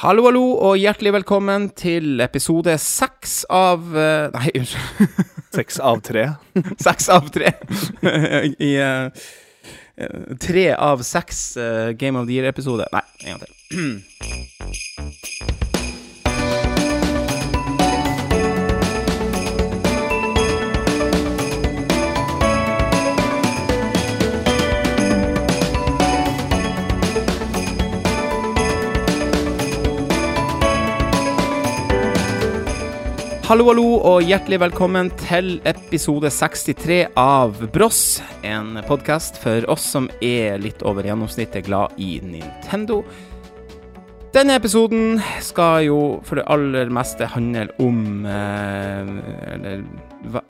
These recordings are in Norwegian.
Hallo, hallo, og hjertelig velkommen til episode seks av eh, Nei, unnskyld. Seks av tre. Seks av tre. I eh, tre av seks uh, Game of the Year-episode. Nei, en gang til. Hallo, hallo, og hjertelig velkommen til episode 63 av Bross. En podkast for oss som er litt over gjennomsnittet glad i Nintendo. Denne episoden skal jo for det aller meste handle om eh, Eller va-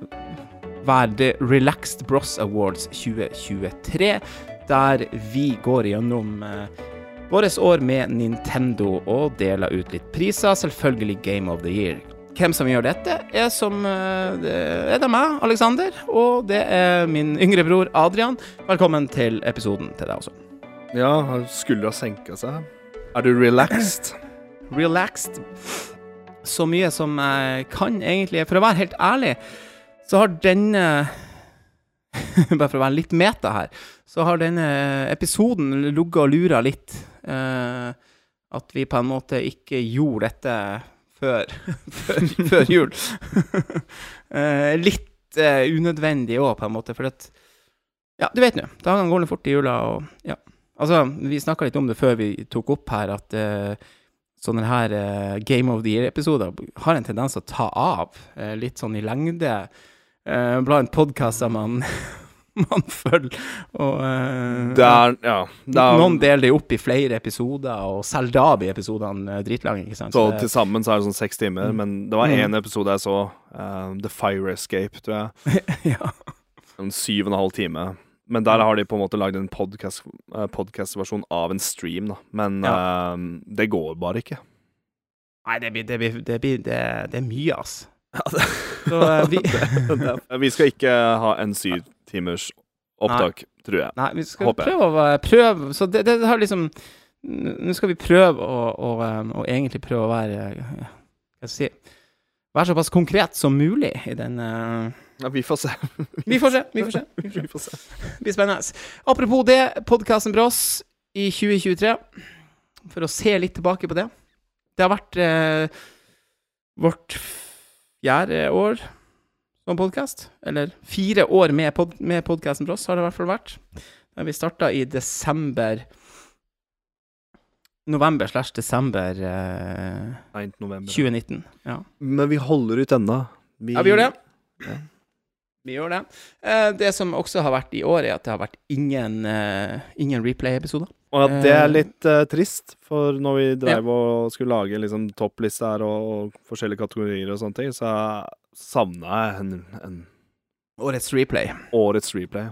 være The Relaxed Bross Awards 2023, der vi går gjennom eh, vårt år med Nintendo og deler ut litt priser. Selvfølgelig Game of the Year. Hvem som gjør dette, er som eh, det er det meg, Alexander, og det er min yngre bror Adrian. Velkommen til episoden til deg også. Ja, skuldra senka seg. Er du relaxed? Relaxed. Så mye som jeg kan, egentlig. For å være helt ærlig, så har denne Bare for å være litt meta her, så har denne episoden ligget og lura litt. eh, at vi på en måte ikke gjorde dette før, før, før jul. Eh, litt uh, unødvendig òg, på en måte, for at Ja, du vet nå, dagene går fort i jula, og ja. Altså, vi snakka litt om det før vi tok opp her, at uh, sånne her uh, Game of the Year-episoder har en tendens å ta av litt sånn i lengde blant podkaster man, man følger. Og uh, Det er Ja. Det er, noen deler det opp i flere episoder, og selv da blir episodene eh, dritlange. ikke sant? så Så til sammen så er det sånn seks timer, men det var Mm. episode jeg så, uh, The Fire Escape, tror jeg. ja. En syv og en halv time. Men der har de på en måte lagd en podcast- eh, podcast-versjon av en stream, da. Men eh, det går bare ikke. Nei, det blir, det, blir, det, blir det, det er mye, ass. Ja, det, Så uh, vi vi skal ikke ha en syv timers opptak, tror jeg. Nei, vi skal Håper prøve å prøve Så det, det har liksom Nå skal vi prøve å, å, um, å egentlig prøve å være Hva skal jeg si Være såpass konkret som mulig i den uh, Ja, vi får se. Vi får se. Vi får se. Vi får se. Vi får se. Det blir spennende. Apropos det, podkasten Brås i 2023. For å se litt tilbake på det. Det har vært eh, vårt fjerde år som podkast. Eller fire år med, pod med podkasten Brås, har det i hvert fall vært. Da vi starta i desember November slash desember eh, 2019. Ja. Men vi holder ut ennå. Ja, vi gjør det. Ja. Vi gjør det. Eh, det som også har vært i år, er at det har vært ingen, eh, ingen replay-episoder. Og at det Eh, er litt uh, trist, for når vi drev og skulle lage liksom toppliste her og, og forskjellige kategorier og sånne ting, så savna jeg en, en Årets replay. årets replay.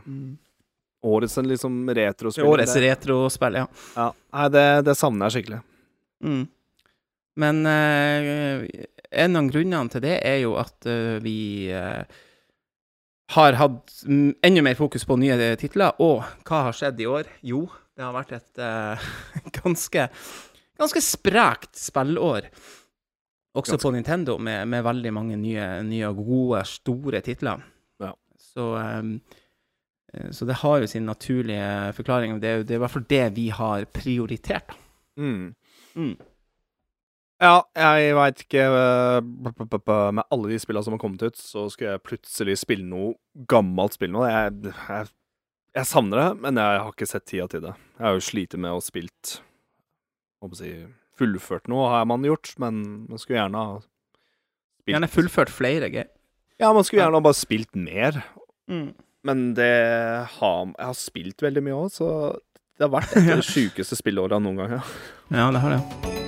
Årets en liksom retrospill. Årets retrospill, ja. ja. Nei, det, det savner jeg skikkelig. Mm. Men uh, en av grunnene til det er jo at uh, vi eh, har hatt enda mer fokus på nye titler. Og hva har skjedd i år? Jo, det har vært et uh, ganske, ganske sprekt spillår. Også Ganske. på Nintendo, med, med veldig mange nye, nye gode, store titler. Ja. Så, eh, så det har jo sin naturlige forklaring. Det er jo det er i hvert fall det vi har prioritert. Mm. Mm. Ja, jeg veit ikke eh, Med alle de spillene som har kommet ut, så skulle jeg plutselig spille noe gammelt spill nå. Jeg, jeg, jeg savner det, men jeg har ikke sett tida til det. Jeg har jo slitt med å spilt skal jeg si Fullført noe har man gjort, men man skulle gjerne ha spilt Gjerne fullført flere gøy. Ja, man skulle gjerne ha bare spilt mer. Mm. Men det har Jeg har spilt veldig mye òg, så det har vært et av de sjukeste spillåra noen gang. Ja. Ja, det har det.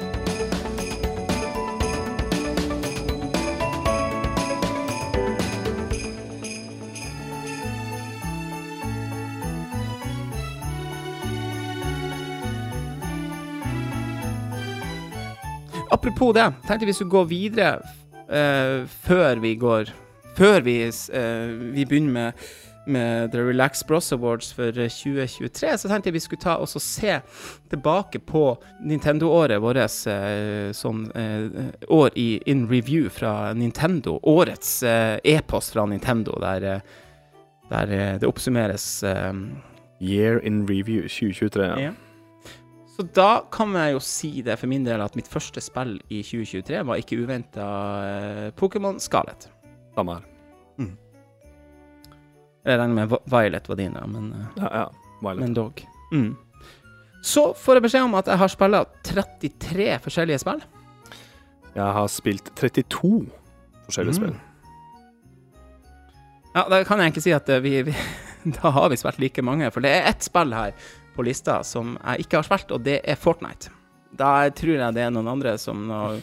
Apropos det, tenkte vi skulle gå videre uh, før vi går Før vi, eh, vi begynner med med The Relax Bros Awards for 2023, så tenkte jeg vi skulle ta og se tilbake på Nintendo-året vårt uh, sånn eh, år i in review fra Nintendo. Årets eh, e-post fra Nintendo, der, eh, der eh, det oppsummeres eh, Year in review 2023. Ja. ja. Så da kan jeg jo si det for min del at mitt første spill i 2023 var ikke uventa uh, Pokémon Scarlet. Samme her. Jeg regner med Violet var din, men, uh, Ja, ja. Violet. men dog. Mm. Så får jeg beskjed om at jeg har spilla 33 forskjellige spill. Jeg har spilt 32 forskjellige Mm. spill. Ja, da kan jeg ikke si at uh, vi, vi Da har vi spilt like mange, for det er ett spill her på lista som jeg ikke har spilt, og det er Fortnite. Da tror jeg det er noen andre som noen,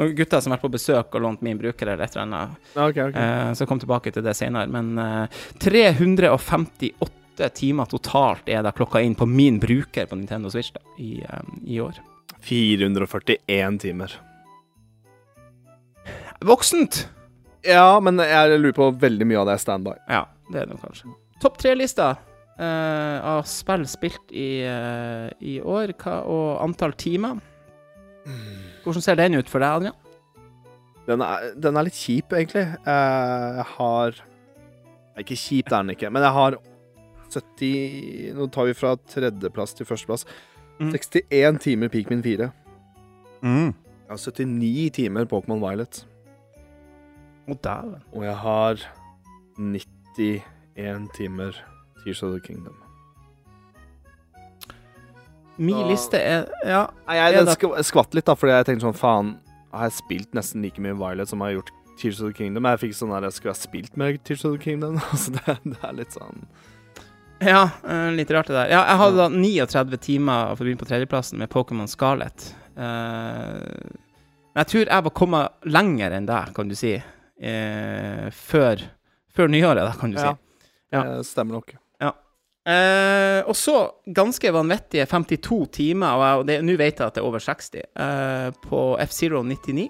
noen gutter som har vært på besøk og lånt min bruker eller et eller annet. Okay, okay. ok. Eh, så kom tilbake til det senere. Men eh, 358 timer totalt er da klokka inn på min bruker på Nintendo Switch da, i, eh, i år. 441 timer. Voksent! Ja, men jeg lurer på veldig mye av det er standby. Ja, det er det kanskje. Topp tre-lista av spill spilt i, eh, i år, hva, og antall timer. Hvordan ser den ut for deg, Adrian? Den er, den er litt kjip, egentlig. Eh, Jeg har Nei, Ikke kjip, det er den ikke, men jeg har 70 Nå tar vi fra tredjeplass til førsteplass. Mm. 61 timer Peakmin 4. Jeg har 79 timer Pokémon Violet. Og. Og jeg har 91 timer Tears of the Kingdom. Min Da- liste er Ja. Nei, jeg, den det- sk skvatt litt, da, fordi jeg tenkte sånn Faen, har jeg spilt nesten like mye Violet som jeg har gjort Tears of the Kingdom? Jeg fikk sånn der Skulle ha spilt mer Tears of the Kingdom? altså, det, det er litt sånn Ja, eh, litt rart det der. Ja, jeg hadde da 39 timer for å begynne på tredjeplassen med Pokémon Scarlet. Uh, men jeg tror jeg var kommet lenger enn deg, kan du si, eh, før, før nyåret, da, kan du Ja. si. Ja. Det stemmer nok. Eh, og så ganske vanvittige 52 timer, og nå vet jeg at det er over 60, uh, på F-Zero 99.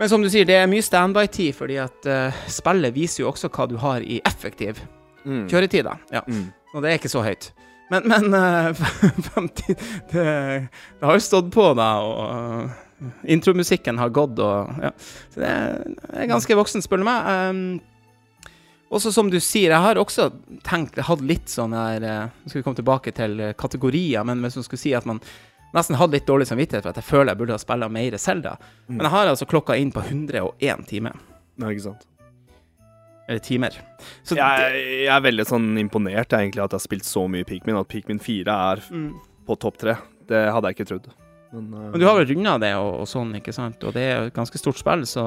Men som du sier, det er mye standby-tid, fordi at uh, spillet viser jo også hva du har i effektiv Mm. kjøretid. Ja. Mm. Og det er ikke så høyt. Men, men eh, 50 det, det har jo stått på, da, og uh, intromusikken har gått, og ja. Så det er, det er ganske voksen, spør du meg. Um, også som du sier, jeg har også tenkt, hatt litt sånn her uh, Nå skal vi komme tilbake til eh, kategorier, men hvis man skulle si at man nesten hadde litt dårlig samvittighet for at jeg føler jeg burde ha spilt mer Selda. Mm. Men jeg har altså klokka inn på 101 timer. Nei, ikke sant. Eller timer. Så Jeg, jeg er veldig sånn imponert egentlig at jeg har spilt så mye Pikmin, at Pikmin 4 er mm. på topp tre. Det hadde jeg ikke trodd. Men, uh, Men du har vel runda det og, og sånn, ikke sant? Og det er jo et ganske stort spill, så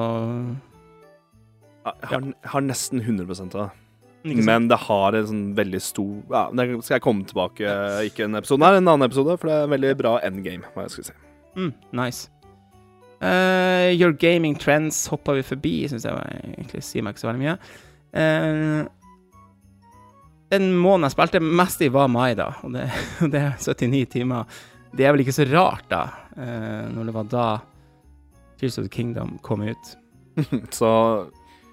jeg har, har nesten 100 av det. Men det har en sånn veldig stor Ja, det skal jeg komme tilbake Ikke en episode, nei, en annen episode, for det er en veldig bra endgame, hva jeg skal si. mm, Nice. Uh, your gaming trends hoppa vi forbi, syns jeg var, egentlig sier meg ikke så veldig mye. Uh, den måneden jeg spilte mest i, var mai, da. Og det, det er 79 timer. Det er vel ikke så rart, da, uh, når det var da Tears of the Kingdom kom ut. Så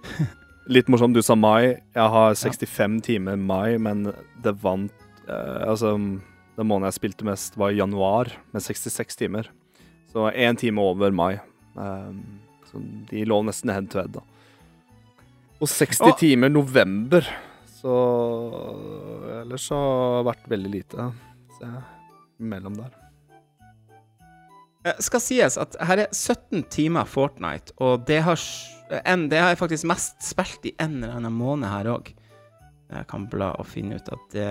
litt morsomt, du sa mai. Jeg har 65 timer mai, men det vant eh, Altså, den måneden jeg spilte mest, var januar, med 66 timer. Så én time over mai. Um, så de lå nesten head to head, da. Og 60 oh. timer november. Så Ellers så har det vært veldig lite. Så mellom der. Eh, skal sies at her er 17 timer Fortnite, og det har, en, det har jeg faktisk mest spilt i en eller annen måned her òg. Jeg kan bla og finne ut at det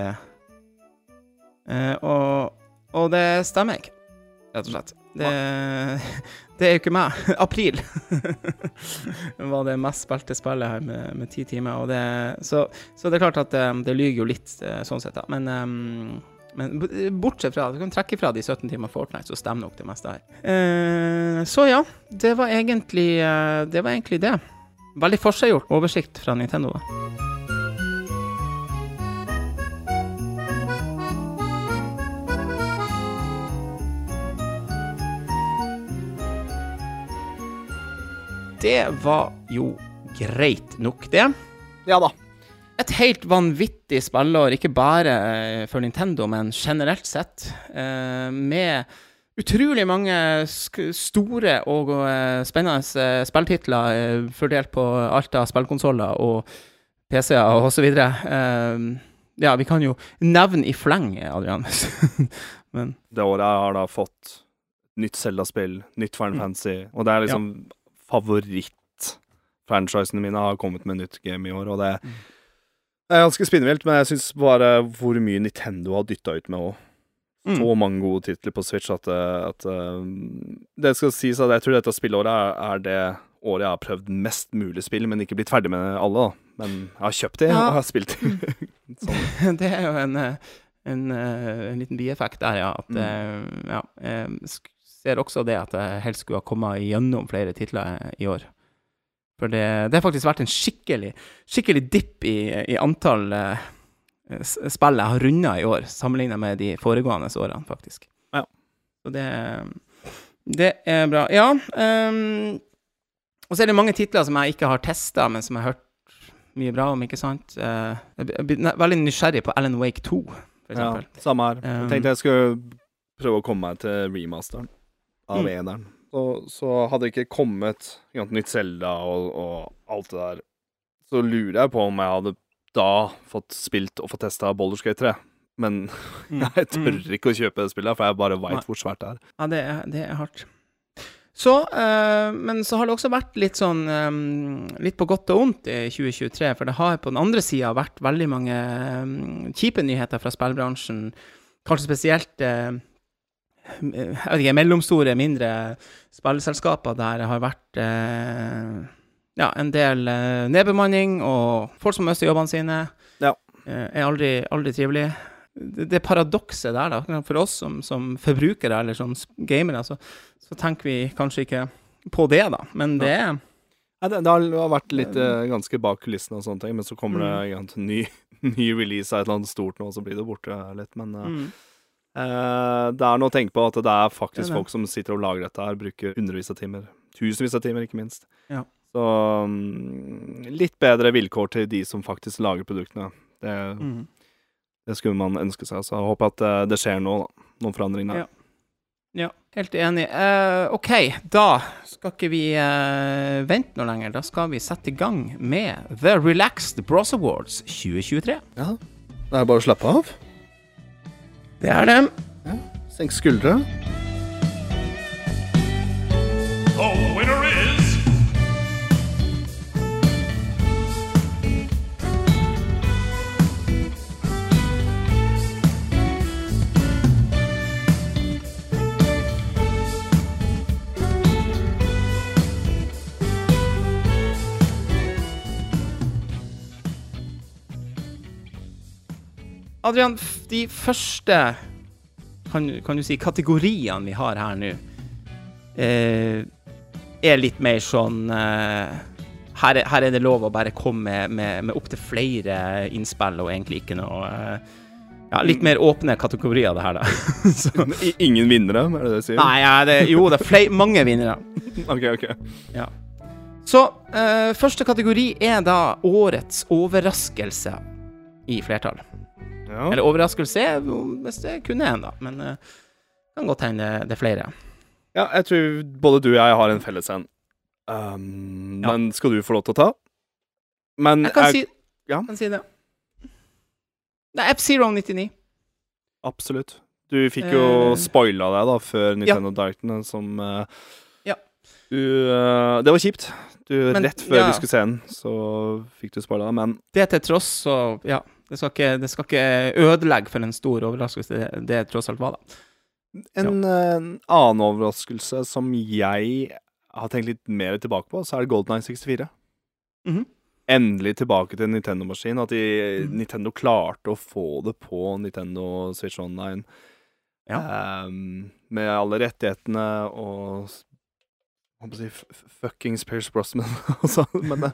eh, og, og det stemmer ikke, rett og slett. Det, det er jo ikke meg. April var det mest spilte spillet her med, med ti timer. Og det, så, så det er klart at det, det lyver jo litt eh, sånn sett, da. Men ehm, men bortsett fra Du kan trekke fra de 17 timer Fortnite, så stemmer nok det meste her. Eh, så ja, det var egentlig eh, Det var egentlig det. Veldig forseggjort oversikt fra Nintendo. da. Det var jo greit nok, det. Ja da. Et helt vanvittig spillår, ikke bare eh, for Nintendo, men generelt sett. Eh, med utrolig mange store og eh, spennende spilltitler fordelt på alt av spillkonsoller og PC-er osv. Ja, vi kan jo nevne i fleng, Adrian. men Det året har da fått nytt Zelda-spill, nytt Final Mm. Fantasy, og det er liksom favoritt-franchisene mine har kommet med nytt game i år, og det Mm. Det er ganske spinnvilt, men jeg syns bare hvor mye Nintendo har dytta ut med òg. Mm. Så mange gode titler på Switch at, eh, at eh, Det skal sies at jeg tror dette spillåret er, er det året jeg har prøvd mest mulig spill, men ikke blitt ferdig med alle. da. Men jeg har kjøpt det, Ja. og jeg har spilt det. sånn. det er jo en, eh, en, en liten bieffekt der, ja. At Mm. ja, jeg ser også det at jeg helst skulle ha kommet gjennom flere titler i år. For det, det har faktisk vært en skikkelig, skikkelig dipp i, i antall uh, spill jeg har runda i år, sammenligna med de foregående årene, faktisk. Ja. Så det, det er bra. Ja. Um, og så er det mange titler som jeg ikke har testa, men som jeg har hørt mye bra om, ikke sant? Uh, jeg blir veldig nysgjerrig på Alan Wake 2, for Ja, samme her. Um, Jeg tenkte jeg skulle prøve å komme meg til remasteren av Mm. eneren. Så, så hadde det ikke kommet sant, nytt Zelda og, og alt det der, så lurer jeg på om jeg hadde da fått spilt og fått testa Boulderskate 3. Men Mm. jeg tør ikke å kjøpe det spillet, for jeg bare veit hvor svært det er. Ja, det er, det er hardt. Så, øh, men så har det også vært litt sånn øh, Litt på godt og vondt i 2023, for det har på den andre sida vært veldig mange øh, kjipe nyheter fra spillbransjen. Kanskje spesielt ikke, mellomstore, mindre spillselskaper der det har vært eh, ja, en del eh, nedbemanning, og folk som mister jobbene sine, Ja. eh, er aldri, aldri trivelig. Det, det paradokset der, da, for oss som, som forbrukere eller som gamere, så, så tenker vi kanskje ikke på det, da. Men det Nei, det, det har vært litt eh, ganske bak kulissene og sånne ting, men så kommer det Mm. ikke en ny, ny release av et eller annet stort nå, og så blir det borte litt. Men eh, mm. Eh, det er noe å tenke på at det er faktisk Det er det. folk som sitter og lager dette her, bruker hundrevis av timer. Tusenvis av timer, ikke minst. Ja. Så mm, litt bedre vilkår til de som faktisk lager produktene. Det, Mm. det skulle man ønske seg. Så jeg håper at eh, det skjer noe, da. Noen forandringer. Ja. Ja, helt enig. Uh, OK, da skal ikke vi uh, vente noe lenger. Da skal vi sette i gang med The Relaxed Bros Awards 2023. Ja. Det er bare å slappe av. Det er det. Senk skuldre. Adrian, de første kan, kan du si kategoriene vi har her nå, eh, er litt mer sånn eh, her, er, her er det lov å bare komme med, med, med opptil flere innspill, og egentlig ikke noe eh, Ja, litt mer åpne kategorier, det her, da. Så, Ingen vinnere, er det det du sier? nei, ja, det, jo, det er flere, mange vinnere. OK, OK. Ja. Så eh, første kategori er da årets overraskelse i flertall. Ja. Eller overraskelse, hvis det kun er en, da. Men det kan godt hende det, det er flere. ja, jeg tror både du og jeg har en felles en. Um, Ja. Men skal du få lov til å ta? Men Jeg kan, jeg- si, ja. kan si det. Det er F-Zero 99. Absolutt. Du fikk jo uh, spoila deg da før Nintendo Directene, som eh, Ja. Du uh, Det var kjipt. Du, Men, rett før ja. vi skulle se den, så fikk du spoila men Det til tross, så ja. Det skal ikke, det skal ikke ødelegge for en stor overraskelse det, det tross alt var, da. en eh, annen overraskelse som jeg har tenkt litt mer tilbake på, så er det Golden Eye 64. Mhm. Endelig tilbake til Nintendo-maskin. At de, mm. Nintendo klarte å få det på Nintendo Switch Online. Ja. Um, med alle rettighetene og s- på å si Fuckings Pierce Brosnan og sånn. Men det,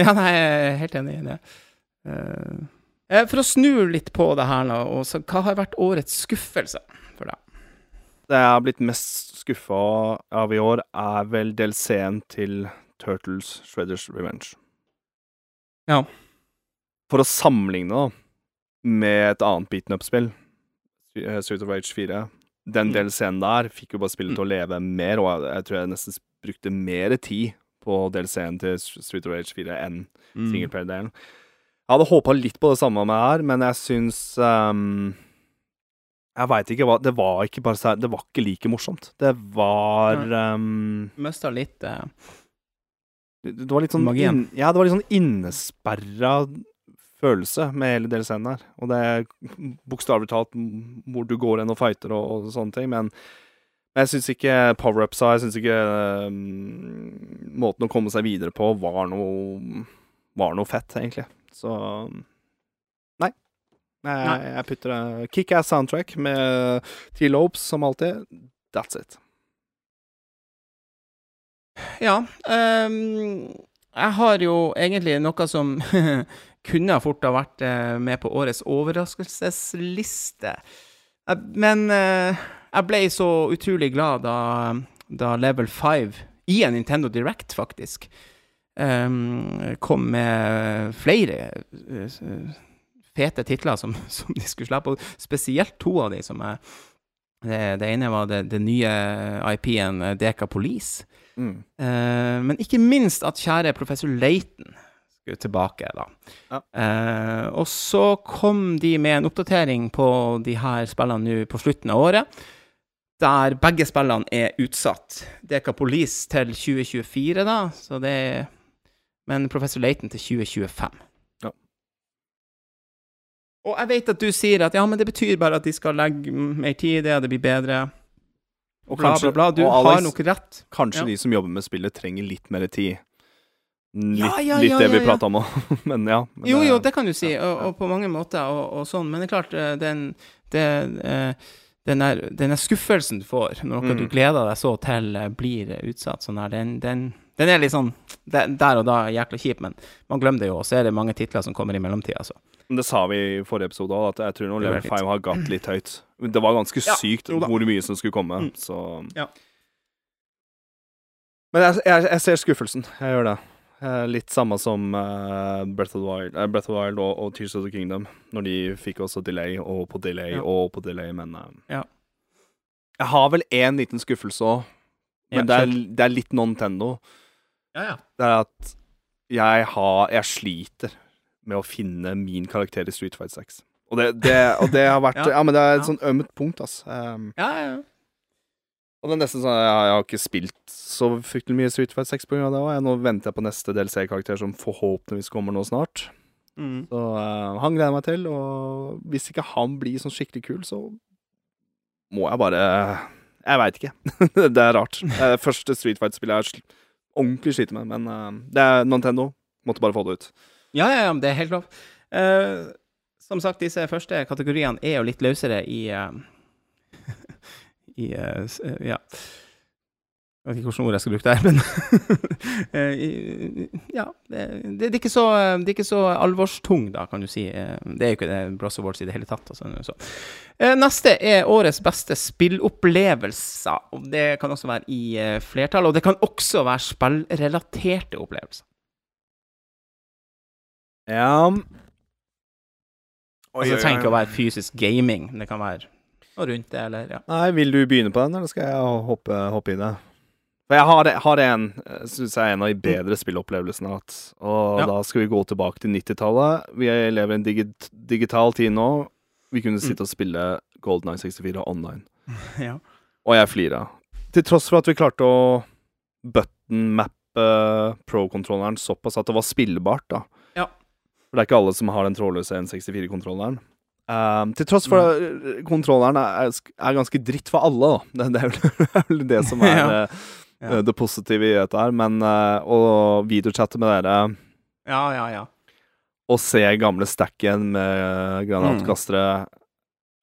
Ja, nei, jeg er helt enig i det. Eh, eh, for å snu litt på det her nå, også, hva har vært årets skuffelse for deg? det jeg har blitt mest skuffa av i år, er vel DLC-en til Turtles Shredders Revenge. Ja. For å sammenligne da med et annet beaten up-spill, eh, Street of Rage 4 Den Mm. DLC-en der fikk jo bare spillet til å leve mer, og jeg, jeg tror jeg nesten brukte mer tid på DLC-en til Street of Rage 4 enn Mm. singleplayer-delen. Jeg hadde håpa litt på det samme med her, men jeg syns um, Jeg veit ikke hva Det var ikke bare Det var ikke like morsomt. Det var Mista litt uh, det, det var litt sånn Magien. Ja, det var litt sånn innesperra følelse med hele del scenen her. Og det er bokstavelig talt hvor du går hen og fighter og, og sånne ting, men men jeg syns ikke power-upsa, jeg syns ikke ehm, måten å komme seg videre på var noe Var noe fett, egentlig. Så Nei. Jeg, jeg putter det Kickass soundtrack med T-Lopes, som alltid. That's it. Ja. Um, jeg har jo egentlig noe som kunne fort ha vært eh, med på årets overraskelsesliste. Eh, Men eh, jeg ble så utrolig glad da, da Level 5, i en Nintendo Direct faktisk, ehm, kom med flere fete titler som, som de skulle slippe, og spesielt to av de som er det, det ene var det, det nye IP-en Deka Police. Mm. Uh, men ikke minst at kjære professor Layton skulle tilbake, da. Ja. Eh, og så kom de med en oppdatering på de her spillene nå på slutten av året, der begge spillene er utsatt. Deka Police til 2024, da, så det er Men professor Layton til 2025. Ja. Og jeg vet at du sier at ja, men det betyr bare at de skal legge mer tid i det, det blir bedre. Og Bla, bla, bla. Du og har Alex, nok rett. Kanskje Ja. de som jobber med spillet, trenger litt mer tid. Litt, Ja, ja, litt ja, det ja, vi prata om òg, men ja. Men Jo, det- jo, det kan du si, ja, og, ja. og på mange måter og, og sånn, men det er klart, den, den, det, eh, den, der, den der skuffelsen du får når noe Mm. du gleder deg så til eh, blir utsatt sånn her, den, den, den er litt sånn Der og da jækla kjip, men man glemmer det jo, og så er det mange titler som kommer i mellomtida, altså. Det sa vi i forrige episode òg, at jeg tror nå Level 5 har gått litt høyt. Det var ganske Ja, sykt hvor mye som skulle komme, Mm. så Ja. Men jeg, jeg, jeg ser skuffelsen. Jeg gjør det. Eh, Litt samme som eh, Breath of the Wild, eh, Breath of the Wild og, og Tears of the Kingdom, når de fikk også delay og på delay Ja. og på delay, men Ja. Jeg har vel én liten skuffelse òg, men Ja, det, er, det er litt Nintendo. Ja, ja. Det er at jeg har Jeg sliter med å finne min karakter i Street Fight 6. Og det, det, og det har vært Ja. ja. men det er et Ja. sånn ømt punkt, altså. Um, ja, ja. Og det er nesten sånn jeg, jeg har ikke spilt så fryktelig mye Street Fight 6 pga. det òg. Nå venter jeg på neste DLC-karakter, som forhåpentligvis kommer nå snart. Mm. Så uh, han gleder jeg meg til, og hvis ikke han blir sånn skikkelig kul, så må jeg bare Jeg veit ikke. det er rart. Det er første Street Fight-spillet jeg ordentlig sliter med, men uh, det er Nintendo. Måtte bare få det ut. Ja, ja, ja, det er helt lov. Uh, som sagt, disse første kategoriene er jo litt løsere i eh, I eh, eh, Ja. Jeg vet ikke hvilket ord jeg skal bruke der, men eh, Ja. Det, det, er ikke så, det er ikke så alvorstung, da, kan du si. Det er jo ikke det Bros Awards i det hele tatt. Altså, så. Neste er årets beste spillopplevelser. og Det kan også være i flertall, og det kan også være spillrelaterte opplevelser. Ja Altså, det trenger ikke å være fysisk gaming. Det kan være noe rundt det, eller ja. Nei, vil du begynne på den, eller skal jeg hoppe, hoppe i det? For jeg har, har en synes jeg er en av de bedre spillopplevelsene jeg har hatt. Og Ja. da skal vi gå tilbake til 90-tallet. Vi lever i en digi digital tid nå. Vi kunne sitte og spille Golden Eye 64 online. ja. Og jeg flira. Til tross for at vi klarte å button-mappe pro-kontrolleren såpass at det var spillbart, da. Ja. For det er ikke alle som har den trådløse N64-kontrolleren. Um, til tross for at mm. kontrolleren er, er ganske dritt for alle, da. Det, det, er, vel, det det som er Ja. uh, Ja. det positive i dette her. Men uh, å videochatte med dere Ja, ja, ja. og se gamle stacken med granatkastere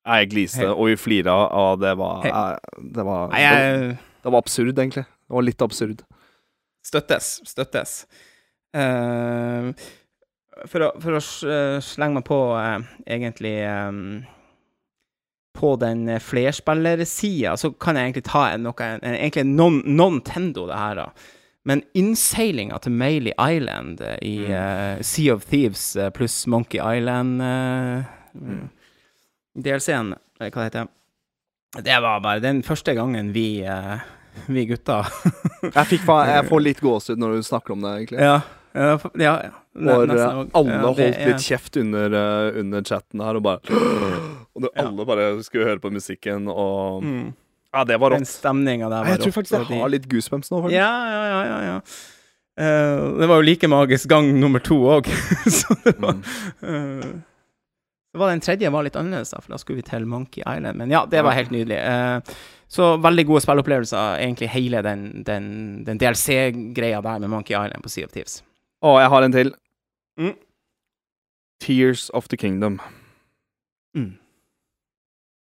Jeg gliste, Helt- og vi flira, og det var, eh, det var Nei, jeg det var absurd, egentlig. Det var litt absurd. Støttes. Støttes. Eh, for å, for å eh, slenge meg på, eh, egentlig eh, På den flerspillersida, så kan jeg egentlig ta en, noe en, Egentlig non, non-tendo, det her, da. Men innseilinga til Maley Island i Mm. uh, Sea of Thieves pluss Monkey Island uh, Mm. DLC-en, eller hva det heter Det var bare den første gangen vi, uh, vi gutta Jeg, fikk, jeg får litt gåsehud når du snakker om det, egentlig. Ja. Ja, ja, nesten eh, alle Ja, det holdt er- litt kjeft under, eh, under chatten her, og bare Og Ja. alle bare skulle høre på musikken, og mm. Ja, det var rått. Den var Jeg tror faktisk jeg har litt goosebumps nå, faktisk. Ja, ja, ja, ja, ja. Eh, det var jo like magisk gang nummer to òg, så det var Mm. det var Den tredje var litt annerledes, da, for da skulle vi til Monkey Island. Men ja, det var helt nydelig. Så veldig gode spilleopplevelser, egentlig hele den, den, den DLC-greia der med Monkey Island på Sea of Thieves. Å, jeg har en til. Mm. Tears of the Kingdom. Mm.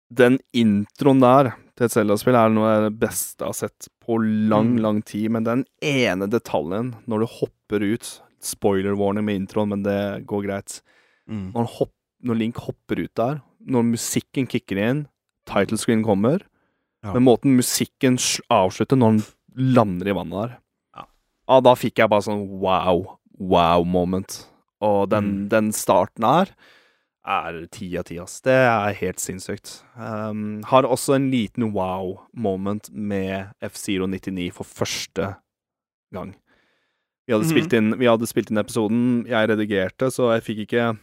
Den introen der til et Zelda-spill er noe av det beste jeg har sett på lang, Mm. lang tid. Men den ene detaljen, når du hopper ut Spoiler warning med introen, men det går greit. Mm. Når, hopp, når Link hopper ut der, når musikken kicker inn, title screen kommer Ja. Men måten musikken avslutter når han lander i vannet der Ja. Ah, da fikk jeg bare sånn wow, wow moment. Og den, Mm. den starten her er ti av ti, ass. Det er helt sinnssykt. Um, har også en liten wow moment med F-Zero 99 for første gang. Vi hadde, Mhm. spilt inn, vi hadde spilt inn episoden, jeg redigerte, så jeg fikk ikke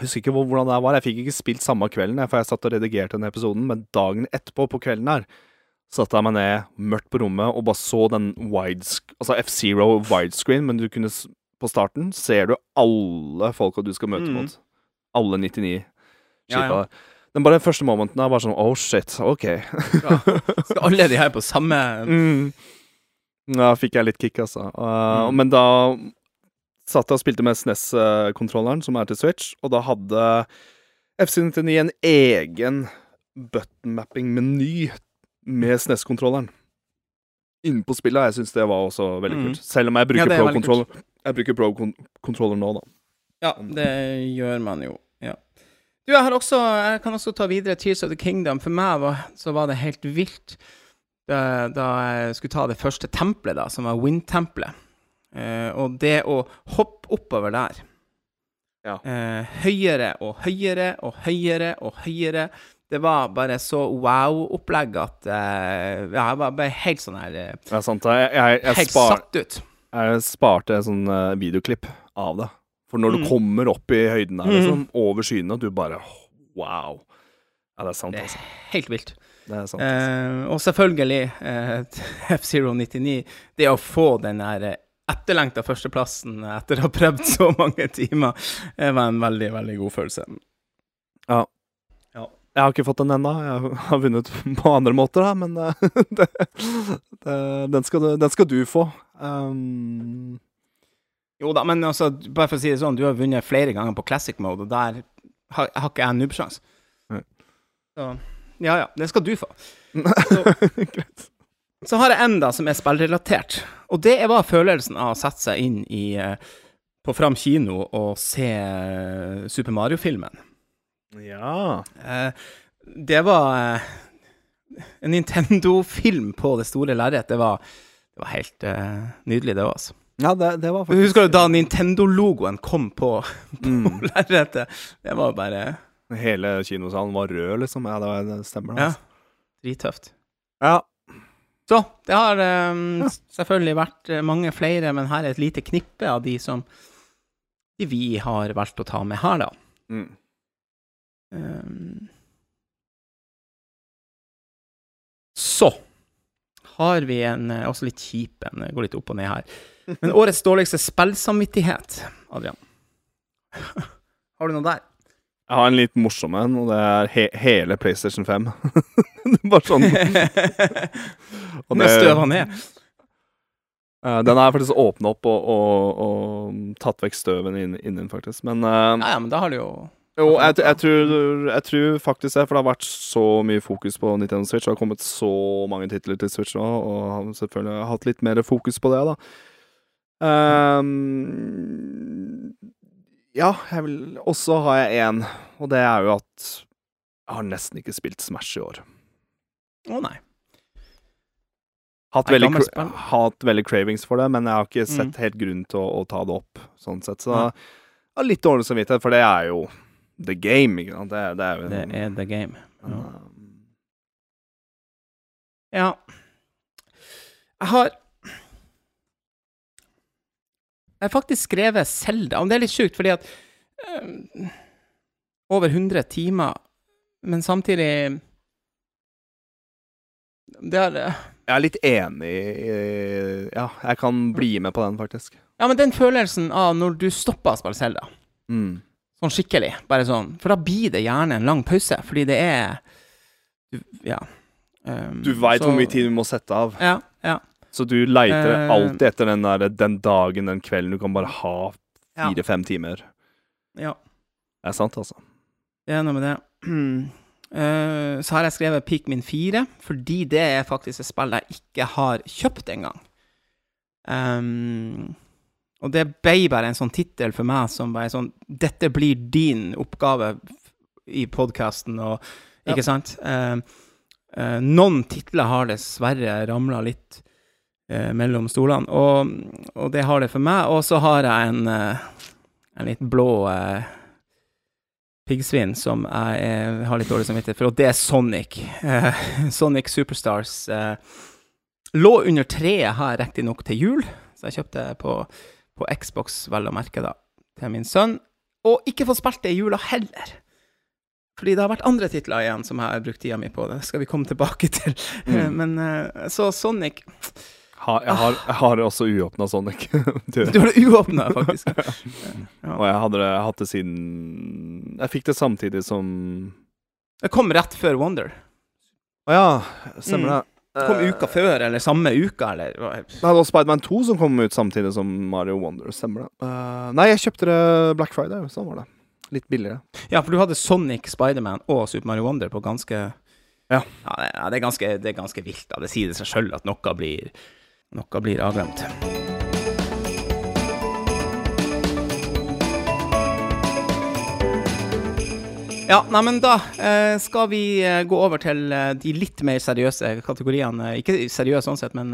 Jeg husker ikke hvordan det var. Jeg fikk ikke spilt samme kvelden, for jeg satt og redigerte den episoden, men dagen etterpå, på kvelden her, satte jeg meg ned mørkt på rommet og bare så den widescreen altså F-Zero widescreen, men du kunne på starten ser du alle folka du skal møte mm. mot. Alle 99 Ja, skipa ja. ja. Den bare første momenten er bare sånn oh shit, OK. Skal alle de her på samme Mm. Da fikk jeg litt kick, altså. Uh, Mm. Men da satt jeg og spilte med SNES-kontrolleren, som er til Switch, og da hadde FC99 en egen button-mapping-meny med SNES-kontrolleren inne på spillet. Jeg syns det var også veldig Mm. kult. Selv om jeg bruker det er pro-controller Jeg bruker pro-controller nå, da. Ja, det gjør man jo. Ja. Du, jeg har også Jeg kan også ta videre Tears of the Kingdom. For meg var, så var det helt vilt da, da jeg skulle ta det første tempelet, da, som var Wind-tempelet. Eh, og det å hoppe oppover der Ja. eh, Høyere og høyere og høyere og høyere. Det var bare så wow-opplegg at eh, ja, jeg var bare helt sånn her eh, Helt spar, satt ut. Jeg sparte en sånn eh, videoklipp av det. For når du Mm. kommer opp i høyden der, Mm. liksom, over skyene, du bare Wow. Ja, det er sant, altså. helt vilt. Det er sant. altså. Eh, og selvfølgelig eh, F099, Det å få den der eh, etterlengta førsteplassen etter å ha prøvd så mange timer, det var en veldig, veldig god følelse. Jeg har ikke fått den ennå. Jeg har vunnet på andre måter, da, men eh, det, det, den, skal du, den skal du få. Um, Jo da, men altså, bare for å si det sånn, du har vunnet flere ganger på classic mode, og der har, har ikke jeg noobsjanse. Så ja ja, den skal du få. Greit. Så har jeg en da som er spillrelatert, og det var følelsen av å sette seg inn i eh, på Fram kino og se eh, Super Mario-filmen. Ja. Eh, det var eh, en Nintendo-film på det store lerretet. Det var, det var helt eh, nydelig, det òg, altså. ja, det, det var faktisk Husker du da Nintendo-logoen kom på, på mm. lerretet? Det var bare Hele kinosalen var rød, liksom. Ja, det, var, det stemmer, det. Ja. Altså. drittøft. Ja. Så det har um, Ja. selvfølgelig vært mange flere, men her er et lite knippe av de som de vi har valgt å ta med her, da. Mm. Um, så har vi en eh, også litt kjip en, eh, går litt opp og ned her. Men årets dårligste spillsamvittighet, Adrian. Har du noe der? Jeg har en litt morsom en, og det er he hele PlayStation 5. Er Bare sånn. og Med støva ned. Uh, den har jeg faktisk åpna opp og, og, og tatt vekk støven innen, innen faktisk. Men uh, Ja, ja, men da har du jo Jo, jeg, jeg, tror, jeg tror faktisk det, for det har vært så mye fokus på Nintendo Switch. Det har kommet så mange titler til Switch nå, og har selvfølgelig hatt litt mer fokus på det, da. Um, ja, jeg vil også har jeg én, og det er jo at jeg har nesten ikke spilt Smash i år. Å nei. hatt veldig, hatt veldig cravings for det, men jeg har ikke Mm. sett helt grunn til å, å ta det opp, sånn sett. Så jeg har litt dårlig samvittighet, for det er jo the game, ikke sant. Det, er- det er jo en, Det er the game. Ja. um, Ja. Jeg har Jeg har faktisk skrevet Selda, det er litt sjukt, fordi at øh, Over 100 timer, men samtidig Det er eh, Jeg er litt enig i Ja, jeg kan bli med på den, faktisk. Ja, men den følelsen av når du stopper å spille Selda, Mm. Sånn skikkelig, bare sånn For da blir det gjerne en lang pause, fordi det er Ja. Um, Du veit hvor mye tid du må sette av, Ja, ja. så du leiter uh, alltid etter den, der, den dagen, den kvelden du kan bare ha fire-fem timer. ja. Det er sant, altså. Det er noe med det. Uh, så har jeg skrevet Pikmin 4, fordi det er faktisk et spill jeg ikke har kjøpt engang. Um, og det ble bare en sånn tittel for meg som bare sånn Dette blir din oppgave i podkasten, og Ja. Ikke sant? Eh, eh, noen titler har dessverre ramla litt eh, mellom stolene, og, og det har det for meg. Og så har jeg en, en litt blå piggsvin som jeg eh, har litt dårlig samvittighet for, og det er Sonic. Sonic Superstars lå under treet her riktignok til jul, så jeg kjøpte på, på Xbox, vel å merke, da, til min sønn. Og ikke fått spilt det i jula heller. Fordi det har vært andre titler igjen som jeg har brukt tida mi på. Det skal vi komme tilbake til. Mm. Men eh, så Sonic Ha, jeg, har, jeg har også uåpna Sonic. Du- har det uåpna, faktisk. Og jeg hadde det, hatt det siden Jeg fikk det samtidig som Det kom rett før Wonder. Å ja, stemmer Mm. det. Kom Eh, uka før, eller samme uka, eller Nei, Det også Spiderman 2 som kom ut samtidig som Mario Wonder. Stemmer det. Uh, nei, jeg kjøpte det Black Friday. Sånn var det. Litt billigere. Ja, for du hadde Sonic, Spiderman og Super Mario Wonder på ganske Ja. Ja, det, ja, det, er, ganske, det er ganske vilt. Da. Det sier det seg sjøl at noe blir Noe blir avglemt. Ja, nei, men da eh, skal vi eh, gå over til eh, de litt mer seriøse kategoriene. Ikke seriøse sånn sett, men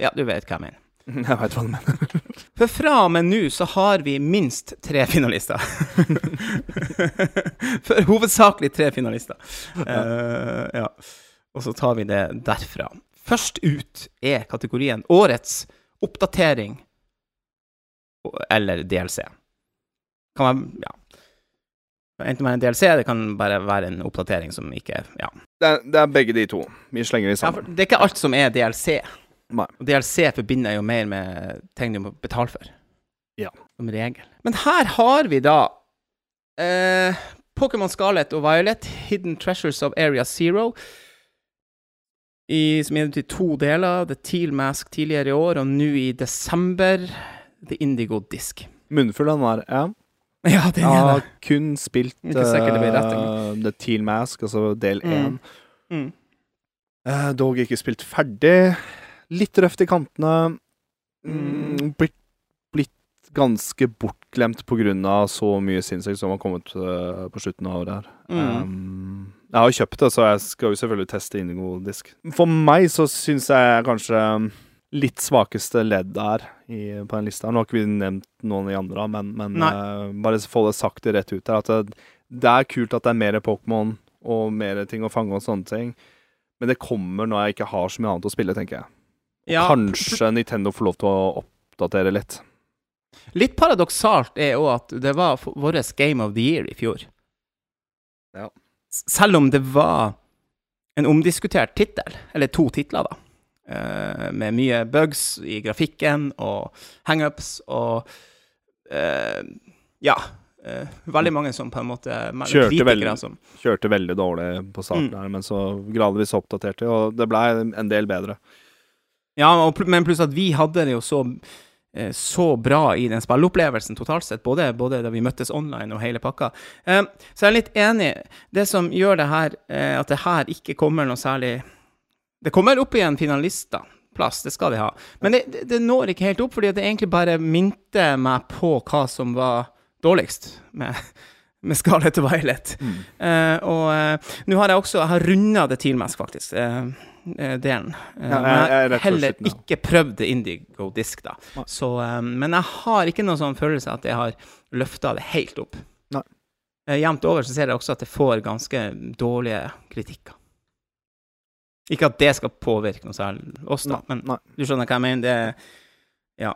ja, du vet hva jeg mener. Jeg veit hva du mener. For fra og med nå så har vi minst tre finalister. For hovedsakelig tre finalister. Uh, ja. Og så tar vi det derfra. Først ut er kategorien Årets oppdatering eller DLC. Kan være Ja. Enten være en DLC, det kan bare være en oppdatering som ikke Ja. Det er, det er begge de to. Vi slenger de ja sammen. det er ikke alt som er DLC. Nei. Og DLC forbinder jo mer med ting du må betale for. Ja. Som regel. Men her har vi da eh, Pokémon Scarlet og Violet, Hidden Treasures of Area Zero. I, som er ut i to deler. The Teal Mask tidligere i år, og nå i desember The Indigo Disc. Munnfull den var. Ja. Ja, den Jeg har det. kun spilt Ikke sikkert det blir rett eh, The Teal Mask, altså del Mm. én. Mm. Eh, dog ikke spilt ferdig. Litt røft i kantene. Mm, Mm. blitt, blitt ganske bortglemt på grunn av så mye sinnssykt som har kommet uh, på slutten av året her. Mm. Um, jeg har jo kjøpt det, så jeg skal jo selvfølgelig teste Indigo-disk. For meg så syns jeg kanskje um, litt svakeste ledd der i, på den lista. Nå har ikke vi nevnt noen av de andre, men, men eh, bare få det sagt det rett ut der. At det, det er kult at det er mer Pokémon og mer ting å fange og sånne ting. Men det kommer når jeg ikke har så mye annet å spille, tenker jeg. Ja, Kanskje Nintendo får lov til å oppdatere litt. Litt paradoksalt er òg at det var vår Game of the Year i fjor. Ja. Selv om det var en omdiskutert tittel, eller to titler, da, eh, med mye bugs i grafikken og hangups og uh, Ja. Uh, veldig mange som på en måte Kjørte veldig- som Kjørte veldig dårlig på starten, Mm. her, men så gradvis oppdaterte, og det ble en del bedre. Ja, og, men pluss at vi hadde det jo så, så bra i den spilleopplevelsen totalt sett, både, både da vi møttes online og hele pakka. Eh, så jeg er litt enig. Det som gjør det her, at det her ikke kommer noe særlig Det kommer opp igjen finalister. Plass, det skal de ha. Men det, det, når ikke helt opp, fordi det egentlig bare minte meg på hva som var dårligst med, med Scarlett Violet. Mm. Uh, og uh, nå har jeg også Jeg har runda det Tealmask, faktisk. eh, delen. Ja, men jeg har heller ikke prøvd Indigo Disk, da. Så, men jeg har ikke noen sånn følelse at jeg har løfta det helt opp. Nei. Jevnt over så ser jeg også at det får ganske dårlige kritikker. Ikke at det skal påvirke noe særlig oss, da, men Nei. du skjønner hva jeg mener? Det, ja.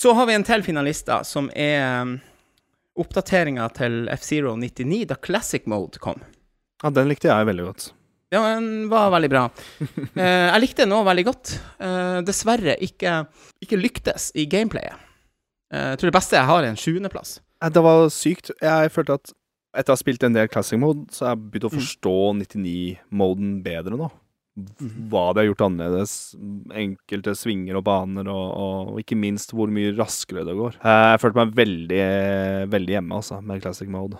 Så har vi en til finalist, da, som er um, oppdateringa til F-Zero 99, da Classic Mode kom. Ja, den likte jeg veldig godt. Ja, den var veldig bra. Eh, jeg likte den òg veldig godt. Eh, dessverre ikke, ikke lyktes i gameplayet. Eh, jeg tror det beste jeg har, er en sjuendeplass. Det var sykt. Jeg følte at etter å ha spilt en del classic mode, så har jeg begynt å Mm. forstå 99-moden bedre nå. Hva de har gjort annerledes. Enkelte svinger og baner, og, og ikke minst hvor mye raskere det går. Eh, Jeg følte meg veldig, veldig hjemme, altså, med classic mode.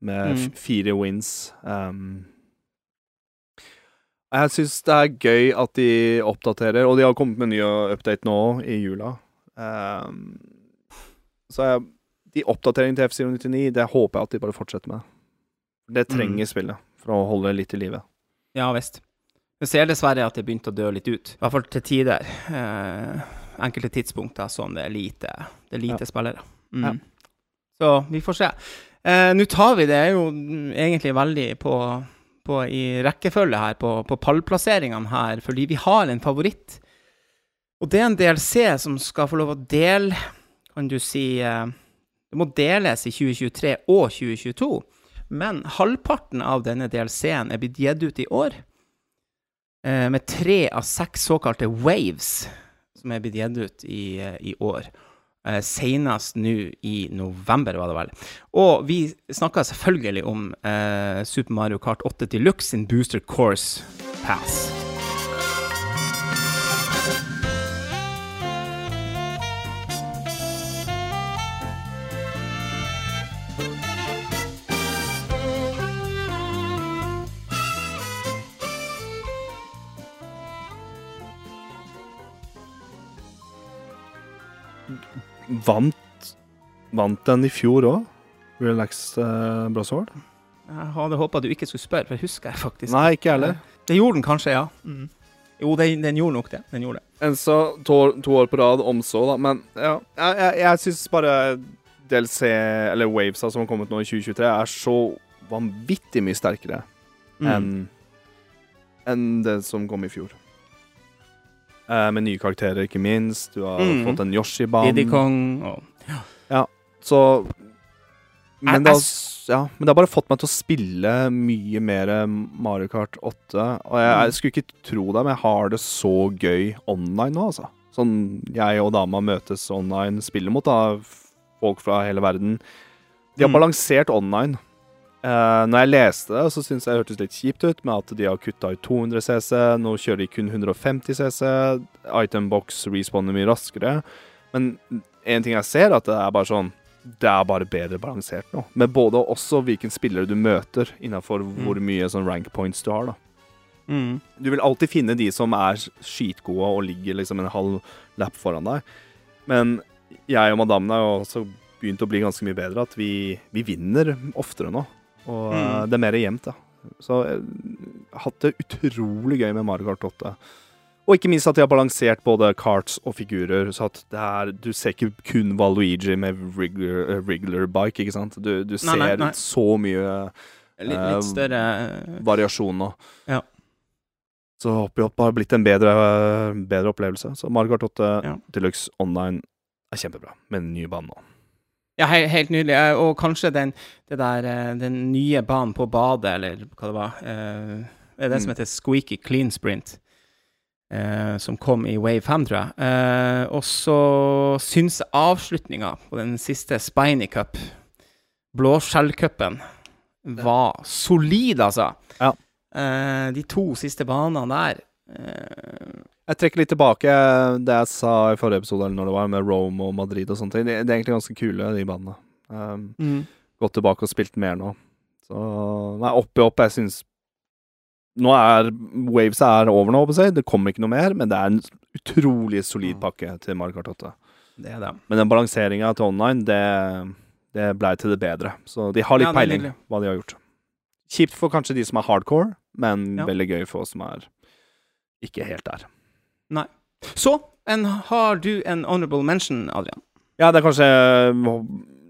Med Mm. fire wins. Um, jeg syns det er gøy at de oppdaterer, og de har kommet med en ny update nå i jula. Um, så jeg, de oppdateringene til F099, det håper jeg at de bare fortsetter med. Det trenger Mm. spillet for å holde det litt i live. Ja visst. Vi ser dessverre at det begynte å dø litt ut. I hvert fall til tider. Eh, enkelte tidspunkter som det er lite, det er lite spillere. Mm. Ja. Så vi får se. Eh, Nå tar vi det jo egentlig veldig på, på i rekkefølge her, på, på pallplasseringene her, fordi vi har en favoritt. Og det er en DLC som skal få lov å dele, kan du si eh, Det må deles i 2023 og 2022. Men halvparten av denne DLC-en er blitt gitt ut i år. Eh, med tre av seks såkalte waves som er blitt gitt ut i, eh, i år. Eh, Senest nå i november, var det vel. Og vi snakka selvfølgelig om eh, Super Mario Kart 8 Deluxe sin Booster Course Pass. Vant Vant den i fjor òg? Relax eh, Brosword? Jeg hadde håpa du ikke skulle spørre, for det husker jeg faktisk. Nei, ikke heller. Det gjorde den kanskje, ja. Jo, den, den gjorde nok det. Den gjorde det. En så to, to år på rad om så, da. Men ja, jeg, jeg, jeg syns bare DLC, eller Wavesa som har kommet nå i 2023, er så vanvittig mye sterkere Mm. enn en det som kom i fjor. Eh, med nye karakterer, ikke minst. Du har Mm. fått en Yoshi-bane. Diddy Kong og Så men det, har, ja, men det har bare fått meg til å spille mye mer Mario Kart 8. Og jeg, Mm. jeg skulle ikke tro det, men jeg har det så gøy online nå, altså. Sånn jeg og dama møtes online, spiller mot da folk fra hele verden. De har Mm. balansert online. Eh, når jeg leste det, så syntes jeg det hørtes litt kjipt ut med at de har kutta ut 200 CC. Nå kjører de kun 150 CC. Itembox respawner mye raskere. Men en ting jeg ser, at det er bare sånn Det er bare bedre balansert nå. Med både også hvilken spillere du møter innafor hvor mye sånn rank points du har, da. mm. Du vil alltid finne de som er skitgode og ligger liksom en halv lapp foran deg. Men jeg og madammen har jo også begynt å bli ganske mye bedre. At vi, vi vinner oftere nå. Og Mm. eh, det er mer jevnt, da. Så jeg har hatt det utrolig gøy med Mario Kart 8. Og ikke minst at de har balansert både carts og figurer, så at det er Du ser ikke kun Valuigi med regular, eh, regular bike, ikke sant? Du, du ser Nei, nei, nei. så mye Litt, Eh, litt større variasjon nå. Ja. Så håper Hopp har blitt en bedre, bedre opplevelse. Så Mario Kart 8 Ja. Deluxe Online er kjempebra, med en ny bane nå. Ja, he helt nydelig. Eh, Og kanskje den, det der, eh, den nye banen på badet, eller hva det var eh, Det er det som Mm. heter Squeaky Clean Sprint. Uh, som kom i Wave 5, tror jeg. Uh, og så syns avslutninga på den siste Spiny Cup, blåskjellcupen, var solid, altså. Ja. Uh, de to siste banene der eh, Jeg trekker litt tilbake det jeg sa i forrige episode, eller når det var, med Rome og Madrid og sånne ting. Det, det er egentlig ganske kule, de bandene. Um, gått tilbake og spilt mer nå. Så Nei, oppi opp, jeg syns Nå er Waves er over nå, håper jeg. Det kommer ikke noe mer, men det er en utrolig solid pakke til Mario Kart 8. Det det. Men den balanseringa til online, det, Det blei til det bedre. Så de har litt Ja, peiling hva de har gjort. Kjipt for kanskje de som er hardcore, men Ja. veldig gøy for oss som er ikke helt der. Så en, har du en honorable mention, Adrian? Ja, det er kanskje eh,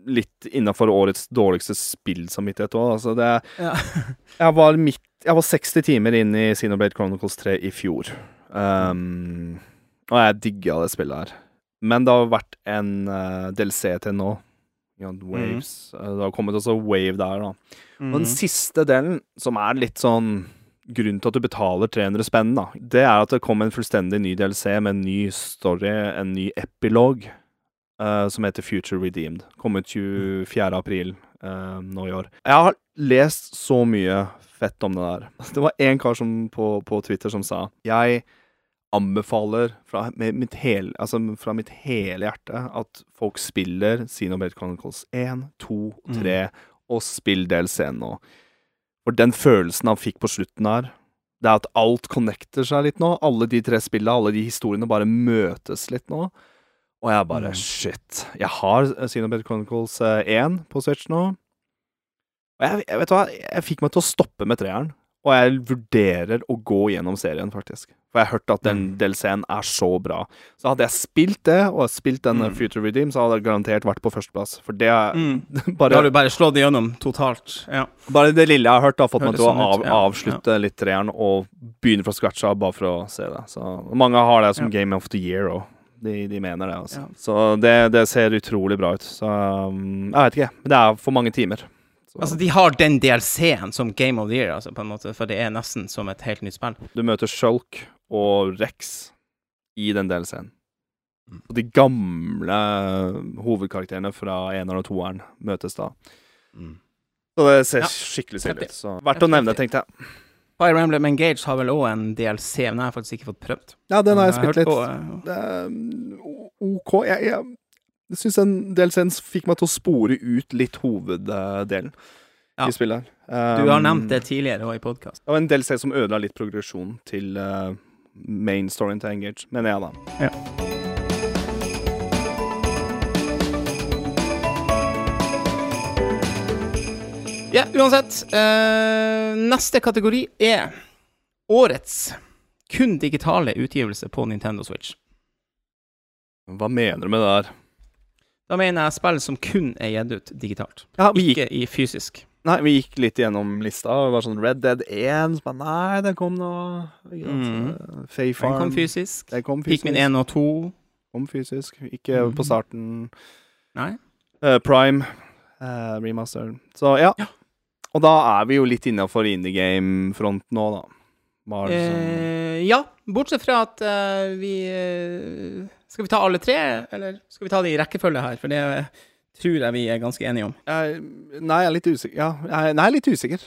litt innafor årets dårligste spillsamvittighet òg. Altså, det Ja. Jeg var midt Jeg var 60 timer inn i Xenoblade Chronicles 3 i fjor. Um, og jeg digga det spillet her. Men det har vært en uh, DLC til nå. Ja, Waves. Mm. det har kommet også Wave der, da. Og den siste delen, som er litt sånn Grunnen til at du betaler 300 spenn, da, det er at det kom en fullstendig ny DLC med en ny story, en ny epilog, uh, som heter Future Redeemed. Kom ut 24. april uh, nå i år. Jeg har lest så mye fett om det der. Det var en kar som, på, på Twitter som sa Jeg anbefaler fra, mitt hele, altså fra mitt hele hjerte at folk spiller Xenoblade Chronicles 1, 2, 3 og spill DLC-en nå. For den følelsen han fikk på slutten her, det er at alt connecter seg litt nå. Alle de tre spillene, alle de historiene bare møtes litt nå. Og jeg bare Mm. shit. Jeg har Xenobed Chronicles eh, 1 på Switch nå. Og jeg, jeg vet hva, jeg fikk meg til å stoppe med treeren. Og jeg vurderer å gå gjennom serien, faktisk. For jeg har hørt at den Mm. DLC-en er så bra. Så hadde jeg spilt det, og spilt den Mm. Future Redeem, så hadde jeg garantert vært på førsteplass. For det er Mm. Da bare har du bare slått igjennom totalt. Ja. bare det lille jeg har hørt, har fått meg til å sånn av, ja. avslutte litt treeren og begynne fra scratch av bare for å se det. Så Mange har det som Ja. Game of the Year òg. De, de mener det, altså. Ja. Så det, det ser utrolig bra ut. Så um, jeg vet ikke. Men det er for mange timer. Så, Altså, de har den DLC-en som Game of the Year, altså, på en måte, for det er nesten som et helt nytt spill. du møter Shulk og Rex i den DLC-en. Mm. Og de gamle hovedkarakterene fra eneren og toeren møtes da. Så det ser Ja. skikkelig stilig ut. Så verdt å nevne, tenkte jeg. Fire Emblem Engage har vel òg en DLC, men den har jeg faktisk ikke fått prøvd. Ja, den har jeg spilt litt. på, det mm, OK. Jeg, jeg, jeg syns den DLC-en fikk meg til å spore ut litt hoveddelen Ja. i spillet. Du har Um, nevnt det tidligere òg i podkast. Det var en DLC som ødela litt progresjon til uh, main storyen til Engage, mener jeg, da. Ja. Ja, uansett. eh, neste kategori er årets kun digitale utgivelse på Nintendo Switch. Hva mener du med det der? Da mener jeg spill som kun er gitt ut digitalt, Ja, vi ikke i fysisk. Nei, vi gikk litt gjennom lista. og Det var sånn Red Dead 1 så bare, Nei, det kom nå. Mm. Uh, Fae Den Farm. kom fysisk. Den kom fysisk. Pikmin 1 og 2. Kom fysisk. Ikke mm. på starten. Nei. Uh, Prime Uh, remaster. Så ja. Ja. Og da er vi jo litt innafor indie game-fronten nå, da. Er det Eh, ja, bortsett fra at uh, vi eh, Skal vi ta alle tre, eller skal vi ta det i rekkefølge her? For det eh, tror jeg vi er ganske enige om. jeg, Nei, jeg er litt usikker. Ja, jeg, nei, jeg er litt usikker.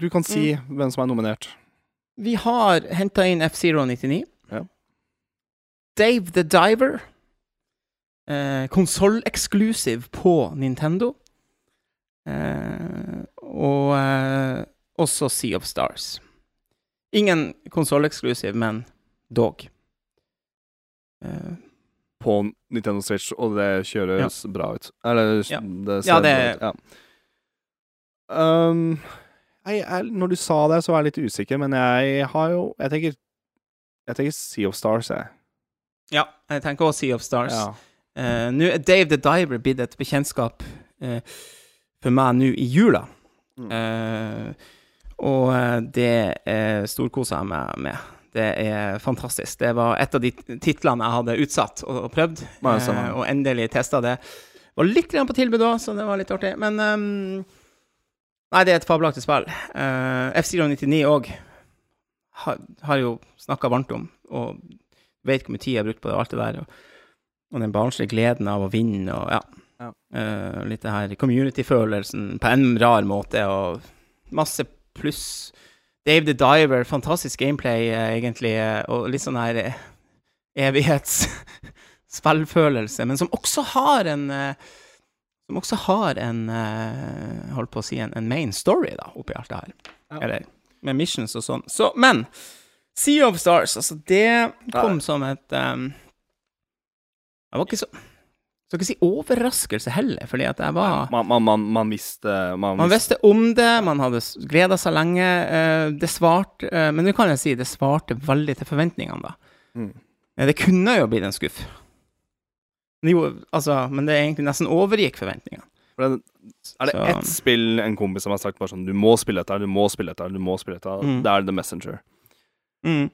Du kan si Mm. hvem som er nominert. Vi har henta inn F-Zero 99. Ja. Dave the Diver. Eh, Konsolleksklusiv på Nintendo. Eh, og eh, også Sea of Stars. Ingen konsolleksklusiv, men dog. Eh, På Nintendo Switch, og det kjøres bra ut. Eller Ja. det ser Ja, det- bra ut. Ja. Um, jeg, jeg, når du sa det, så var jeg litt usikker, men jeg har jo Jeg tenker Jeg tenker Sea of Stars, jeg. ja, jeg tenker også Sea of Stars. Ja. Uh, nå er Dave the Diver blitt et bekjentskap uh, for meg nå i jula. Mm. Uh, og det storkoser jeg meg med. Det er fantastisk. Det var et av de titlene jeg hadde utsatt og, og prøvd, eh, og endelig testa det. Var litt på tilbud òg, så det var litt artig. Men um, Nei, det er et fabelaktig spill. Uh, F-Zero99 òg har, har jo snakka varmt om, og vet hvor mye tid jeg har brukt på det og alt det der. Og, og den barnslige gleden av å vinne og ja. Ja. Uh, litt det her community-følelsen på en rar måte, og masse pluss. Dave the Diver, fantastisk gameplay, eh, egentlig, eh, og litt sånn her eh, evighetsspillfølelse, men som også har en Som også har en Holdt på å si en, en main story, da, oppi alt det her. Ja. Eller med missions og sånn. Så, men Sea of Stars, altså, det kom som et um, Det var ikke så skal ikke si overraskelse heller, fordi at jeg var Man, man, man, man visste Man, Man visste om det, man hadde gleda seg lenge. eh, det svarte eh, Men nå kan jeg si det svarte veldig til forventningene, da. Mm. Det kunne jo blitt en skuff. Men Jo, altså, men det egentlig nesten overgikk forventningene. For det- Er det Så- ett spill en kompis som har sagt bare sånn Du må spille dette, du må spille dette, du må spille dette, Mm. det er The Messenger. Mm.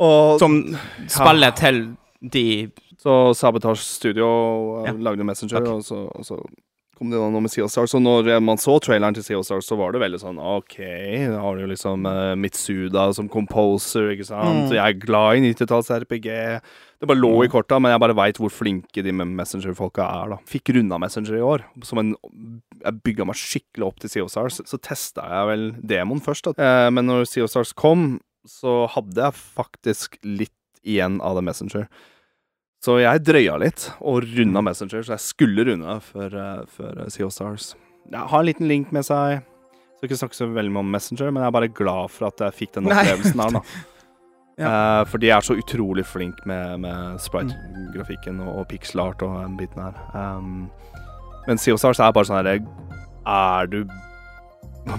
Og Som spiller til de Så Sabotage Studio uh, Ja. lagde Messenger, okay. og så, og så kom det noe med Sea of Stars. Og når man så traileren til Sea of Stars, så var det veldig sånn OK, da har du liksom uh, Mitsuda som composer, ikke sant. Mm. Jeg er glad i 90-talls-RPG. Det bare lå i korta, men jeg bare veit hvor flinke de Messenger-folka er, da. Fikk runda Messenger i år. Som en, jeg bygga meg skikkelig opp til Sea of Stars. Så testa jeg vel demoen først, da. Eh, men når Sea of Stars kom, så hadde jeg faktisk litt igjen av The Messenger. Så jeg drøya litt og runda Messenger, så jeg skulle runde før, eh, før CO of Stars. Jeg har en liten link med seg. Skal ikke snakke så veldig mye om Messenger, men jeg er bare glad for at jeg fikk den opplevelsen her, da. Eh, for de er så utrolig flinke med, med sprite-grafikken og, og pixel art og den biten her. Um, men of Stars er bare sånn herre Er du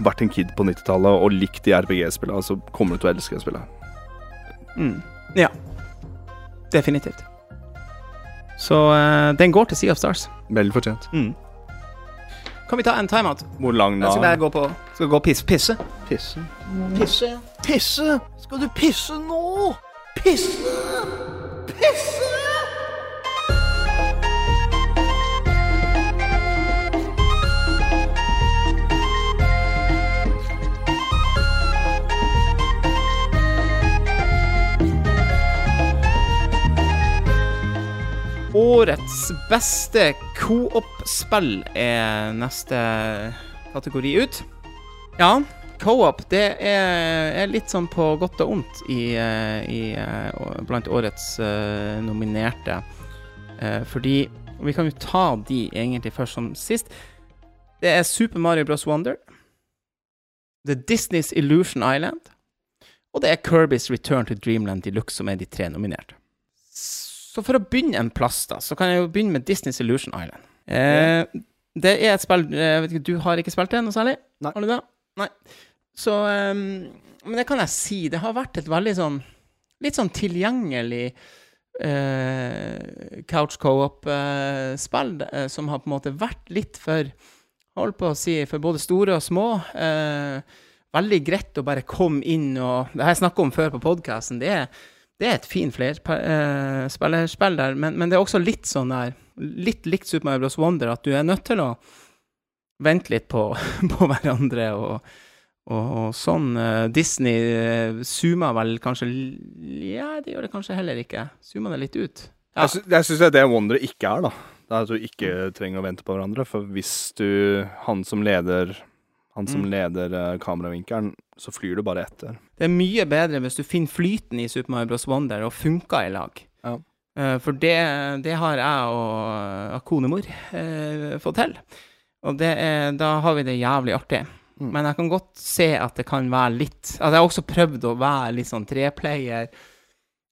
vært en kid på 90-tallet og likt de RPG-spillene, så kommer du til å elske spillet. mm. Ja. Definitivt. Så eh, den går til Sea of Stars. Veldig fortjent. Mm. Kan vi ta en timeout? Hvor lang Jeg skal da? bare gå på Skal gå og pisse. Pisse. Pisse. Pisse. Pisse! Skal du pisse nå? Pisse! Pisse! Årets beste co-op-spill er neste kategori ut. Ja, co-op det er, er litt sånn på godt og vondt i, eh, i, eh, blant årets uh, nominerte. Uh, fordi Vi kan jo ta de egentlig først som sist. Det er Super Mario Bros. Wonder. Er Disneys Illusion Island. Og det er Kirby's Return to Dreamland Deluxe som er de tre nominerte. Så for å begynne en plass, da, så kan jeg jo begynne med Disney's Illusion Island. Eh, det er et spill eh, jeg vet ikke, Du har ikke spilt det noe særlig? Nei. Har du det? Nei. Så um, Men det kan jeg si. Det har vært et veldig sånn Litt sånn tilgjengelig uh, couch co-op-spill uh, som har på en måte vært litt for Holdt på å si for både store og små. Uh, veldig greit å bare komme inn og Det har jeg snakka om før på podkasten. Det, er- det er et fint flerspillerspill der, men, men det er også litt sånn der Litt likt Super Mario Bros. Wonder, at du er nødt til å vente litt på, på hverandre og, og, og sånn. Eh, Disney uh, zoomer vel kanskje Ja, det gjør det kanskje heller ikke. Zoomer det litt ut. Ja. Jeg, sy jeg syns det er det Wonder ikke er, da. Det er at du ikke trenger å vente på hverandre. For hvis du Han som leder Han som Mm. leder eh, kameravinkelen, så flyr du bare etter. Det er mye bedre hvis du finner flyten i Super Mario Bros. Wonder og funker i lag. Ja. Eh, for det, det har jeg og, og konemor eh, fått til. Og det er, da har vi det jævlig artig. Mm. Men jeg kan godt se at det kan være litt Altså, jeg har også prøvd å være litt sånn treplayer.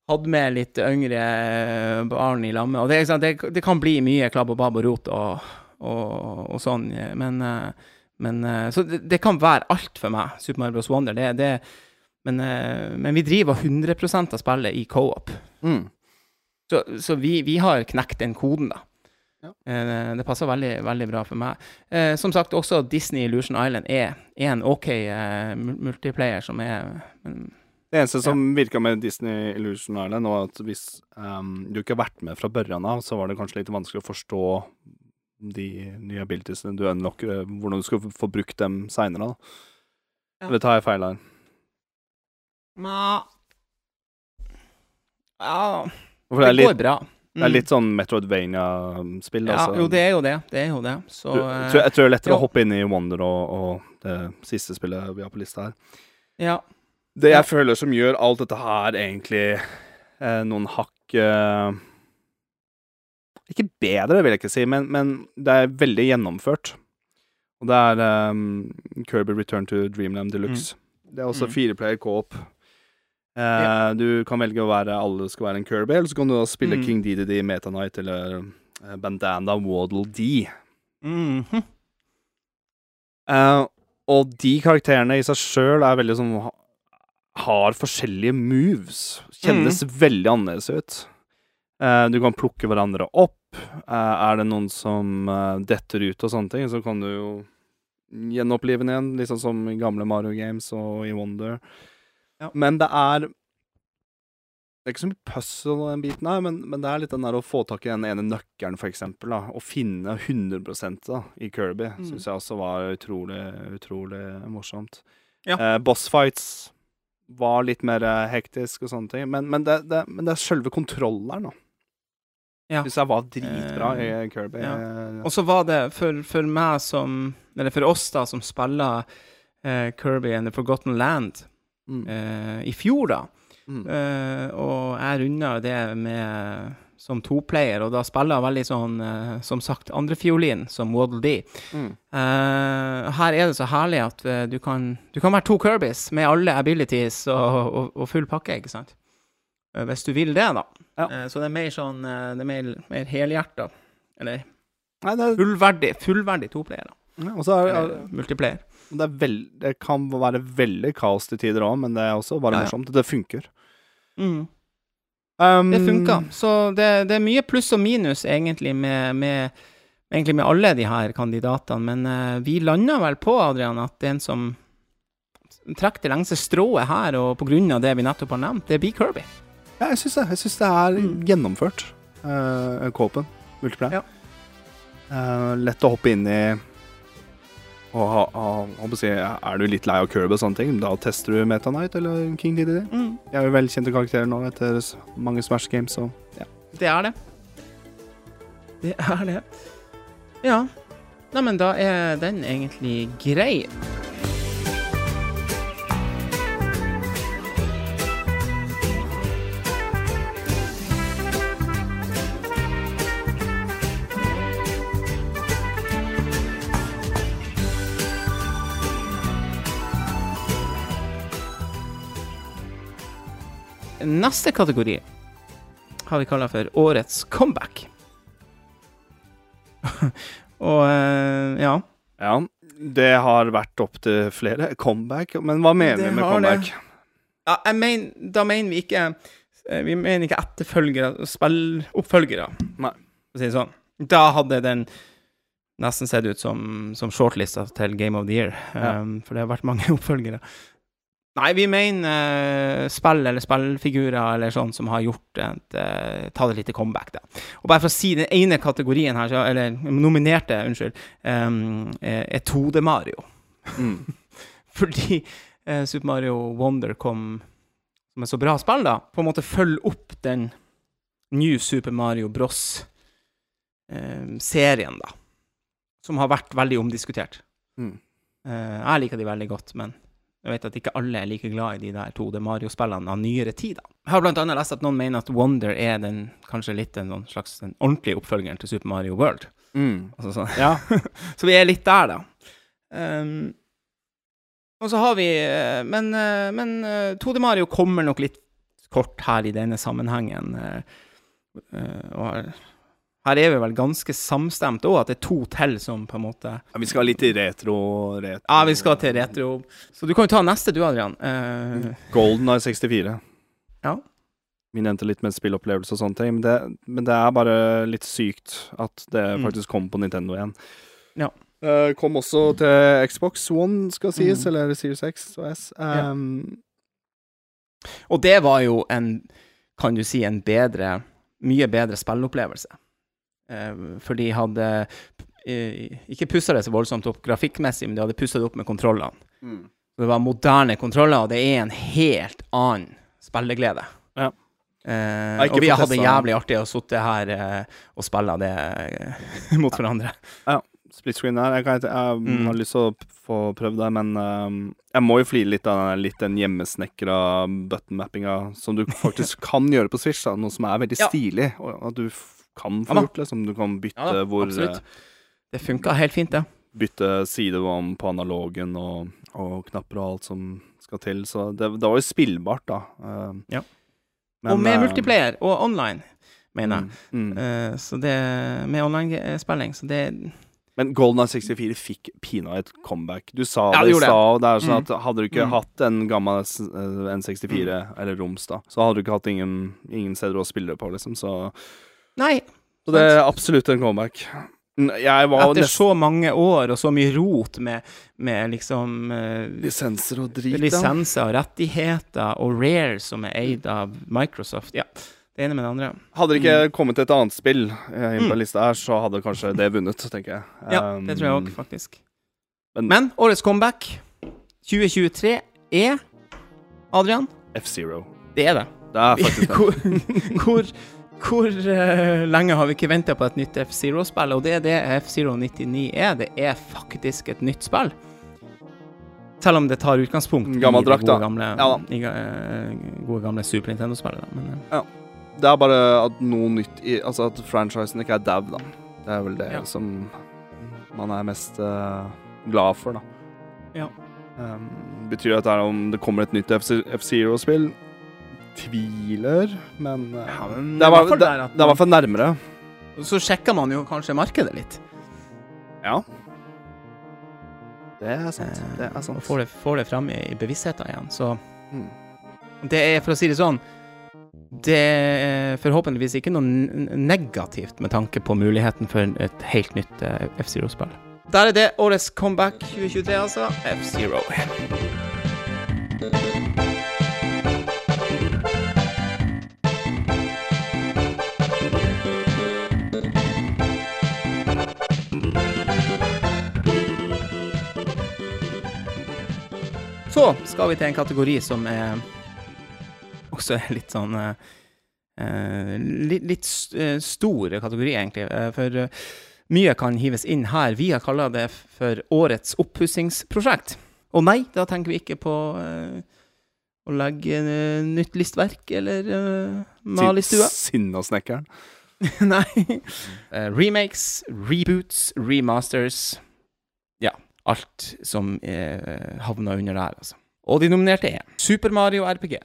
Hadde med litt yngre eh, barn i lammet. Og det, det, det kan bli mye klabb og babb og rot og, og, og sånn, men, eh, men eh, Så det, det kan være alt for meg, Super Mario Bros. Wonder. Det, det, men, eh, men vi driver 100 av spillet i co-op. Mm. Så, så vi, vi har knekt den koden, da. Ja. Eh, Det passer veldig, veldig bra for meg. Som sagt, også Disney Illusion Island er, er en OK multiplayer som er men, Det eneste som virka med Disney Illusion Island, var at hvis um, du ikke har vært med fra børjan av, så var det kanskje litt vanskelig å forstå de nye abilitiesene du unlocker, eh, hvordan du skal få- brukt dem seinere. Ja. Eller tar jeg feil her? Nja Ja, det, litt, går bra. det er Mm. litt sånn Metroidvania-spill. Ja, altså. jo, det er jo det. Det er jo det. Så Du, eh, jeg, tror, jeg tror det er lettere jo. å hoppe inn i Wonder og, og det siste spillet vi har på lista her. ja. Det jeg Ja. føler som gjør alt dette her egentlig eh, noen hakk eh, Ikke bedre, vil jeg ikke si, men, men det er veldig gjennomført. Og det er um, Kirby Return to Dreamland Deluxe. Det er også Mm. fireplayer co-op. Uh, Ja. Du kan velge å være alle skal være en Kirby, eller så kan du da spille Mm. King DDD, Meta Knight eller uh, Bandana Waddle D. Mm -hmm. uh, og de karakterene i seg sjøl er veldig sånn Har forskjellige moves. Kjennes veldig annerledes ut. Eh, du kan plukke hverandre opp. Eh, er det noen som eh, detter ut og sånne ting, så kan du jo gjenopplive den igjen, sånn som i gamle Mario Games og i Wonder. Ja. Men det er Det er ikke så mye puzzle den biten her, men, men det er litt den der å få tak i den ene nøkkelen, for eksempel, da, og finne 100 da, i Kirby, Mm. syns jeg også var utrolig, utrolig morsomt. Ja. Eh, bossfights var litt mer hektisk og sånne ting, men, men, det, det, men det er selve kontrolleren, da. Ja. Syns jeg var dritbra i Eh, Kirby. ja. Og så var det for, for meg som Eller for oss, da, som spiller uh, Kirby and the Forgotten Land mm, uh, i fjor, da. mm. Uh, og jeg runda det med som toplayer, og da spiller jeg veldig sånn, som sagt, andrefiolin, som Waddle Dee. Mm. Her er det så herlig at du, kan, du kan være to Kirbys med alle abilities og, og, og full pakke, ikke sant? Eh, hvis du vil det, da. Ja. Eh, så det er mer sånn eh, Det er mer, mer helhjerta. Eller Nei, det, er, fullverdig, fullverdig toplayer, ja, og så er, Eller multiplayer. det, er vel, det kan være veldig kaos til tider òg, men det er også bare ja. morsomt. Det funker. Mm. Um, Det funka. Så det, det er mye pluss og minus, egentlig, med, med, egentlig med alle de her kandidatene. Men uh, vi landa vel på, Adrian, at den som trekker det lengste strået her, og på grunn av det vi nettopp har nevnt, det blir Kirby. Ja, jeg syns det. Jeg synes det er Mm. gjennomført, uh, Kåpen. Multiplayer. Ja. Uh, lett å hoppe inn i og ha, ha, si, Er du litt lei av Kirby og sånne ting, da tester du Meta Knight eller King DDD. Mm. De er jo velkjente karakterer nå etter mange Smash Games, så ja. Det er det. Det er det. Ja. Neimen, da er den egentlig grei. Neste kategori har vi kalla for Årets comeback. Og eh, ja. ja. Det har vært opp til flere comeback, men hva mener Det vi med det. comeback? ja jeg men, da mener vi ikke eh, Vi mener ikke etterfølgere, spilloppfølgere, for å si det sånn. Da hadde den nesten sett ut som, som shortlista til Game of the Year, Ja. um, for det har vært mange oppfølgere. Nei, vi mener uh, spill eller spillfigurer eller sånn som har gjort et uh, Tatt et lite comeback, da. Og bare for å si den ene kategorien her, så, eller nominerte, unnskyld, um, er er 2D-Mario. Mm. Fordi uh, Super Mario Wonder kom som et så bra spill, da. På en måte følge opp den New Super Mario Bros-serien, da. Som har vært veldig omdiskutert. Mm. Jeg liker de veldig godt, men jeg vet at ikke alle er like glad i de der 2D Mario-spillene av nyere tid. da. Jeg har annet lest at noen mener at Wonder er den kanskje litt en sånn slags den ordentlige oppfølgeren til Super Mario World. Mm. Altså sånn. Ja. Så vi er litt der, da. Um, og så har vi eh, Men, eh, men eh, 2D Mario kommer nok litt kort her i denne sammenhengen. Uh, eh, og her, her er vi vel ganske samstemt òg, at det er to til som på en måte ja. Vi skal litt i retro, retro Ja, vi skal til retro. Så du kan jo ta neste, du, Adrian. Uh... Golden er 64. Ja. Vi nevnte litt med spillopplevelse og sånne ting, men det, men det er bare litt sykt at det Mm. faktisk kom på Nintendo igjen. Ja. Uh, kom også til Xbox One, skal sies, Mm. eller Series X og S. Ja. Um, og det var jo en, kan du si, en bedre Mye bedre spillopplevelse. Eh, for de hadde eh, ikke pussa det så voldsomt opp grafikkmessig, men de hadde pussa det opp med kontrollene. mm. Det var moderne kontroller, og det er en helt annen spilleglede. Ja. Eh, og vi hadde testet jævlig artig å sitte her eh, og spille det eh, mot hverandre. Split screen der. Jeg, kan, ikke- jeg Mm. har lyst til å få prøvd det, men um, jeg må jo flire litt av den, litt den hjemmesnekra button-mappinga som du faktisk kan gjøre på Switch, da, noe som er veldig Ja. stilig. Og at du kan få ja, gjort Liksom. du kan bytte Ja da, hvor absolutt. eh, Det funka helt fint, det. bytte side om på analogen og, og knapper og alt som skal til. Så det, det var jo spillbart, da. Uh, Ja. men, og med uh, multiplayer og online. mener jeg. Mm. Mm. Uh, så det Med online-spilling, så det Men Golden Eye 64 fikk pinadø et comeback. Du sa Ja, det i stad. Det er sånn Mm. at hadde du ikke Mm. hatt en gammel eh, N64, eller Roms, da, så hadde du ikke hatt ingen, ingen steder å spille det på, liksom. Så, Nei. så det er absolutt en comeback. Jeg var Etter nesten så mange år og så mye rot med, med liksom uh, Lisenser og drit, da. lisenser og rettigheter og Rare som er eid av Microsoft. Ja, det ene med det andre. Hadde det ikke kommet et annet spill eh, inn på Mm. lista her, så hadde kanskje det vunnet, tenker jeg. Ja, det tror jeg òg, Um, faktisk. men- Men årets comeback 2023 er Adrian? F-Zero. Det er det. Det er faktisk det. hvor hvor, hvor uh, lenge har vi ikke venta på et nytt F-Zero-spill? Og det er det F-Zero 99 er. Det er faktisk et nytt spill. Selv om det tar utgangspunkt Gammel i det drakt, gode gamle, Ja i, eh, gode gamle Super Nintendo-spillet. Uh. Eh, Det er bare at noe nytt i Altså at franchisen ikke er dau, da. Det er vel det Ja. som man er mest glad for, da. Ja. Um, betyr det at det om det kommer et nytt F-Zero-spill? Tviler, men, eh, Ja, men det, er i hvert fall er nærmere. så sjekker man jo kanskje markedet litt. Ja. Det er sant. eh, Det er sant. Og får det, får det fram i, i bevisstheten igjen. Så Mm. det er, for å si det sånn Det er forhåpentligvis ikke noe negativt med tanke på muligheten for et helt nytt eh, F-Zero-spill. Der er det årets comeback 2023, altså. F-Zero. Så skal vi til en kategori som er også er litt sånn eh, eh, litt, litt eh, stor kategori, egentlig. eh, for mye kan hives inn her. Vi har kalla det for årets oppussingsprosjekt. Og nei, da tenker vi ikke på eh, å legge nytt listverk eller uh, male i stua. Sinnasnekkeren. Nei. Uh, remakes, reboots, remasters alt som eh, havna under der, altså. Og de nominerte er Super Mario RPG.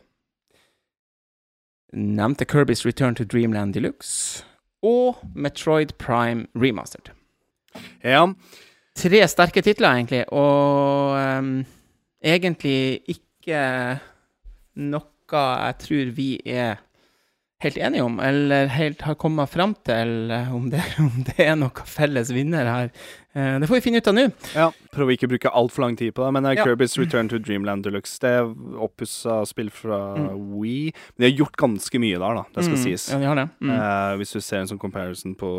Nevnte Kirby's Return to Dreamland Deluxe. Og Metroid Prime Remastered. Ja. Tre sterke titler, egentlig, og um, egentlig ikke noe jeg tror vi er helt enige om, eller helt har kommet fram til eh, om det, om det er noen felles vinner her. Eh, det får vi finne ut av nå. ja. Ikke å bruke altfor lang tid på det, men det er Ja. Kirby's Return to Dreamland Deluxe. Det er oppussa spill fra Mm. Wii. Men de har gjort ganske mye der, da. Det skal Mm, sies. Ja, de har det. Mm. Eh, hvis du ser en sånn comparison på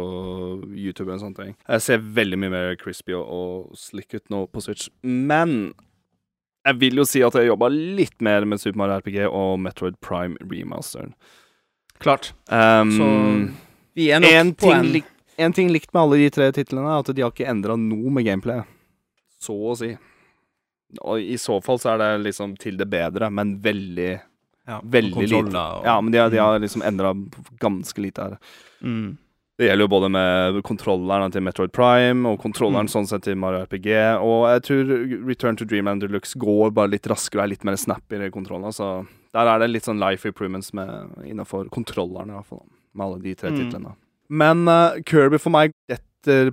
YouTube og sånne ting. Jeg ser veldig mye mer crispy og, og slick ut nå på Switch. Men jeg vil jo si at jeg jobba litt mer med Super Mario RPG og Metroid Prime Remasteren. Klart. Um, Så vi er nok en, på ting en lik, en ting likt med alle de tre titlene, er at de har ikke endra noe med gameplay. Så å si. Og i så fall så er det liksom til det bedre, men veldig ja, veldig lite. og- Ja, men de har, de har liksom endra ganske lite her. mm. Det gjelder jo både med kontrolleren til Metroid Prime og kontrolleren Mm. sånn sett til Mario RPG. Og jeg tror Return to Dreamland Deluxe går bare litt raskere og er litt mer snappy i kontrollene. Så der er det litt sånn life improvements med, innenfor kontrollerne, i hvert fall. Med alle de tre Mm. titlene. Men uh, Kirby for meg detter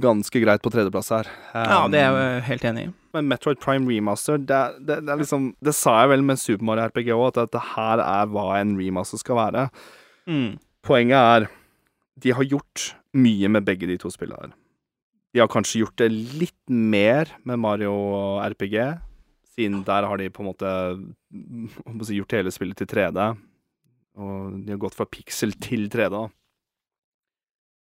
ganske greit på tredjeplass her. Ja, Um, det er jeg helt enig i. Men Metroid Prime Remaster, det, det, det liksom Det sa jeg vel med Super Mario RPG òg, at dette her er hva en remaster skal være. Mm. Poenget er de har gjort mye med begge de to spillene her. De har kanskje gjort det litt mer med Mario RPG, siden der har de på en måte må si, gjort hele spillet til 3D. Og de har gått fra pixel til 3D. da.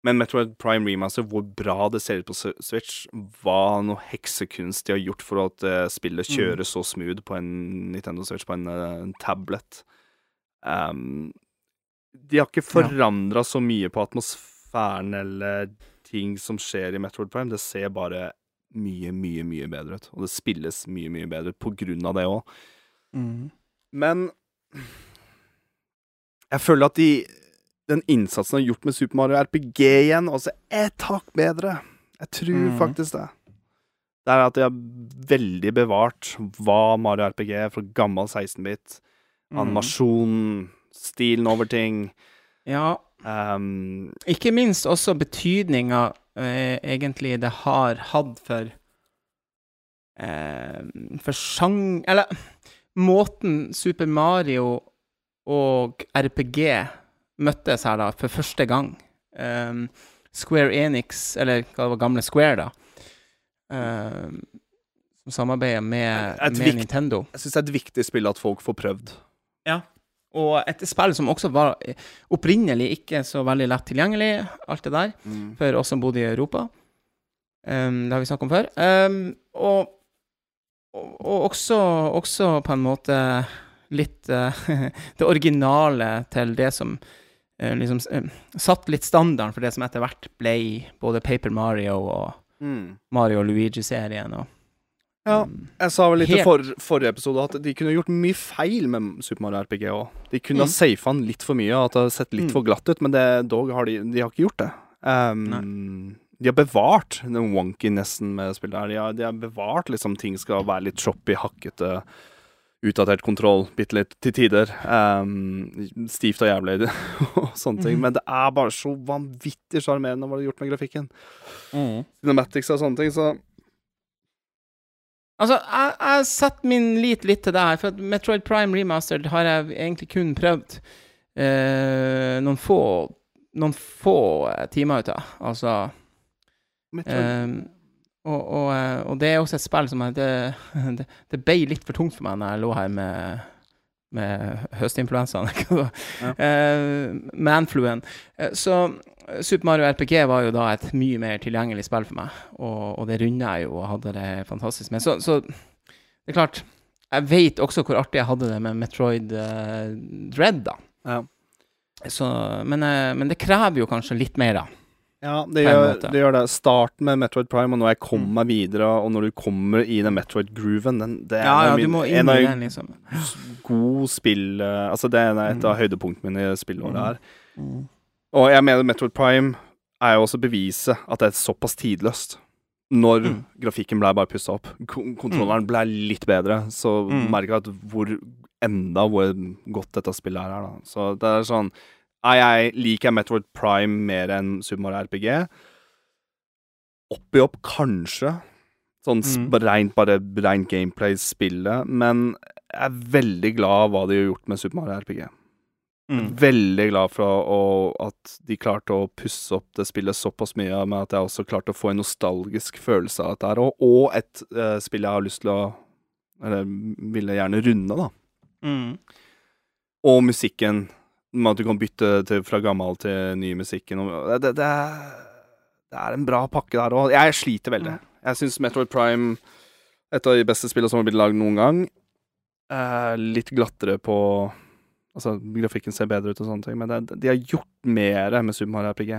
Men Metroid Prime Remaster, hvor bra det ser ut på Switch, hva noe heksekunst de har gjort for at eh, spillet Mm. kjører så smooth på en Nintendo Switch, på en, eh, en tablet. Um, de har ikke forandra så mye på atmosfæren eller ting som skjer i Metroid Prime. Det ser bare mye, mye, mye bedre ut. Og det spilles mye, mye bedre ut på grunn av det òg. Mm. Men jeg føler at de den innsatsen de har gjort med Super Mario RPG igjen, altså er et hakk bedre. Jeg tror mm. faktisk det. Det er at de har veldig bevart hva Mario RPG er fra gammel 16-bit. Mm. Animasjon, stilen over ting. Ja, Um, ikke minst også betydninga eh, egentlig det har hatt for eh, For sjang... Eller måten Super Mario og RPG møttes her, da, for første gang. Um, Square Enix, eller hva det var, gamle Square, da. Um, som samarbeider med, med Nintendo. jeg syns det er et viktig spill at folk får prøvd. Og et spill som også var opprinnelig ikke så veldig lett tilgjengelig, alt det der, for oss som bodde i Europa. Um, det har vi snakket om før. Um, og, og, og også, også på en måte litt uh, det originale til det som uh, liksom uh, satt litt standarden for det som etter hvert ble både Paper Mario og Mm. Mario Luigi-serien. og Ja. um, Jeg sa vel litt i for, forrige episode at de kunne gjort mye feil med Super Mario RPG òg. De kunne ha Mm. safa den litt for mye, at det har sett litt Mm. for glatt ut, men det, dog har de, de har ikke gjort det. Um, de har bevart den wonky-nessen med spillet her. De har, de har bevart liksom ting skal være litt choppy, hakkete, utdatert kontroll, bitte litt til tider. Um, stivt og jævlig og sånne ting. Mm. Men det er bare så vanvittig sjarmerende hva de har gjort med grafikken. Cinematics og sånne ting, så Altså, jeg, jeg setter min lit litt til det her, for Metroid Prime Remastered har jeg egentlig kun prøvd eh, noen få noen få eh, timer ut av. Altså eh, og, og, eh, og det er også et spill som jeg, det, det, det ble litt for tungt for meg når jeg lå her med med høstinfluensaen? Ja. Eh, manfluen. Eh, så Super Mario RPG var jo da et mye mer tilgjengelig spill for meg, og, og det runda jeg jo og hadde det fantastisk med. Så, så det er klart Jeg vet også hvor artig jeg hadde det med Metroid uh, Dread, da. Ja. Så, men, uh, men det krever jo kanskje litt mer, da. Ja, det gjør, det gjør det. Starten med Metroid Prime, og når jeg kommer Mm. meg videre, og når du kommer i den Metroid-grooven den, Det er Ja, en ja, min, en av den, liksom. god spill eh, Altså, det er et av Mm. høydepunktene mine i spillåret Mm. her. Mm. Og jeg mener Metroid Prime er jo også beviset at det er såpass tidløst. Når Mm. grafikken ble bare pussa opp. Kontrolleren ble litt bedre, så Mm. merker jeg hvor enda hvor godt dette spillet her er, da. Så det er sånn er jeg, Liker Metroid Prime mer enn Super Mario RPG? Oppi opp, kanskje. Sånn Mm. rent, bare rent gameplay-spillet. Men jeg er veldig glad av hva de har gjort med Super Mario RPG. Mm. Veldig glad for å, at de klarte å pusse opp det spillet såpass mye, med at jeg også klarte å få en nostalgisk følelse av dette her, og, og et uh, spill jeg har lyst til å Eller ville gjerne runde, da. Mm. Og musikken, med at du kan bytte til, fra gammel til ny musikken. Og det, det, er, det er en bra pakke der òg. Jeg sliter veldig. Jeg syns Metroid Prime et av de beste spillene som har blitt lagd noen gang. Eh, litt glattere på Altså, grafikken ser bedre ut og sånne ting, men det, de har gjort mer med Super Mario RPG.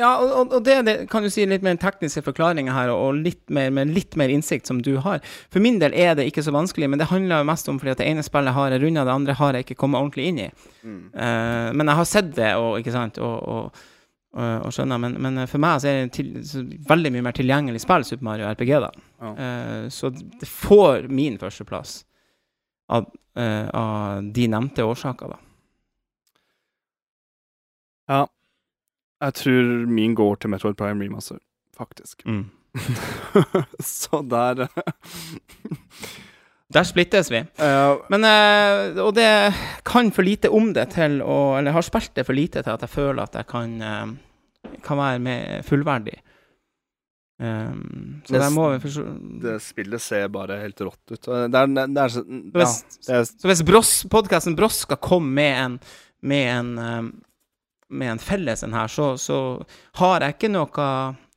Ja, og, og- det, det kan du si litt mer tekniske forklaringer her, og litt mer, med litt mer innsikt som du har. For min del er det ikke så vanskelig, men det handler jo mest om fordi at det ene spillet har jeg runda, det andre har jeg ikke kommet ordentlig inn i. Eh, men jeg har sett det, og, ikke sant, og, og, og, og skjønner, men, men for meg så er det til, så veldig mye mer tilgjengelig spill, Super Mario RPG, da. Ja. Uh, så det får min førsteplass av, eh, av de nevnte årsaker, da. Ja. Jeg tror min går til Metroid Prime Remaster, faktisk. Så der Der splittes vi. Uh, Men, uh, og det kan for lite om det til å Eller har spilt det for lite til at jeg føler at jeg kan, uh, kan være med fullverdig. Um, så Det der må vi forstå Det spillet ser bare helt rått ut. Det er, det er så Ja, er så hvis Bross, podkasten Bross skal komme med en med en, eh, med en felles en her, så, så har jeg ikke noe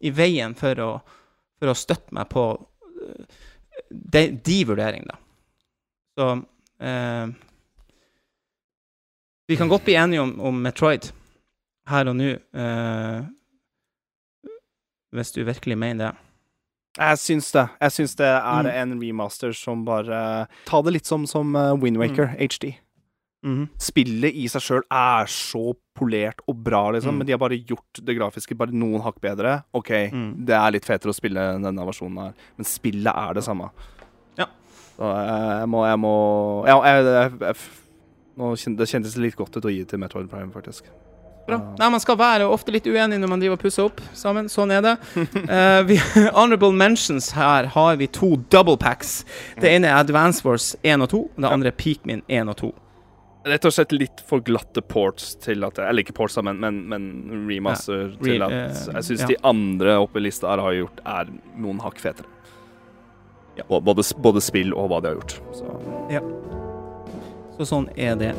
i veien for å, for å støtte meg på eh, de, de vurderingene. Så eh, Vi kan godt bli enige om, om Metroid her og nå, eh, hvis du virkelig mener det. Jeg syns det. Jeg syns det er Mm. en remaster som bare Ta det litt som, som Windwaker mm. HD. Mm. Spillet i seg sjøl er så polert og bra, liksom, Mm. men de har bare gjort det grafiske bare noen hakk bedre. OK, Mm. det er litt fetere å spille denne versjonen her, men spillet er det samme. Ja. Så jeg, jeg må Jeg må Ja, jeg, jeg, jeg, Nå kjen- Det kjentes litt godt ut å gi til Metroid Prime, faktisk. Bra. Nei, Man skal være ofte litt uenig når man driver og pusser opp sammen. Sånn er det. Uh, vi, honorable mentions her har vi to double packs. Det ene er Advance Wars 1 og 2. Det andre er Peakmin 1 og 2. Rett og slett litt for glatte ports til at Eller ikke ports, men, men, men remaster Re- til at eh, Jeg syns ja. de andre oppe i lista her har gjort er noen hakk fetere. Ja. Både, både spill og hva de har gjort. Så. Så sånn er det.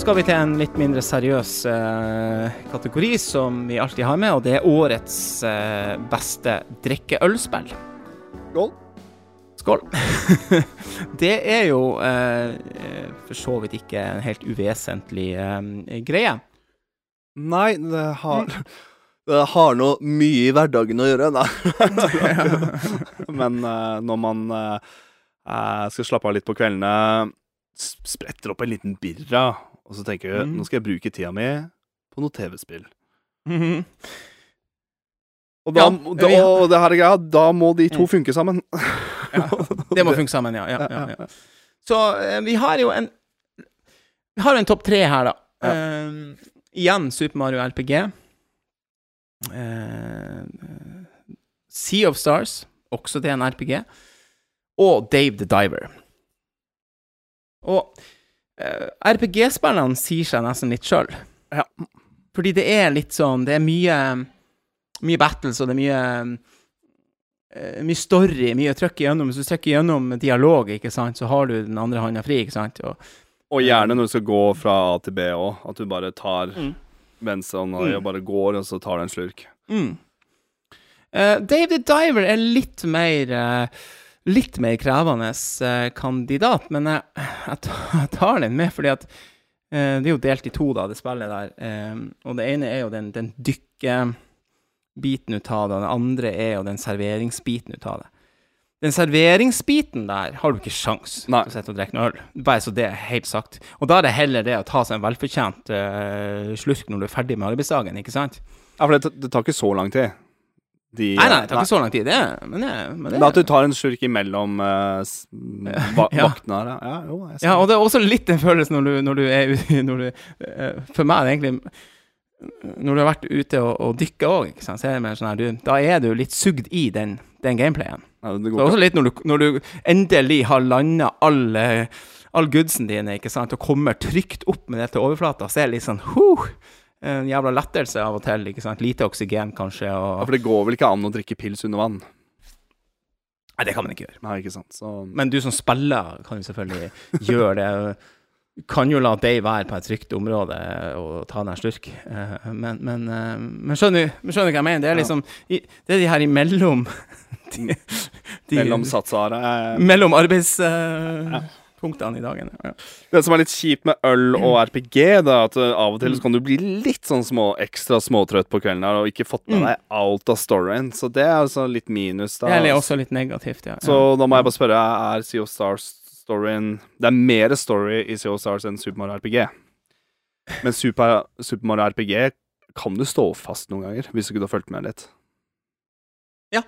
Skal vi til en litt mindre seriøs eh, kategori som vi alltid har med, og det er årets eh, beste drikkeølspill. Skål. Skål. det er jo eh, for så vidt ikke en helt uvesentlig eh, greie. Nei, det har Det har nå mye i hverdagen å gjøre, da. Men eh, når man eh, skal slappe av litt på kveldene, spretter opp en liten birra, og så tenker du Mm. nå skal jeg bruke tida mi på noe TV-spill. Mhm. Og, da, Ja, da, og det her er greia, da må de to Mm. funke sammen. Ja, det må funke sammen, ja. ja. Så eh, vi har jo en Vi har jo en topp tre her, da. Eh, igjen Super Mario RPG. Uh, sea of Stars, også det er en RPG. Og Dave the Diver. Og eh, RPG-spillene sier seg nesten litt sjøl. Ja. Fordi det er litt sånn Det er mye Mye battles, og det er mye eh, mye story, mye trøkk igjennom. Hvis du trykker gjennom dialog, ikke sant, så har du den andre hånda fri, ikke sant. Og, Og gjerne når du skal gå fra A til B òg, at du bare tar Mm. venstre hånd Mm. og bare går, og så tar du en slurk. mm. Uh, Dave the Diver er litt mer eh, Litt mer krevende eh, kandidat, men jeg, jeg, tar, den med fordi at eh, det er jo delt i to, da, det spillet der. Eh, og det ene er jo den, den dykkebiten ut av det, og det andre er jo den serveringsbiten ut av det. Den serveringsbiten der har du ikke sjans Nei. til å sitte og drikke øl. Bare så det er helt sagt. Og da er det heller det å ta seg en velfortjent uh, slurk når du er ferdig med arbeidsdagen, ikke sant? Ja, for det, det tar ikke så lang tid. De, Nei, nei, det tar ikke så lang tid, det. Men det, men det det at du tar en slurk imellom uh, va Ja. vaktene her, ja. ja. Jo, Ja, og det er også litt den følelsen når du, når du er ute når du, uh, For meg er det egentlig Når du har vært ute og, og dykka òg, så sånn Da er du litt sugd i den, den gameplayen. ja, det går er også litt når du, når du endelig har landa alle all goodsen dine, ikke sant, og kommer trygt opp med det til overflata, så er det litt sånn huh, En jævla lettelse av og til, ikke sant. Lite oksygen, kanskje, Og... Ja, for det går vel ikke an å drikke pils under vann? Nei, det kan man ikke gjøre. Nei, ikke sant. Så Men du som spiller, kan jo selvfølgelig gjøre det. Kan jo la deg være på et trygt område og ta deg en slurk. Eh, Men, men, eh, men skjønner, du hva jeg mener? Det er liksom Det er de her imellom de, de, mellom satsa Mellom arbeids... mellom arbeidspunktene i dagen. Ja. Det som er litt kjipt med øl og RPG, det er at eh, av og til så kan du bli litt sånn små, ekstra småtrøtt på kvelden her og ikke fått med Mm. deg alt av storyen. Så det er altså litt minus, da. Det er også litt negativt, ja. Så da må jeg bare spørre, er Sea of Stars-storyen Det er mer story i Sea of Stars enn Super Mario RPG. Men Super, Super Mario RPG kan du stå fast noen ganger, hvis du ikke har fulgt med litt. Ja,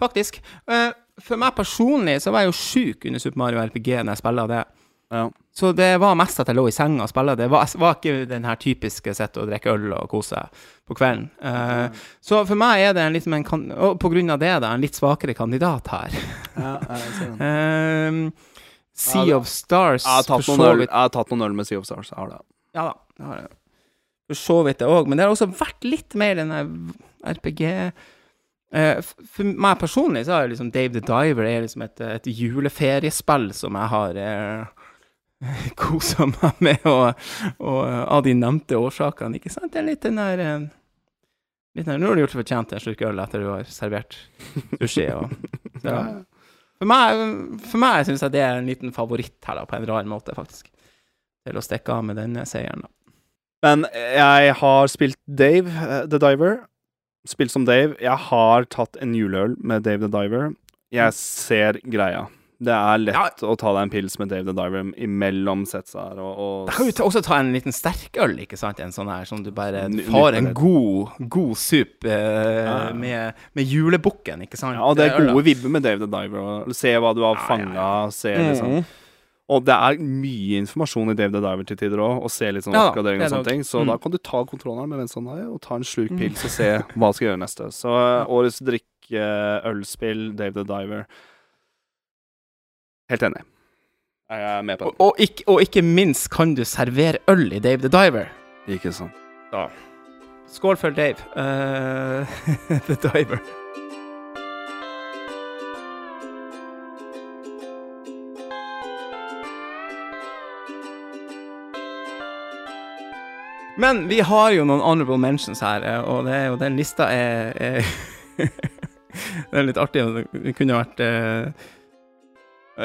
Faktisk. Eh, For meg personlig så var jeg jo sjuk under Super Mario RPG når jeg spilla det. Ja. Så det var mest at jeg lå i senga og spilla. Det var, var ikke den her typiske sitte å drikke øl og kose seg på kvelden. Eh, Så for meg er det en litt, en kan, og på grunn av det, da, en litt svakere kandidat her. Um, sea Ja, of Stars Jeg har, øl, jeg har tatt noen øl med Sea of Stars. Jeg har det. Ja da, Jeg har det. For så vidt det òg. Men det har også vært litt mer den RPG For meg personlig så har liksom Dave the Diver er liksom et, et juleferiespill som jeg har eh, kosa meg med, og, og eh, av de nevnte årsakene, ikke sant? Det er litt den der eh, litt den, Nå har du gjort deg fortjent til en slurk øl etter du har servert sushi. Og, så, for meg, for meg syns jeg det er en liten favoritt her, da, på en rar måte, faktisk. Til å stikke av med denne seieren, da. Men jeg har spilt Dave uh, the Diver. Spilt som Dave. Jeg har tatt en juleøl med Dave the Diver. Jeg ser greia. Det er lett å ta deg en pils med Dave the Diver imellom setsa her, og, og Da kan du ta, også ta en liten sterkøl, ikke sant? En sånn her som du bare har en god, god sup eh, Ja. med, med julebukken, ikke sant? Ja, og det er gode vibber med Dave the Diver. Og se hva du har Ja, ja, fanga, se liksom Og det er mye informasjon i Dave the Diver til tider òg, og se litt sånn Ja oppgradering det og sånne det ting. Så Mm. da kan du ta kontrolleren med venstre hånd og ta en slurk pils og se hva skal jeg gjøre neste. Så eh, årets drikkeølspill, Dave the Diver Helt enig. Jeg er med på Og, og, ikke, og ikke minst kan du servere øl i Dave the Diver. Ikke sant. Skål for Dave. uh, the Diver. Men vi har jo noen honorable mentions her, eh, og det jo den lista er, er Det er litt artig. og Det kunne vært uh,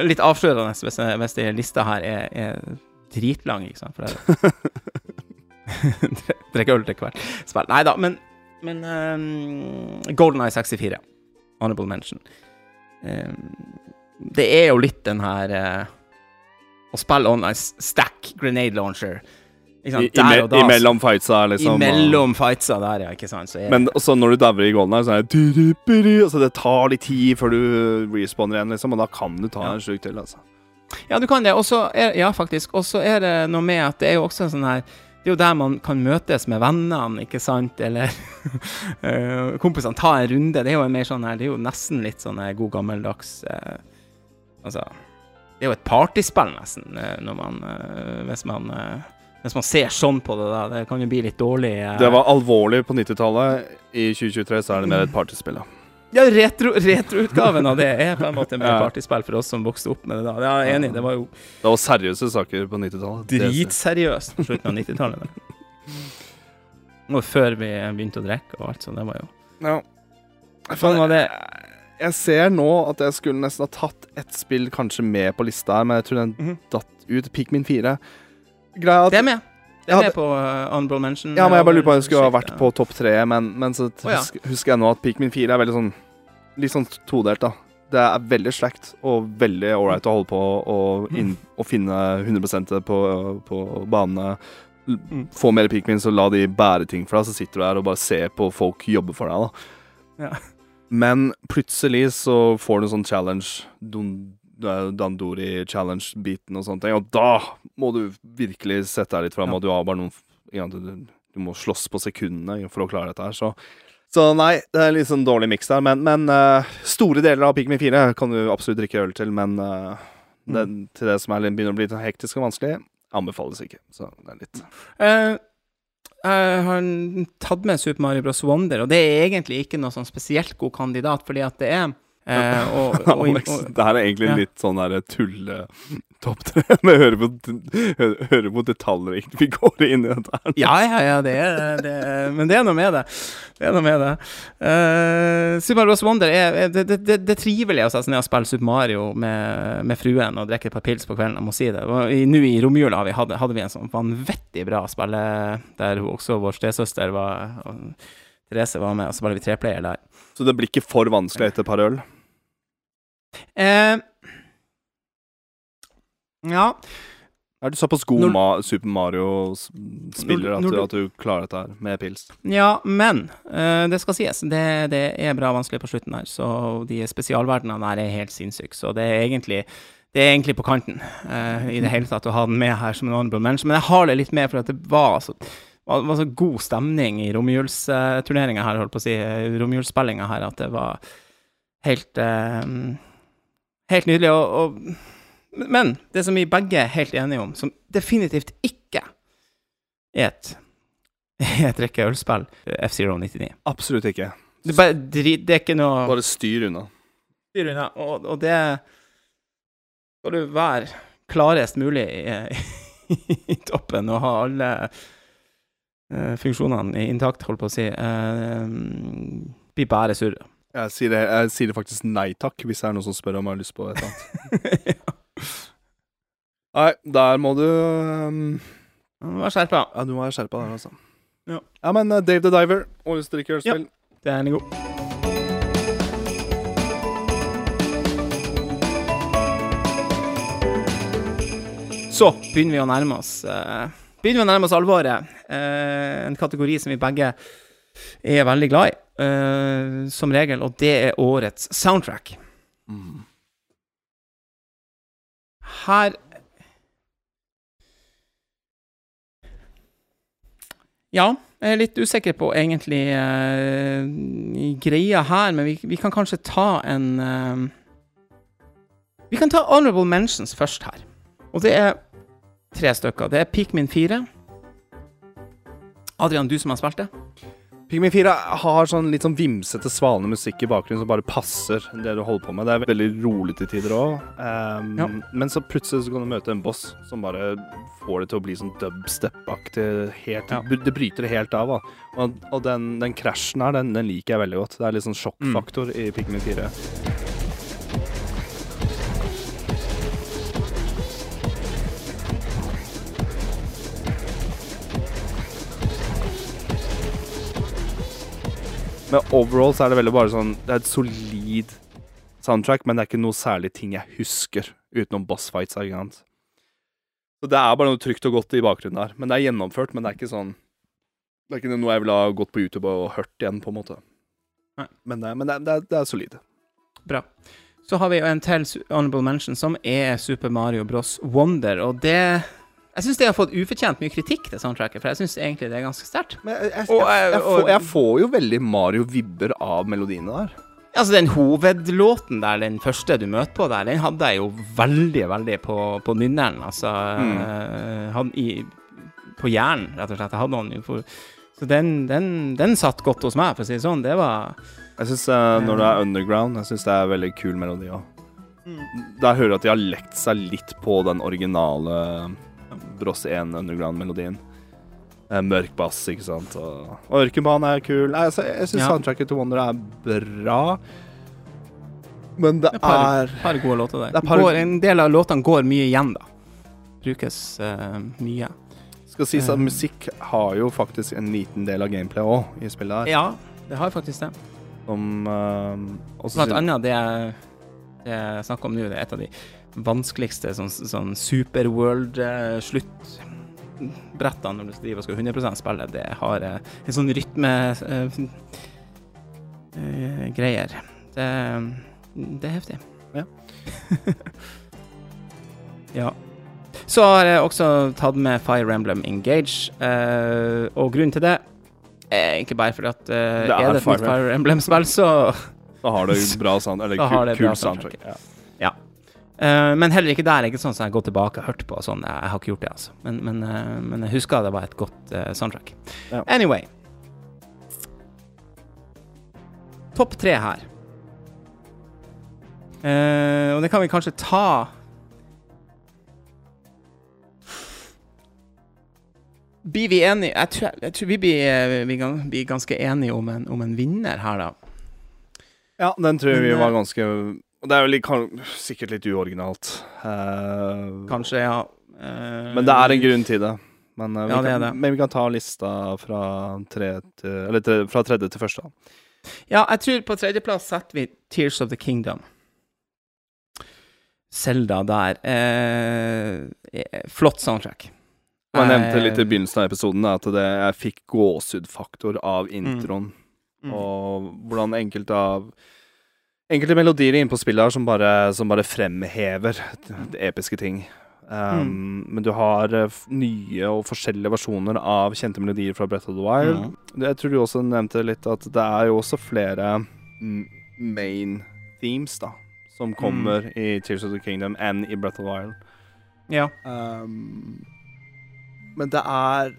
litt avslørende hvis, hvis den lista her er, er dritlang, ikke sant? For det Drikke øl til hvert spill. Nei da, men, men um, Golden Eye 64, honorable mention. Um, det er jo litt den her uh, Å spille online stack grenade launcher. I, Der og da, imellom fightsa, liksom. og- Imellom fightsa der, ja, ikke sant. Så jeg, Men også når du dauer i golden her, så er det altså Det tar litt tid før du respawner igjen, liksom, og da kan du ta Ja. en sluk til, altså. Ja, du kan det. Og så er, ja, faktisk. Og så er det noe med at det er jo også en sånn her Det er jo der man kan møtes med vennene, ikke sant? Eller eh, kompisene. Ta en runde. Det er jo mer sånn her Det er jo nesten litt sånn her god gammeldags eh, Altså Det er jo et partyspill, nesten, eh, når man eh, Hvis man eh, hvis man ser sånn på det, da. Det kan jo bli litt dårlig. eh. Det var alvorlig på 90-tallet. I 2023 så er det mer et partyspill, da. Ja, retro- retroutgaven av det er på en måte mer Ja. partyspill for oss som vokste opp med det da. Ja, jeg er enig. Det var jo Det var seriøse saker på 90-tallet. Dritseriøst på slutten av 90-tallet. Og før vi begynte å drikke og alt sånt. Det var jo Ja. Sånn var det. Jeg ser nå at jeg skulle nesten ha tatt ett spill kanskje med på lista her, men jeg tror den Mhm. datt ut. Pikmin 4. Greia at Det er med. Det er med på uh, Unbrown Mention. Ja, men jeg bare lurer på om jeg skulle ha vært på topp tre, men, men så oh, ja. husker, husker jeg nå at Pikmin 4 er veldig sånn Litt sånn todelt, da. Det er veldig slakt og veldig ålreit å holde på og, inn, og finne 100 på, på banene. Mm. Få mer Pikmin, så la de bære ting for deg, så sitter du her og bare ser på folk jobbe for deg, da. Ja. Men plutselig så får du en sånn challenge, eh, Dandori challenge-biten og sånne ting, og da må du virkelig sette deg litt fram, og du har bare noen ja, du, du må slåss på sekundene for å klare dette her, så så nei, det er litt sånn dårlig miks der, men, men uh, store deler av Pikmin 4 kan du absolutt drikke øl til, men uh, det, til det som er, begynner å bli hektisk og vanskelig, anbefales ikke. Så det er litt uh, jeg har tatt med Super Mario Bros. Wonder, og det er egentlig ikke noe sånn spesielt god kandidat, fordi at det er eh, og, og, Alex, og, det her er egentlig ja. litt sånn der tulle topp tre, Vi hører på, detaljrikt vi går inn i dette her. Ja, ja, ja, det er, det er Men det er noe med det. Det er noe med det. Uh, Super Mario Bros. Wonder er, er det, det, det, det er trivelig å sette ned og spille Super Mario med, med fruen og drikke et par pils på kvelden, jeg må si det. Nå i romjula hadde, hadde vi en sånn vanvittig bra spille der også vår stesøster var Therese var med, og så spiller vi treplayer der. Så det blir ikke for vanskelig etter et par øl? Eh, ja. Er du såpass god Når- ma Super Mario-spiller at, at du klarer dette her med pils? Ja, men eh, det skal sies. Det, det er bra vanskelig på slutten her. Så de spesialverdenene der er helt sinnssyke. Så det er egentlig det er egentlig på kanten eh, i det hele tatt å ha den med her som en honorable mention. Men jeg har det litt med for at det var så, var, var så god stemning i romjulsturneringa her, holdt på å si, eh, romjulsspillinga her, at det var helt eh, Helt nydelig. Og, og, men det som vi begge er helt enige om, som definitivt ikke er et et rekke ølspill, F-Zero 99. Absolutt ikke. Det bare drit, det er ikke noe Bare styr unna. styr unna. Og, og det skal du være klarest mulig i, i toppen og ha alle uh, funksjonene intakte, holdt på å si. Uh, blir bare surr. Jeg sier, det, jeg sier det faktisk nei takk, hvis det er noen som spør om jeg har lyst på et eller annet. Nei, der må du um, være skjerpa. Ja, du må være skjerpa der, altså. Ja. ja, men uh, Dave the Diver, årets drikkeølspill. Det er en god. Så begynner vi å nærme oss uh, Begynner vi å nærme oss alvoret. Uh, en kategori som vi begge er veldig glad i, uh, som regel, og det er årets soundtrack. Her Ja, jeg er litt usikker på egentlig uh, greia her, men vi, vi kan kanskje ta en uh, Vi kan ta honorable mentions først her. Og det er tre stykker. Det er Pikmin 4. Adrian, du som har spilt det. Pikmin 4 har sånn litt sånn vimsete, svalende musikk i bakgrunnen som bare passer det du holder på med. Det er veldig rolig til tider òg. Ja. Men så plutselig så kan du møte en boss som bare får det til å bli sånn dubstep-aktig. Ja. Det bryter det helt av. Da. Og, og den, den krasjen her, den, den liker jeg veldig godt. Det er litt sånn sjokkfaktor i Pikmin 4. Men overall så er det veldig bare sånn Det er et solid soundtrack, men det er ikke noe særlig ting jeg husker utenom bossfights. Ikke sant? Så det er bare noe trygt og godt i bakgrunnen der. Men det er gjennomført, men det er ikke sånn Det er ikke noe jeg ville ha gått på YouTube og hørt igjen, på en måte. Nei. Men, det, men det, det, det er solid. Bra. Så har vi jo en til honorable mention, som er Super Mario Bros. Wonder, og det Jeg syns det har fått ufortjent mye kritikk, det soundtracket, for jeg syns egentlig det er ganske sterkt. Men jeg, jeg, jeg, jeg, eh, får, jeg får jo veldig Mario-vibber av melodiene der. Altså, den hovedlåten der, den første du møter på der, den hadde jeg jo veldig, veldig på, på nynneren. Altså mm. hadde i, På hjernen, rett og slett. Jeg hadde jo for Så den, den, den satt godt hos meg, for å si det sånn. Det var Jeg synes uh, Når det er underground, jeg syns det er veldig kul melodi òg. Der hører du at de har lekt seg litt på den originale Bross 1 underground-melodien. Mørk bass, ikke sant. Og, og Ørkenbane er kul. Nei, altså, jeg syns Ja. soundtracket til Wonder er bra. Men det et par, er par gode låter der. Det er par- Går, en del av låtene går mye igjen, da. Brukes uh, mye. Skal sies at uh, musikk har jo faktisk en liten del av gameplay òg, i spillet her. Ja, det har faktisk det. Som uh, Blant annet det jeg, det jeg snakker om nå, det er et av de vanskeligste sånn, sånn superworld-sluttbrettene når du driver og skal 100% spille. Det har eh, en sånn rytme eh, eh. Det, det er heftig. Ja. ja. Så har jeg også tatt med Fire Emblem Engage, eh, og grunnen til det er egentlig bare fordi at eh, Det er er det et Fire Fire Emblem-spill, så Da har det bra sound, eller kult kul, kul bra soundtrack. soundtrack. Ja. Eh, men heller ikke der er ikke sånn som jeg gått tilbake og hørt på. Sånn. Jeg, jeg har ikke gjort det, altså. Men, men, uh, men jeg husker det var et godt uh, soundtrack. Ja. Anyway. Topp tre her. Eh, og det kan vi kanskje ta Blir vi enige Jeg tror, jeg tror vi blir, vi blir ganske enige om en, om en vinner her, da. Ja, den tror jeg vi var ganske det er vel kan, sikkert litt uoriginalt. Uh, Kanskje, ja. Uh, Men det er en grunn til det. Men, eh, vi, Ja, det kan, det. men vi kan ta lista fra, tre til, eller tre, fra tredje til første. Ja, jeg tror på tredjeplass setter vi Tears of the Kingdom. Zelda der. Eh, flott soundtrack. Og jeg nevnte litt i begynnelsen av episoden at det, jeg fikk gåsehudfaktor av introen. mm. Og hvordan enkelte av Enkelte melodier inne på spillet her som bare, som bare fremhever det episke ting. Um, Men du har eh, nye og forskjellige versjoner av kjente melodier fra Breath of the Wild. Mm. Jeg tror du også nevnte litt at det er jo også flere mm, main themes da som kommer i Tears of the Kingdom enn i Breath of the Wild. Ja. Um, men det er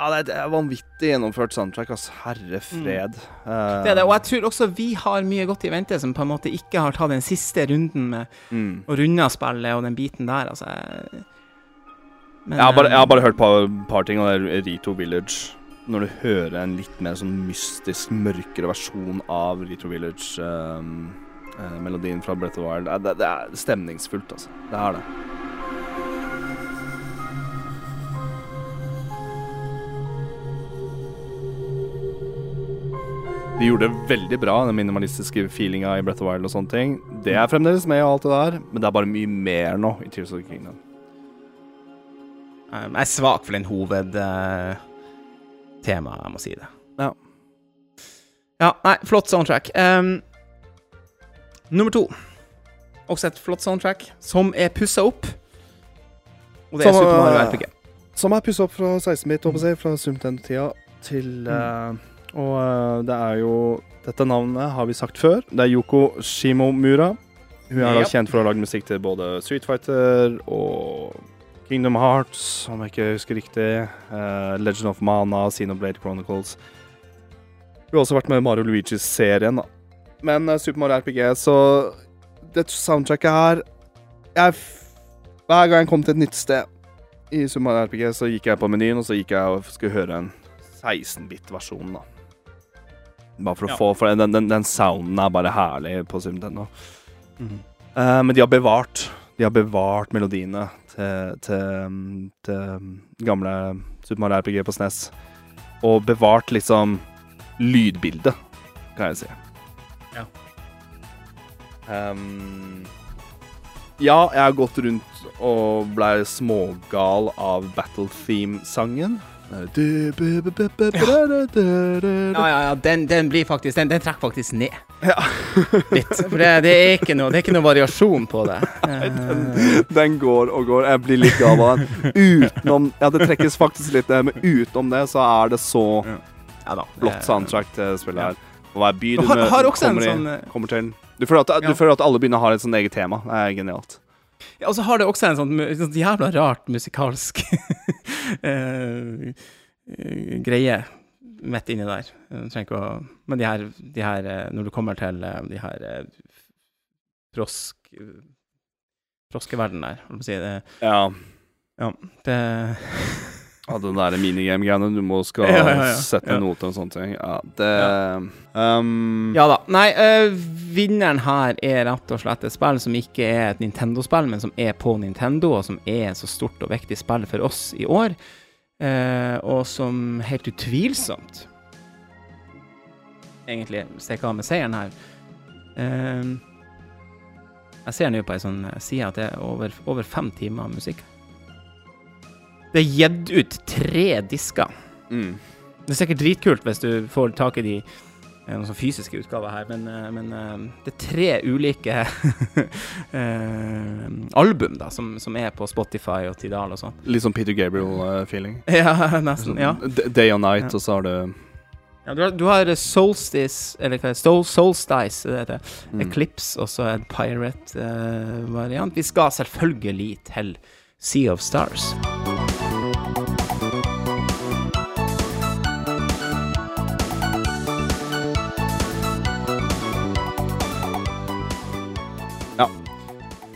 Ja, det er, vanvittig gjennomført soundtrack, altså. Herre fred. Mm. Det er det. Og jeg tror også vi har mye godt i vente som på en måte ikke har tatt den siste runden med mm. å runde av spillet og den biten der, altså. jeg- Men, jeg, har bare, jeg har eh, bare hørt på et par ting, og det er Rito Village. Når du hører en litt mer sånn mystisk, mørkere versjon av Rito Village-melodien fra Breath of Wild, det, det, det er stemningsfullt, altså. Det er det. De gjorde det veldig bra, den minimalistiske feelinga i Breath of Wild og sånne ting. Det er fremdeles med og alt det der, men det er bare mye mer nå i Tears of the Kingdom. Um, jeg er svak for den hovedtemaet, jeg må si det. Ja. Ja, nei, flott soundtrack. Um, nummer to. Også et flott soundtrack, som er pussa opp. Og det er Som, Super Mario uh, RPG. Som er pussa opp fra 16-bit, håper jeg, fra Sumten-tida til eh, Og eh, det er jo Dette navnet har vi sagt før. Det er Yoko Shimomura. Hun er da kjent for å ha lagd musikk til både Street Fighter og Kingdom Hearts, om jeg ikke husker riktig. Uh, Legend of Mana, Xenoblade Chronicles. Hun har også vært med i Mario Luigi-serien, da. Men uh, Super Mario RPG, så det soundtracket her jeg, Hver gang jeg kom til et nytt sted i Super Mario RPG, så gikk jeg på menyen, og så gikk jeg og skulle høre en 16-bit-versjon, da. Bare for å få For den, den, den sounden er bare herlig på Super Nintendo. Mhm. Eh, men de har bevart De har bevart melodiene til, til, til gamle Super Mario RPG på SNES. Og bevart liksom lydbildet, kan jeg si. Ja. Ehm, ja, jeg har gått rundt og ble smågal av Battle Theme-sangen. Ja, ja, ja, den, den blir faktisk Den, den trekker faktisk ned Ja. litt. For det, det, er ikke noe, det er ikke noe variasjon på det. Nei, Den går og går. Jeg blir litt gal av den. Utenom Ja, det trekkes faktisk litt men utenom det så er det så ja da. flott soundtrack til spillet her. Og hver by du Har, har også kommer, en sånn i, kommer til Du føler, at, du føler at alle byene har et sånt eget tema. Det er genialt. Ja, og så har det også en sånn, sånn jævla rart musikalsk eh, eh, greie midt inni der. Du trenger ikke å Men de her, de her eh, Når du kommer til eh, de her eh, frosk... Froskeverden der, holdt på å si. Det, Ja. det Ja, den der minigame-greiene du må skal Ja, ja, ja. sette Ja. noter og sånne ting. Ja, det um, Ja da. Nei, øh, vinneren her er rett og slett et spill som ikke er et Nintendo-spill, men som er på Nintendo, og som er et så stort og viktig spill for oss i år. Eh, og som helt utvilsomt egentlig stikker av med seieren her. Uh, jeg ser nå på ei sånn side at det er over, over fem timer musikk. Det er gitt ut tre disker. mm. Det er sikkert dritkult hvis du får tak i de eh, noen sånn fysiske utgaver her, men, eh, men eh, det er tre ulike album da, som, som er på Spotify og Tidal og sånn. Litt sånn Peter Gabriel-feeling. Ja, nesten. Ja. Day and Night, Ja. og så har du ja du, har, du har Solstice, eller hva Sol, Solstice, det heter. mm. Eclipse, og så en Pirate-variant. Vi skal selvfølgelig til Sea of Stars.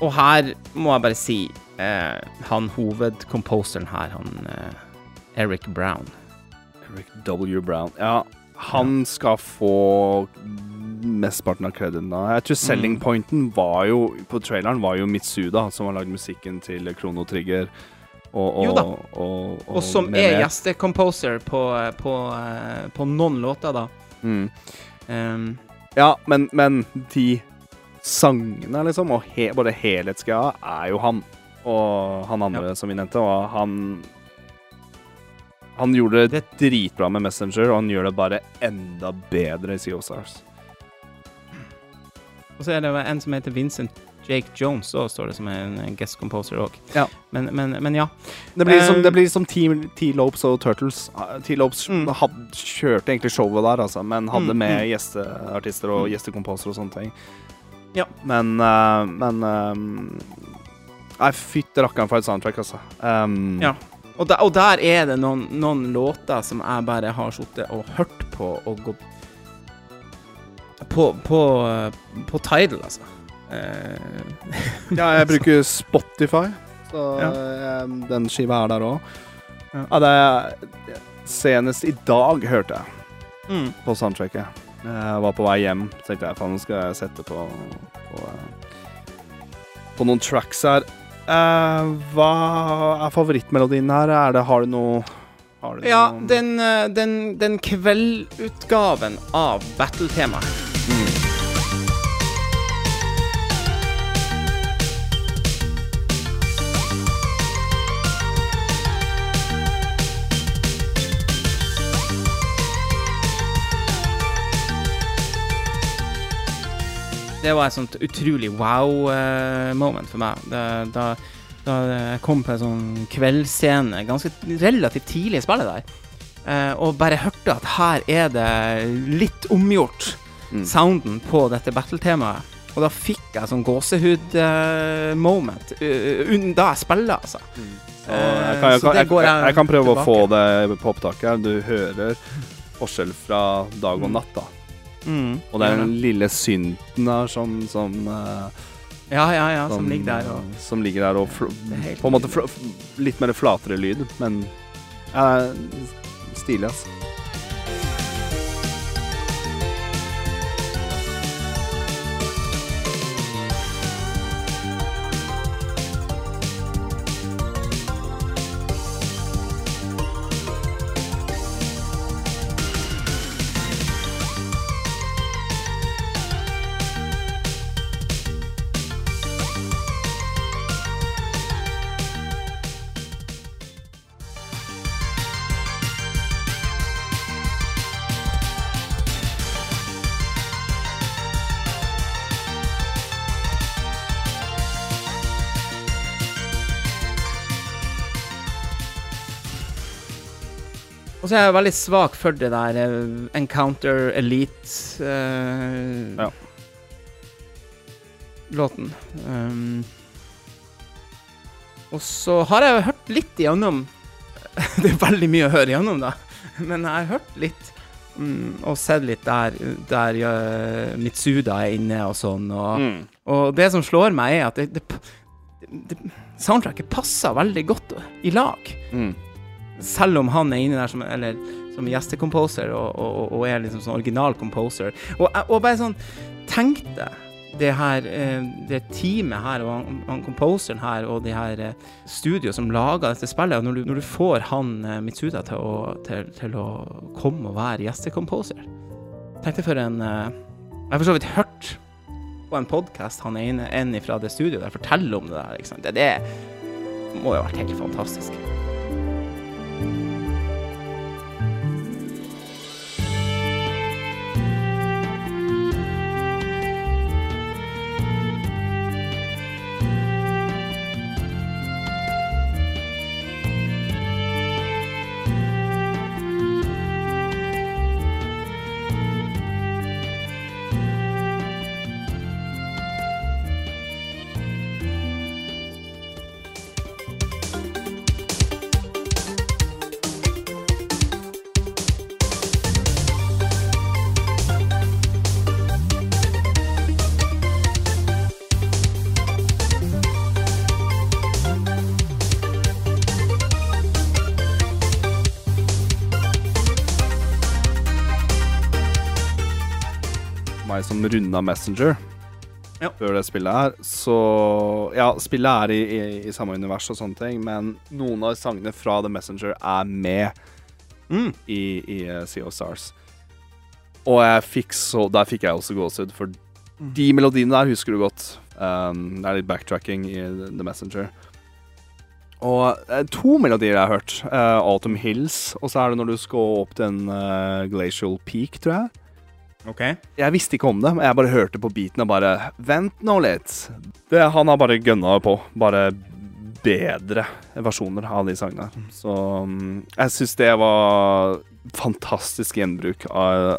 Og her må jeg bare si eh, Han hovedcomposeren her, han eh, Eric Brown. Eric W. Brown. Ja, han skal få mesteparten av crediten. Jeg tror selling Mm. pointen var jo på traileren var jo Mitsuda, som har lagd musikken til Krono Trigger. Og, og, Jo da. Og, Og som er gjestecomposer på, på, eh, på noen låter, da. Mm. Um, Ja, men, men de sangene, liksom, og he, både helhetsgreia, er jo han. Og han andre som vi nevnte, og han Han gjorde det dritbra med Messenger, og han gjør det bare enda bedre i Sea of Stars. og så er det en som heter Vincent Jake Jones, da står det som en guest composer òg. Ja. Men, men, men ja. Det blir som, Um, det blir som Team T-Lopes og Turtles. Ah, T-Lopes Mm. kjørte egentlig showet der, altså, men hadde Mm, med mm. gjesteartister og Mm. gjestekomposer og sånne ting. Ja. Men uh, Men um, Nei, fytti rakkeren for et soundtrack, altså. Um, Ja. Og, der, og der er det noen, noen låter som jeg bare har sittet og hørt på og gått På, på, eh, på Tidal, altså. Uh, Ja, jeg bruker Spotify, så Ja. eh, den skiva er der òg. Ja. Ja. det er Senest i dag hørte jeg mm. på soundtracket. Jeg var på vei hjem, tenkte jeg faen, nå skal jeg sette på på, eh, på noen tracks her. Eh, hva er favorittmelodien her? Er det, har du noe har du Ja, noen? den, eh, den, den kveldutgaven av battle-temaet. Mm. Det var et sånt utrolig wow-moment for meg. Da, da, da jeg kom på en sånn kveldsscene ganske relativt tidlig i spillet der, eh, og bare hørte at her er det litt omgjort, Mm. sounden på dette battle-temaet. Og da fikk jeg sånn gåsehud-moment da jeg spiller, altså. Så jeg, kan, jeg, det kan, jeg, jeg kan prøve å få det på opptaket. Du hører forskjell fra dag og natt, da. Mm, Og det er den lille synten der som som, uh, Ja, ja, ja, som ligger der og som ligger der og På en måte litt mer flatere lyd, men uh, stilig, ass. Så er veldig svak for det der eh, Encounter Elite uh, Ja. Låten. Um, og så har jeg hørt litt igjennom Det er veldig mye å høre igjennom, da. Men jeg har hørt litt um, og sett litt der, der uh, Mitsuda er inne og sånn. Og, Mm. og det som slår meg, er at det, det, det, soundtracket passer veldig godt i lag Mm. Selv om han er inne der som, eller, som gjestekomposer og, og, og er liksom sånn original composer. Og, og bare sånn Tenk deg det her eh, det teamet her og han, han composeren her og det her eh, studio som laga dette spillet, og når du, når du får han eh, Mitsuda til å, til, til å komme og være gjestekomposer Tenk deg for en Jeg har for så vidt hørt på en podkast han ene en fra det studioet der forteller om det der. Ikke? Det, det må jo ha vært helt fantastisk. Meg runda Messenger Ja. før det spillet her. Så ja, spillet er i, i, i samme univers og sånne ting, men noen av sangene fra The Messenger er med Mm. i, i uh, Sea of Stars. Og jeg fikk så Der fikk jeg også gåsehud, for de melodiene der husker du godt. Um, det er litt backtracking i The Messenger. Og eh, to melodier jeg har hørt. Uh, Autumn Hills, og så er det når du skal opp til en uh, Glacial Peak, tror jeg. OK. Jeg visste ikke om det, men jeg bare hørte på beaten og bare Vent nå litt. Det, han har bare gønna på. Bare bedre versjoner av de sangene. Så mm, jeg syns det var fantastisk gjenbruk av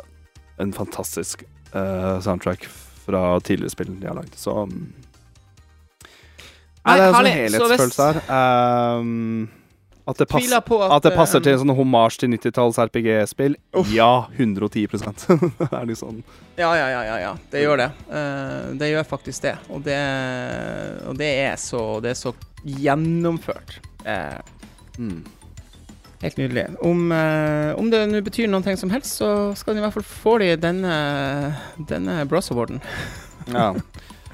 en fantastisk uh, soundtrack fra tidligere spill de har lagd. Så mm. Nei, det er en sånn helhetsfølelse her. Um, at, det pass, at, at det passer til eh, en sånn hommage til 90-talls RPG-spill. Ja, 110 Det er litt sånn Ja, ja, ja, ja, ja. Det gjør det. Uh, det gjør faktisk det. Og det, og det er så Det er så gjennomført. Uh, mm. helt nydelig. Om, uh, om det nå betyr noen ting som helst, så skal de i hvert fall få de denne, denne Bros Awarden. Ja.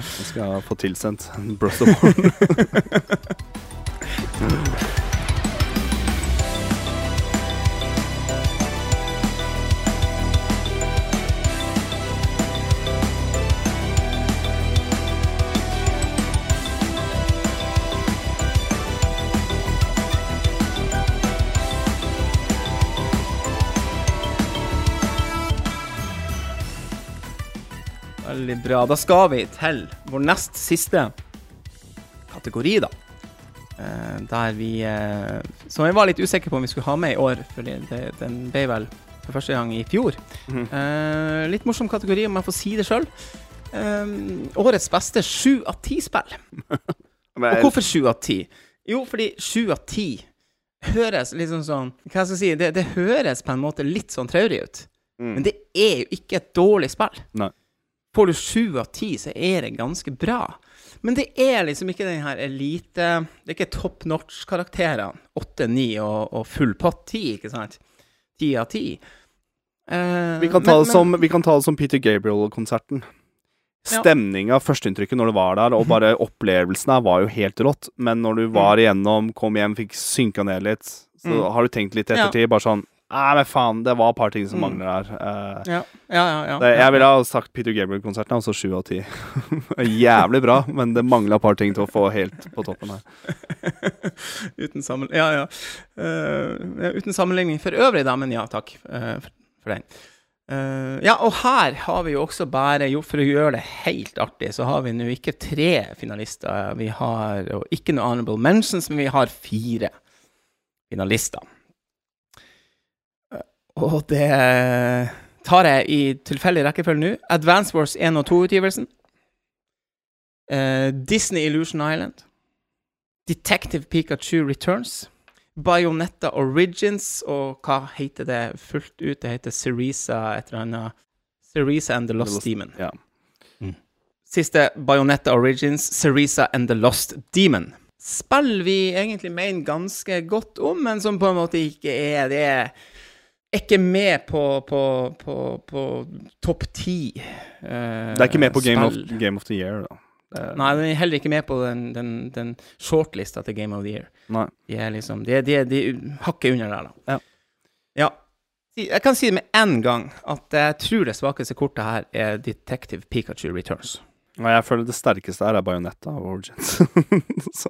Jeg skal få tilsendt en Bros Award. Bra. Da skal vi til vår nest siste kategori, da. Eh, der vi eh, Som jeg var litt usikker på om vi skulle ha med i år, for det, den ble vel for første gang i fjor. Mm. Litt morsom kategori, om jeg får si det sjøl. årets beste sju av ti-spill. Og hvorfor sju av ti? Jo, fordi sju av ti høres liksom sånn Hva skal jeg si? Det, det høres på en måte litt sånn traurig ut. Mm. Men det er jo ikke et dårlig spill. Nei. Får du sju av ti, så er det ganske bra. Men det er liksom ikke den her elite Det er ikke top notch-karakterene. Åtte, ni og, og full pott ti, ikke sant? Ti av ti. Eh, vi, kan men- som, vi kan ta det som Peter Gabriel-konserten. Ja. Stemninga, førsteinntrykket når du var der, og bare opplevelsen her var jo helt rått. Men når du var igjennom, kom hjem, fikk synka ned litt, så Mm. har du tenkt litt i Ja. ettertid, bare sånn Nei, men faen, det var et par ting som Mm. mangler her. Uh, Ja, ja, ja. det, jeg ville ha sagt Peter Gabriel-konserten, altså sju av ti. Jævlig bra, men det mangla et par ting til å få helt på toppen her. uten, sammen, ja, ja. Uh, uten sammenligning for øvrig, da, men ja, takk uh, for, for den. Uh, ja, og her har vi jo også bare, jo, for å gjøre det helt artig, så har vi nå ikke tre finalister. Vi har og ikke noe honorable mentions, men vi har fire finalister. Eh, og det tar jeg i tilfeldig rekkefølge nå. Advance Wars 1 og 2-utgivelsen. Uh, Disney Illusion Island. Detective Pikachu Returns. Bayonetta Origins, og hva heter det fullt ut? Det heter Cerisa et eller annet. Cerisa and the Lost, Lost- Demon. Ja. Siste Bayonetta Origins, Cerisa and the Lost Demon. Spill vi egentlig mener ganske godt om, men som på en måte ikke er Det er ikke med på, på, på, på topp ti. Uh, Det er ikke med på Game of. Game of the Year, da. Det, Nei, den er heller ikke med på den, den, den shortlista til Game of the Year. nei. De er liksom De er, de er, de er hakket under der, da. Ja. ja. Jeg kan si det med en gang at jeg tror det svakeste kortet her er Detective Pikachu Returns. Nei, jeg føler det sterkeste her er Bayonetta og Origins. så.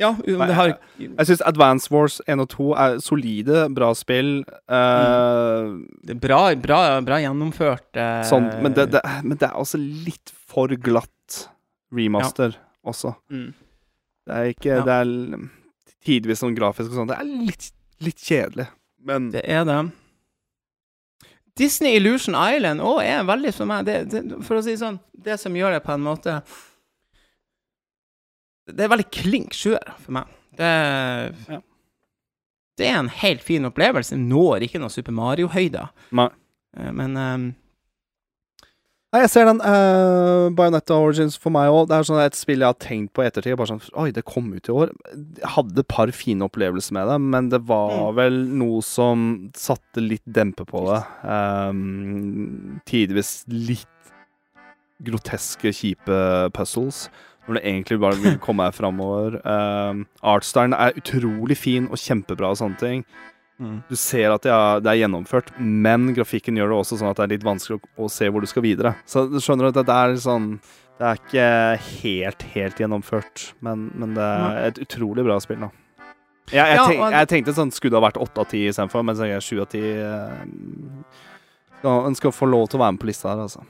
Ja, har Jeg syns Advance Wars 1 og 2 er solide, bra spill. Det er bra, bra, bra gjennomført. Uh... sånn, men, det, det, men det er også litt for glatt remaster også. mm. Det er ikke Ja. Det er tidvis sånn grafisk og sånn. Det er litt, litt kjedelig. Men Det er det. Disney Illusion Island òg er veldig for meg det, det, For å si sånn, det som gjør det på en måte Det er veldig klink sjuer for meg. Det, Ja. det er en helt fin opplevelse. Når ikke noe Super Mario-høyder. Eh, Men um, Nei, jeg ser den. Uh, Bayonetta Origins for meg òg. Det er sånn et spill jeg har tenkt på i ettertid. Bare sånn Oi, det kom ut i år. Jeg hadde et par fine opplevelser med det, men det var Mm. vel noe som satte litt dempe på det. Um, tidvis litt groteske, kjipe puzzles. Når det egentlig bare vil komme her framover. Um, Artstylen er utrolig fin og kjempebra og sånne ting. Du ser at det er, det er gjennomført, men grafikken gjør det også sånn at det er litt vanskelig å, å se hvor du skal videre. Så du skjønner at det er sånn Det er ikke helt, helt gjennomført, men, men det er et utrolig bra spill, da. Jeg, jeg, Ja, tenk, jeg tenkte sånn skulle det ha vært åtte av ti istedenfor, mens jeg er sju av ti. Han skal få lov til å være med på lista her, altså.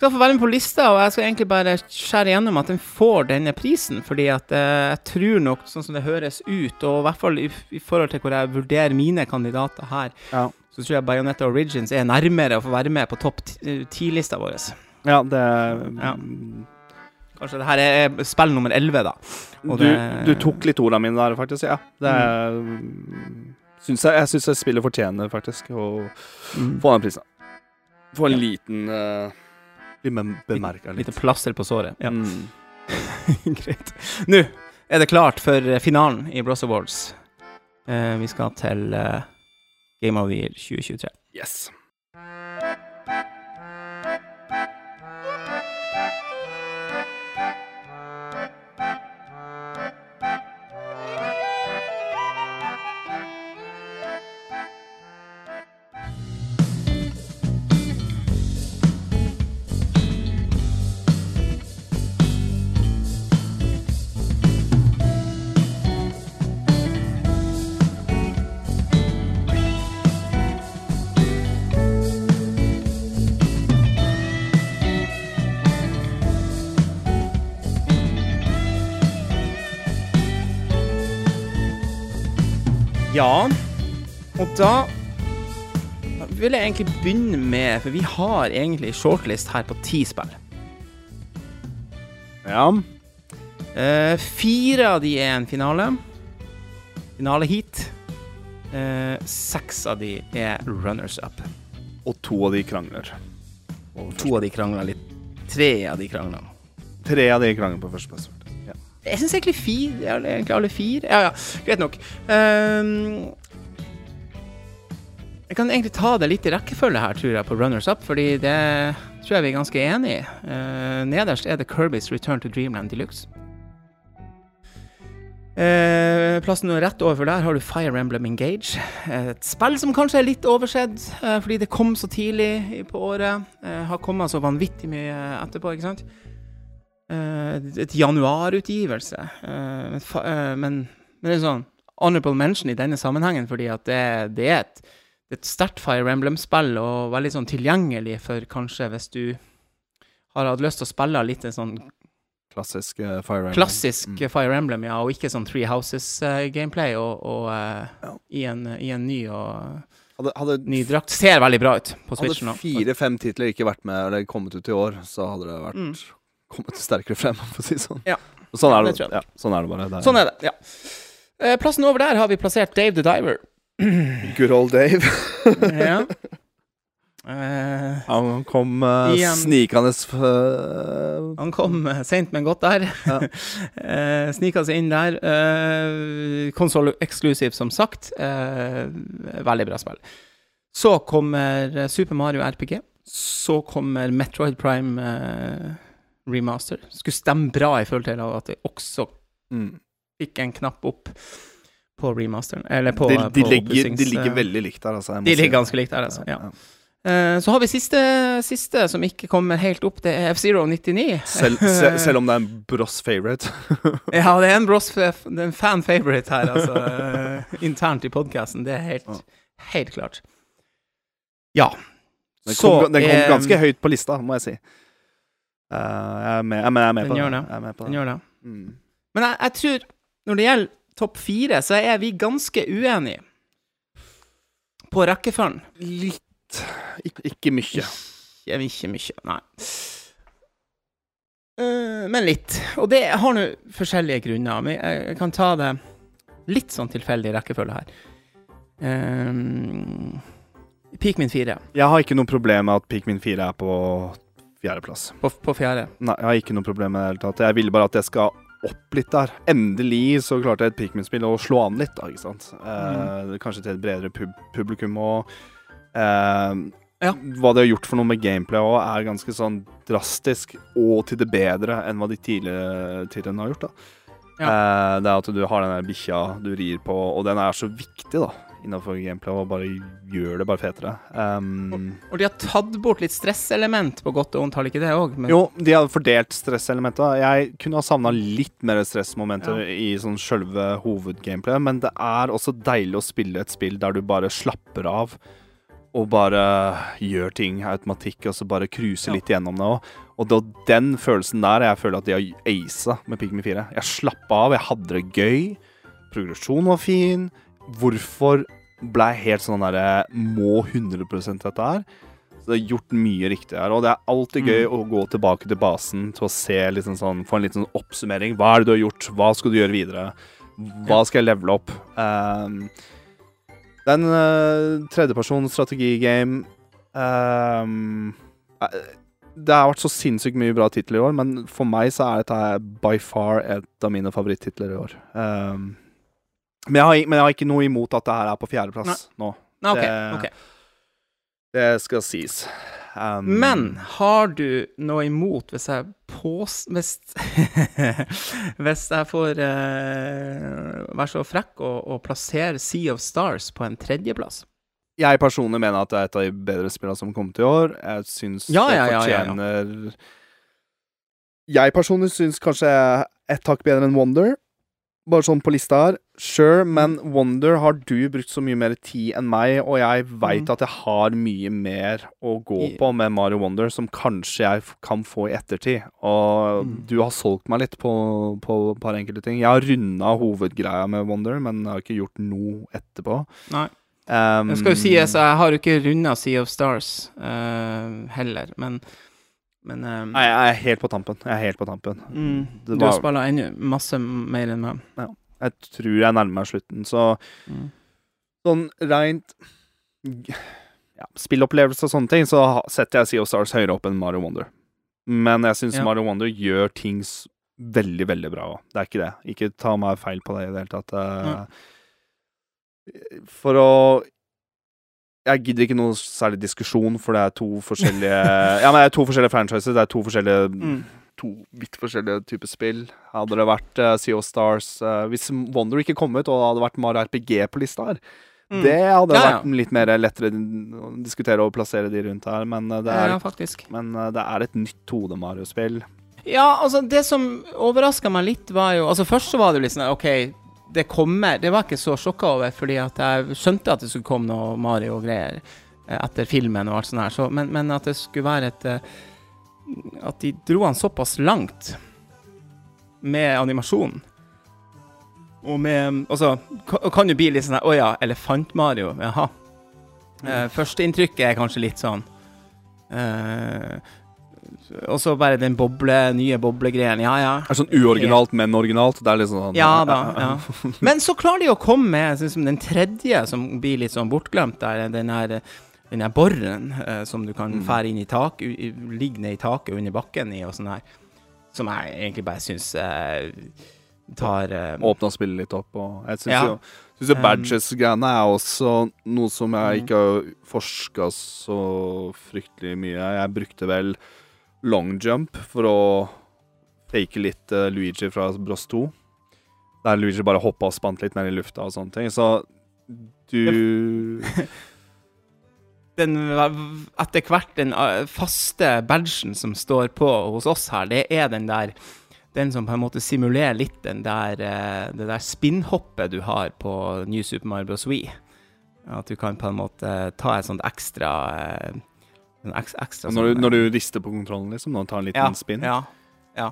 Skal få være med på lista, og jeg skal egentlig bare skjære igjennom at den får denne prisen, fordi at eh, jeg tror nok, sånn som det høres ut, og i hvert fall i, i forhold til hvor jeg vurderer mine kandidater her, Ja. så tror jeg Bayonetta Origins er nærmere å få være med på topp ti- ti-lista vår. Ja, det Ja. Kanskje det her er spill nummer 11, da. Du, det- du tok litt ordene mine der, faktisk. Ja. Det er, syns jeg, jeg syns spillet fortjener faktisk å Mm. få den prisen. Få en liten uh, Bli bemerka litt. Lite plaster på såret. Ja, Mm. greit. Nå er det klart for eh, finalen i Bros Awards. Uh, vi skal til uh, Game of the Year 2023. Yes. Ja, og da vil jeg egentlig begynne med For vi har egentlig shortlist her på ti spill. Ja. Uh, fire av de er en finale. Finale-heat. Eh, seks av de er runners up. Og to av de krangler. Og To av de krangler litt. Tre av de krangler. Tre av de krangler på førsteplass. Jeg syns egentlig fire ja, Egentlig alle fire. Ja, ja, greit nok. Um, jeg kan egentlig ta det litt i rekkefølge her, tror jeg, på runners up, fordi det tror jeg vi er ganske enig i. Uh, nederst er det Kirby's Return to Dreamland Deluxe. Uh, plassen rett overfor der har du Fire Emblem Engage. Et spill som kanskje er litt oversett, uh, fordi det kom så tidlig på året. Eh, har kommet så vanvittig mye etterpå, ikke sant? Eh, et januarutgivelse. Eh, men, eh, men, men det er sånn honorable mention i denne sammenhengen, fordi at det, det er et, et sterkt Fire Emblem-spill, og veldig sånn tilgjengelig for kanskje hvis du har hatt lyst til å spille litt en sånn Klassisk uh, Fire Emblem. klassisk Mm. Fire Emblem, ja, og ikke sånn Three Houses-gameplay, og, og eh, Ja. i, en, i en ny og Hadde, hadde, ny drakt. Ser veldig bra ut på Switch nå. hadde fire-fem titler ikke vært med eller kommet ut i år, så hadde det vært Mm. Kommet sterkere frem, for å si sånn. Ja. Sånn er Det det, ja, sånn er det bare. Der. Sånn er det, ja. Eh, plassen over der har vi plassert Dave the Diver. Good old Dave. ja. Uh, Han kom uh, snikende uh, Han kom uh, seint, men godt der. Ja. uh, Snika seg inn der. Uh, Konsoll eksklusiv, som sagt. Veldig bra spill. Så kommer Super Mario RPG. Så kommer Metroid Prime eh, remaster. Skulle stemme bra i forhold til at det også mm. fikk en knapp opp på remasteren. Eller på, de, de, på ligger, de ligger eh, veldig likt der, altså. De ligger ganske likt der, altså. Ja. Eh, så har vi siste, siste som ikke kommer helt opp. Det er F-Zero 99. Selv, se, selv om det er en Bross favorite. Ja, det er en Bros det er en fan favorite her, altså. eh, internt i podkasten. Det er helt, helt klart. Ja. Den Så den kom ganske ganske høyt på lista, må jeg si. Eh, jeg, er med, jeg, er med, jeg er med på det. det. Jeg er med på Den gjør det. Mm. Men jeg, tror, når det gjelder topp fire, så er vi ganske uenige på rekkefølgen. Litt Ik Ikke mye. Ikke, ikke mye, nei. Uh, men litt. Og det har nå forskjellige grunner. Men jeg, kan ta det litt sånn tilfeldig rekkefølge her. Um, Peakmin 4 Jeg har ikke noe problem med at Pikmin 4 er på fjerdeplass. på, på fjerde. Nei, jeg har ikke noe problem med det i det hele tatt. Jeg ville bare at jeg skal opp litt der. Endelig så klarte jeg et Pikmin-spill å slå an litt, da, ikke sant. Eh, Kanskje til et bredere pub publikum og eh, Ja. Hva de har gjort for noe med gameplay òg, er ganske sånn drastisk og til det bedre enn hva de tidligere tidligere har gjort, da. Eh, det er at du har den bikkja du rir på, og den er så viktig, da, innenfor gameplay, og bare gjør det bare fetere. Um, Og de har tatt bort litt stresselement på godt og vondt, har de ikke det òg? Jo, de har fordelt stresselementer. Jeg kunne ha savna litt mer stressmomenter Ja. i sånn sjølve hovedgameplayet, men det er også deilig å spille et spill der du bare slapper av og bare gjør ting automatikk, og så bare cruiser Ja. litt gjennom det òg. Og det den følelsen der jeg føler at de har aisa med Pikmi 4. Jeg slappa av, jeg hadde det gøy. Progresjonen var fin. Hvorfor ble jeg helt sånn derre Må 100 dette her? Så det er gjort mye riktig her. Og det er alltid gøy Mm. å gå tilbake til basen til å se liksom sånn, få en liten sånn oppsummering. Hva er det du har gjort? Hva skal du gjøre videre? Hva skal jeg levele opp? Um, det er en uh, tredjepersons strategigame. Um, eh, det har vært så sinnssykt mye bra titler i år, men for meg så er dette by far et av mine favorittitler i år. Um, men, jeg har, men jeg har ikke noe imot at det her er på fjerdeplass nå. Nei, okay, det- okay. Det skal sies. Um, Men har du noe imot hvis jeg pås... Hvis, hvis jeg får uh, være så frekk og, og plassere Sea of Stars på en tredjeplass? jeg personlig mener at det er et av de bedre spillene som kom til i år. Jeg syns Ja, det ja, ja, ja, ja. Jeg personlig syns kanskje et hakk bedre enn Wonder. Bare sånn på lista her. Sure, men Wonder har du brukt så mye mer tid enn meg, og jeg veit Mm. at jeg har mye mer å gå på med Mario Wonder som kanskje jeg kan få i ettertid. Og Mm. du har solgt meg litt på, på et par enkelte ting. Jeg har runda hovedgreia med Wonder, men jeg har ikke gjort noe etterpå. Nei. Um, jeg skal jo si at jeg har jo ikke runda Sea of Stars uh, heller, men Men um, Nei, jeg er helt på tampen. Jeg er helt på tampen. mm, det du har var- spilla ennå masse mer enn meg. Jeg tror jeg nærmer meg slutten, så Mm. sånn reint ja, spillopplevelse og sånne ting, så setter jeg Sea of Stars høyere opp enn Mario Wonder. Men jeg syns Ja. Mario Wonder gjør ting veldig, veldig bra òg. Det er ikke det. Ikke ta meg feil på det i det hele tatt. Mm. For å Jeg gidder ikke noe særlig diskusjon, for det er to forskjellige Ja, men det er to forskjellige franchises. Det er to forskjellige Mm. to vidt forskjellige typer spill. Hadde det vært uh, Sea of Stars uh, Hvis Wonder ikke kom ut, og det hadde vært Mario RPG på lista her, Mm. det hadde Ja, ja. vært litt mer lettere å diskutere og plassere de rundt her, men uh, det er, Ja, men, eh, det er et nytt Hode-Mario-spill. Ja, altså, det som overraska meg litt, var jo Altså, først så var det jo litt sånn OK, det kommer Det var jeg ikke så sjokka over, fordi at jeg skjønte at det skulle komme noe Mario og greier eh, etter filmen og alt sånt her, så, men, men at det skulle være et eh, At de dro han såpass langt med animasjonen. Og med Altså, kan jo bli litt sånn her Å ja, Elefant-Mario, jaha. Mm. Førsteinntrykket er kanskje litt sånn eh, Og så bare den boble, nye boblegreien. Ja, ja. Er sånn uoriginalt, men originalt. Det er litt sånn Ja da. ja. Men så klarer de å komme med sånn den tredje, som blir litt sånn bortglemt der. Den her, den her borren eh, som du kan Mm. fære inn i tak, ligge ned i taket under bakken i og sånn her. Som jeg egentlig bare syns eh, tar eh, Åpna spillet litt opp, og jeg syns Ja. jo Syns Um, Badges-greiene er også noe som jeg Mm. ikke har forska så fryktelig mye. Jeg brukte vel long jump for å fake litt uh, Luigi fra Bros 2. Der Luigi bare hoppa og spant litt mer i lufta og sånne ting. Så du den etter hvert den eh, faste badgen som står på hos oss her, det er den der den som på en måte simulerer litt den der, eh, det der spinnhoppet du har på New Super Mario Bros. Wii. At du kan på en måte ta et sånt ekstra eh, en ekstra når, du sånn, når du rister på kontrollen, liksom, når du tar en liten ja, spinn. Ja. ja.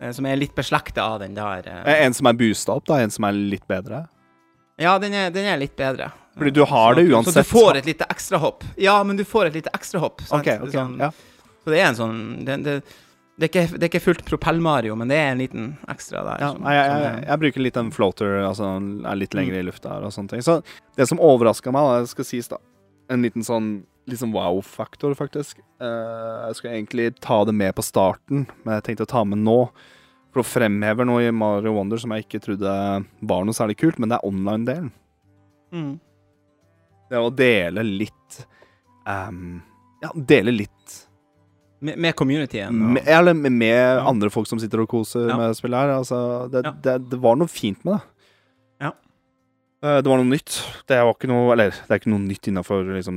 Eh, Som er litt beslekta av den der eh, Eh, En som er boosta opp, da. En som er litt bedre. Ja, den er, den er litt bedre. Fordi du har Så- det Så du får et lite ekstrahopp. Ja, men du får et lite ekstrahopp. okay, ok, Sånn- ja. Så det er en sånn Det, det, det, er, ikke, det er ikke fullt propell-Mario, men det er en liten ekstra der. Ja, som- jeg, jeg, jeg bruker litt en floater, altså er litt lenger Mm. i lufta og sånne ting. Så det som overraska meg, da, skal sies, da En liten sånn sånn wow-faktor, faktisk. Uh, jeg skulle egentlig ta det med på starten, men jeg tenkte å ta med nå. For å fremheve noe i Mario Wonder som jeg ikke trodde var noe særlig kult, men det er online-delen. mm. Det å dele litt um, Ja, dele litt med, med communityen. og- med, Eller med, med Ja. andre folk som sitter og koser Ja. med spillet her. Altså, det, Ja. det, det var noe fint med det. Eh, Det var noe nytt. Det var ikke noe Eller det er ikke noe nytt innafor liksom,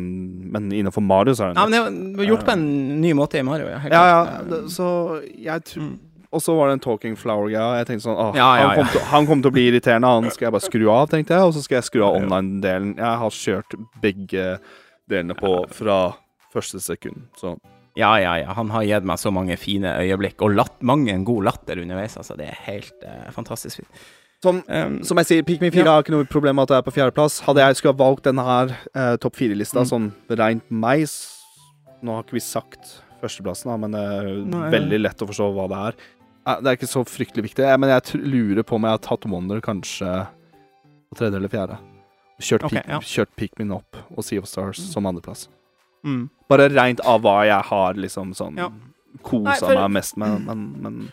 Men innafor Mario, så er det Ja, men det var gjort på en ny måte i Mario. Ja, Ja, ja, det, så jeg tror Mm. Og så var det en Talking Flower-greia. Jeg tenkte sånn åh, Ja, ja, han, kom ja. til, han kommer til å bli irriterende. Han skal jeg bare skru av, tenkte jeg. Og så skal jeg skru av online-delen. Jeg har kjørt begge delene på fra første sekund. Så ja, ja, ja. Han har gitt meg så mange fine øyeblikk, og latt, mange en god latter underveis. Altså, det er helt eh, fantastisk fint. Som, Um, som jeg sier, Pikmin 4 Ja. har ikke noe problem med at det er på fjerdeplass. Hadde jeg skulle ha valgt denne her eh, topp fire-lista Mm. sånn rent meg Nå har ikke vi sagt førsteplassen, da, men det er Nei. veldig lett å forstå hva det er. Eh, Det er ikke så fryktelig viktig, eh, men jeg lurer på om jeg har tatt Wonder kanskje på tredje eller fjerde. Kjørt, okay, Pik ja. kjørt Pikmin opp og Sea of Stars Mm. som andreplass. mm. Bare rent av hva jeg har liksom sånn Ja. kosa meg mest med, men, men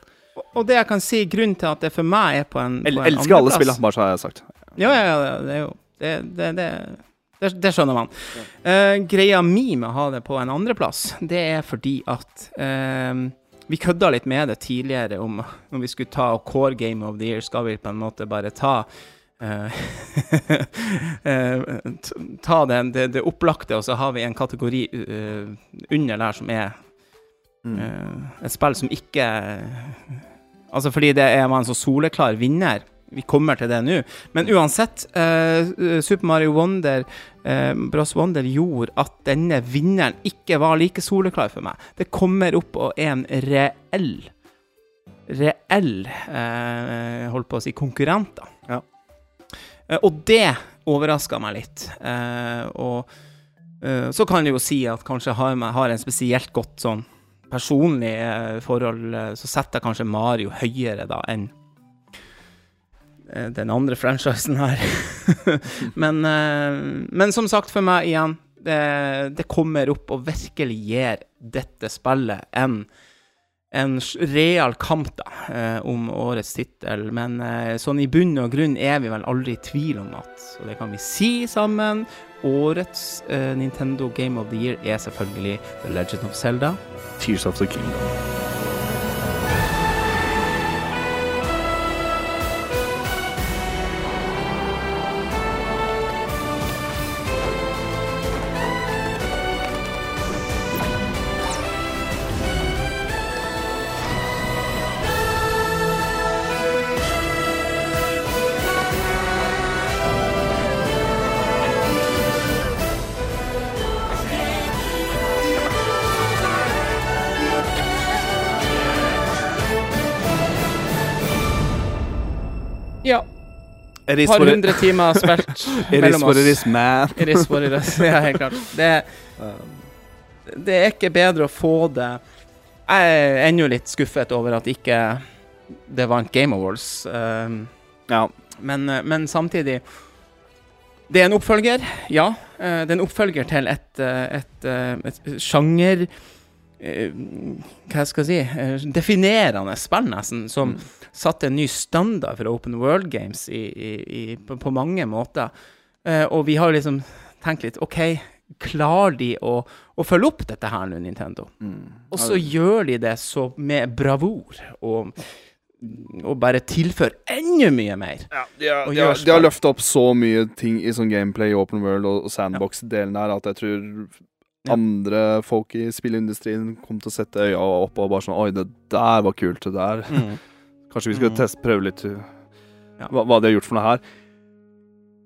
Og- det jeg kan si, grunnen til at det for meg er på en, på en Elsker alle spillene, bare så har jeg sagt. Ja, ja, ja, det er jo Det, det, det, det, det skjønner man. Uh, greia mi med å ha det på en andreplass, det er fordi at uh, Vi kødda litt med det tidligere om når vi skulle ta Core Game of the Year, skal vi på en måte bare ta eh, Ta det, det, det opplagte, og så har vi en kategori uh, under der som er Mm. Eh, et spill som ikke Altså fordi det er man så soleklar vinner vi kommer til det nå. Men uansett, eh, Super Mario Wonder, eh, Bros Wonder, gjorde at denne vinneren ikke var like soleklar for meg. Det kommer opp og er en reell Reell eh, Holdt på å si konkurrent, da. Ja. Eh, og det overraska meg litt. Eh, og eh, så kan jeg jo si at kanskje har har en spesielt godt sånn personlig eh, forhold, eh, så setter jeg kanskje Mario høyere da enn eh, den andre franchisen her. men, eh, men som sagt, for meg igjen, det, det kommer opp og virkelig gir dette spillet en, en real kamp da, eh, om årets tittel. Men eh, sånn i bunn og grunn er vi vel aldri i tvil om at, og det kan vi si sammen, årets eh, Nintendo Game of the Year er selvfølgelig The Legend of Zelda. Tears of the Kingdom. Is par hundre timer spilt mellom oss. is, man. It is what it is. Ja, helt klart. Det, det er ikke bedre å få det Jeg er ennå litt skuffet over at ikke det vant Game Awards. Um, Ja. men, eh, men samtidig Det er en oppfølger, ja. Eh, det er en oppfølger til et, et, et, eh, et sjanger Hva skal jeg si Definerende spill, nesten, som satte en ny standard for Open World Games i, i, i, på, på mange måter. Eh, og vi har liksom tenkt litt OK, klarer de å, å følge opp dette her nå, Nintendo? Og så gjør de det så med bravur, og, og bare tilføre enda mye mer. Ja, de har, de har, de har løfta opp så mye ting i sånn gameplay, open world og, sandbox-delen der at jeg tror andre folk i spillindustrien kom til å sette øya opp og bare sånn Oi, det der var kult. Det der Kanskje vi skulle Mm. teste, prøve litt uh, hva, hva de har gjort for noe her.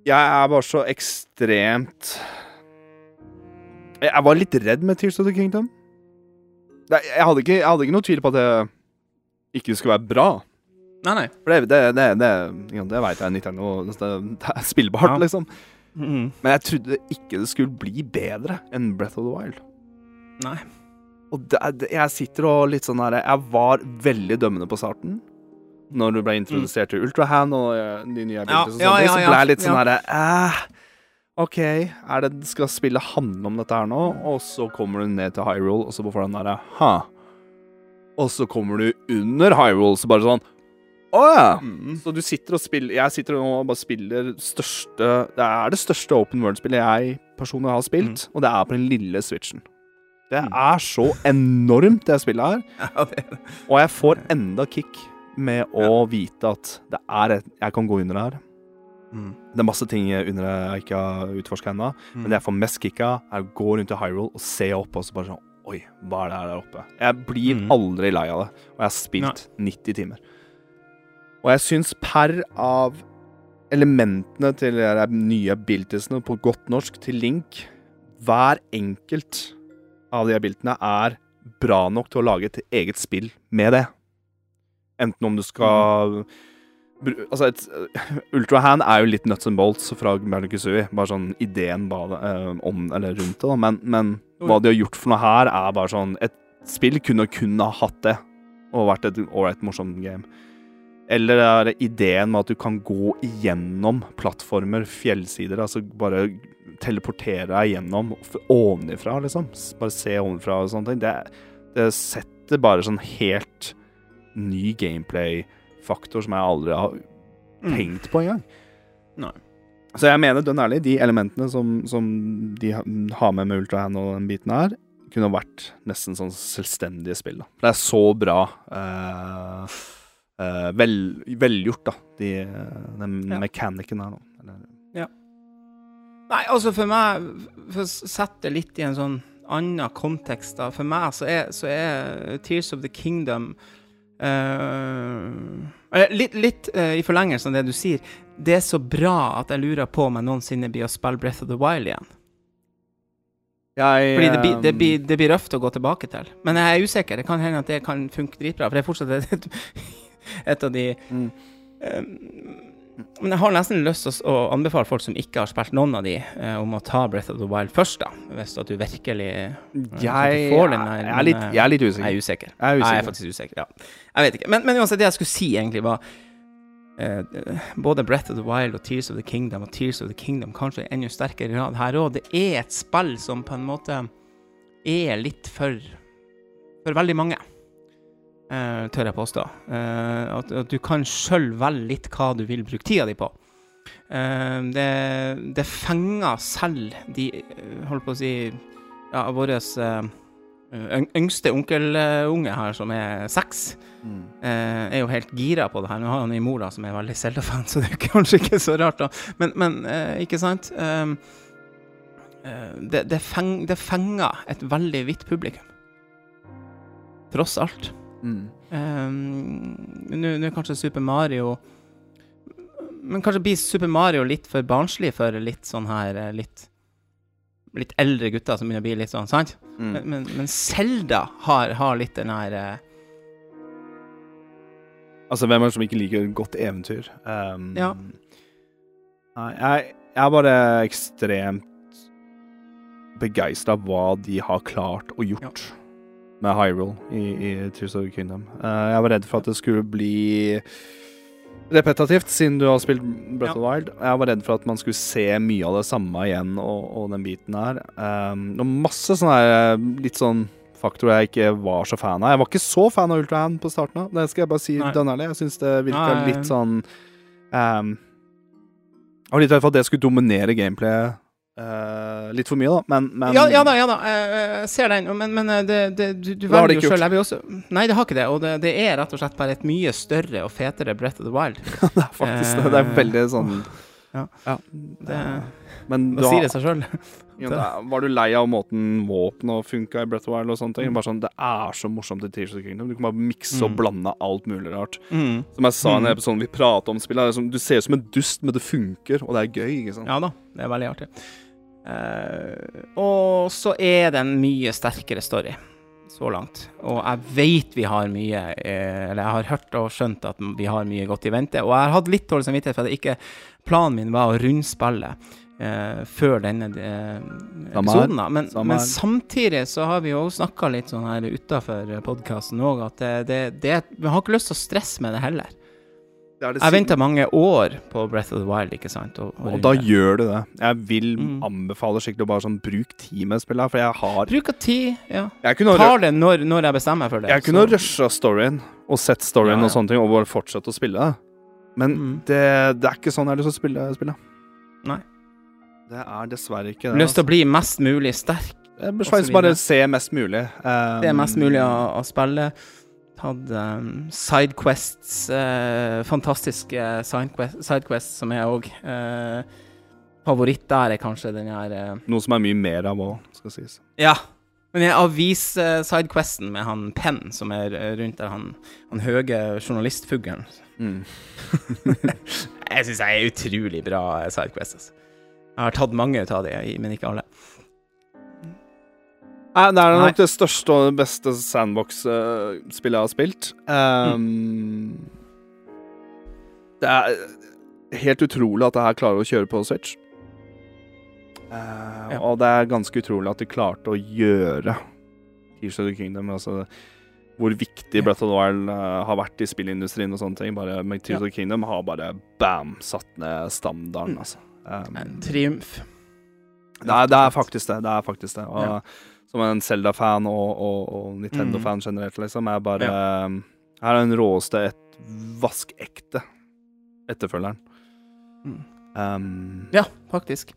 Jeg er bare så ekstremt Jeg, var litt redd med Tears of the Kingdom. Jeg, hadde ikke, jeg hadde ikke noe tvil på at det ikke skulle være bra. Nei, nei. For det, det, det, det, det veit jeg Nintendo det, er spillbart, Ja. liksom. Mm. Men jeg trodde ikke det skulle bli bedre enn Breath of the Wild. Nei. Og jeg sitter og litt sånn her Jeg var veldig dømmende på starten. Når du ble introdusert til Ultrahand og eh, de nye bildene, Ja, ja, ja, så ble jeg litt sånn herre eh, OK, er det, skal spillet handle om dette her nå? Og så kommer du ned til Hyrule, og så får du den derre Ha. Og så kommer du under Hyrule, så bare sånn Å ja. Mm. Så du sitter og spiller Jeg sitter nå og bare spiller største Det er det største open world-spillet jeg personlig har spilt, og det er på den lille switchen. Det Mm. er så enormt, det spillet her. Og jeg får enda kick med å vite at det er et, jeg kan gå under her. mm. Det er masse ting under jeg ikke har utforska ennå, men det jeg får mest kick av, er å gå rundt i Hyrule og se opp og så bare sånn Oi, hva er det her der oppe? Jeg blir Mm. aldri lei av det, og jeg har spilt 90 timer. Og jeg syns per av elementene til de nye abilitiesene på godt norsk til Link, hver enkelt av de abilitene er bra nok til å lage et eget spill med det. Enten om du skal Altså, et, Ultrahand er jo litt nuts and bolts fra Kazooie. Bare sånn ideen bare, eh, om eller rundt det, da. Men, men hva de har gjort for noe her, er bare sånn Et spill kunne kun ha hatt det, og vært et ålreit, morsomt game. Eller er det ideen med at du kan gå igjennom plattformer, fjellsider, altså bare teleportere deg gjennom ovenifra, liksom. Bare se ovenfra og sånne ting. Det, det setter bare sånn helt ny gameplay-faktor som jeg aldri har tenkt på engang. Nei. Så jeg mener dønn ærlig, de elementene som, som de har med med Ultrahand og den biten her, kunne vært nesten sånn selvstendige spill. da. For det er så bra uh, eh, vel, velgjort, da, de, den Ja. mekanikken her nå. Ja. Nei, altså for meg For å sette det litt i en sånn annen kontekst, da. For meg så er, så er Tears of the Kingdom eh, litt litt uh, i forlengelsen av det du sier. Det er så bra at jeg lurer på om jeg noensinne blir å spille Breath of the Wild igjen. Jeg, Fordi det blir, det, blir, det blir røft å gå tilbake til. Men jeg er usikker. Det kan hende at det kan funke dritbra. For det er fortsatt et, et av de Mm. eh, Men jeg har nesten lyst til å, anbefale folk som ikke har spilt noen av de, eh, om å ta Breath of the Wild først, da. Hvis at du virkelig jeg, du får den der, jeg, er litt, jeg er litt Jeg usikker. er usikker. Jeg er Nei, jeg er faktisk usikker, ja. Jeg vet ikke. Men, men uansett, det jeg skulle si egentlig, var eh, både Breath of the Wild og Tears of the Kingdom og Tears of the Kingdom kanskje i enda sterkere grad her òg. Det er et spill som på en måte er litt for for veldig mange. Eh, tør jeg påstå. Eh, at, at du kan sjøl velge litt hva du vil bruke tida di på. Eh, det, det fenger selv de eh, Holdt på å si Ja, våre uh, yngste onkelunge her, som er seks, Mm. eh, er jo helt gira på det her. Nå har han en mor da, som er veldig Zelda-fan, så det er kanskje ikke så rart, da. Men, men eh, ikke sant? Eh, det, det, feng, det fenger et veldig hvitt publikum. Tross alt. Mm. Um, Nå er kanskje Super Mario Men kanskje blir Super Mario litt for barnslig for litt sånn her eh, litt Litt eldre gutter som begynner å bli litt sånn, sant? Mm. Men, men, men Zelda har, har litt den her eh, Altså, hvem er det som ikke liker et godt eventyr? Um, Ja. Nei, jeg, jeg er bare ekstremt begeistra hva de har klart og gjort med Hyrule i, i Tears of the Kingdom. Uh, jeg var redd for at det skulle bli repetitivt, siden du har spilt Breath of the Wild. Jeg var redd for at man skulle se mye av det samme igjen, og, og den biten her. Um, og masse sånne her, litt sånn faktorer jeg ikke var så fan av. Jeg var ikke så fan av Ultrahand på starten av, det skal jeg bare si Nei. dønn ærlig. Jeg syns det virka litt sånn um, Jeg var litt redd for at det skulle dominere gameplayet eh, litt for mye, da, men, men ja, ja da, ja da. Jeg, jeg ser den. Men, men eh, det, det, du, du velger jo sjøl. Nei, det har ikke det. Og det, det er rett og slett bare et mye større og fetere Breath of the Wild. det er faktisk det. Det er veldig sånn Ja. Det, Men da sier det seg sjøl. ja, var du lei av måten våpenet funka i Breath of the Wild og sånne ting? Bare sånn, Det er så morsomt i Tears of the Kingdom. Du kan bare mikse og Mm. blande alt mulig rart. Mm. Som jeg sa i Mm. episode vi pratet om spillet, du ser ut som en dust, men det funker, og det er gøy. ikke sant? Ja da, det er veldig artig. Eh, og så er det en mye sterkere story så langt. Og jeg vet vi har mye eh, Eller jeg har hørt og skjønt at vi har mye godt i vente. Og jeg har hatt litt dårlig samvittighet for at ikke planen min var å rundspille eh, før denne eh, episoden. da. Men, men samtidig så har vi jo snakka litt sånn her utafor podkasten òg, at det, det, det Vi har ikke lyst til å stresse med det heller. Det er det Jeg venta mange år på Breath of the Wild, ikke sant? Og, og Og da gjør du det. Jeg vil Mm. anbefale skikkelig å bare sånn bruk tid med spillet, for jeg har Bruk av tid, ja. Jeg Tar det når, når jeg bestemmer meg for det. Jeg kunne så- rusha storyen og sett storyen Ja, ja. og sånne ting, og bare fortsatt å spille. Men Mm. det, det er ikke sånn jeg har lyst til å spille spillet. Nei. Det er dessverre ikke det. Lyst til å bli mest mulig sterk. altså. Jeg bør bare se mest mulig. Um, Det er mest mulig å, å spille. Tatt um, sidequests, uh, fantastiske sidequests, sidequests som er òg uh, Favoritt der er kanskje den her uh, Noe som er mye mer av òg, skal sies. Ja. Men jeg avis-sidequesten med han Penn, som er eh, rundt der, han, han høye journalistfuglen Mm. Jeg syns jeg er utrolig bra eh, sidequest. Altså. Jeg har tatt mange ut av de, men ikke alle. Nei, det er Nei. nok det største og det beste sandbox-spillet jeg har spilt. Um, Det er helt utrolig at det her klarer å kjøre på Switch. Uh, Ja. Og det er ganske utrolig at de klarte å gjøre Tears of the Kingdom. Altså hvor viktig Breath of the Wild uh, har vært i spillindustrien og sånne ting. Bare Tears Ja. of the Kingdom har bare bam satt ned standarden, Mm. altså. Um, En triumf. det er, det er faktisk det. Det er faktisk det. Og Ja. Som en Zelda-fan og, og, og Nintendo-fan generelt, liksom, er bare Her er den råeste, et vaskekte etterfølgeren. Mm. Um, Ja, faktisk.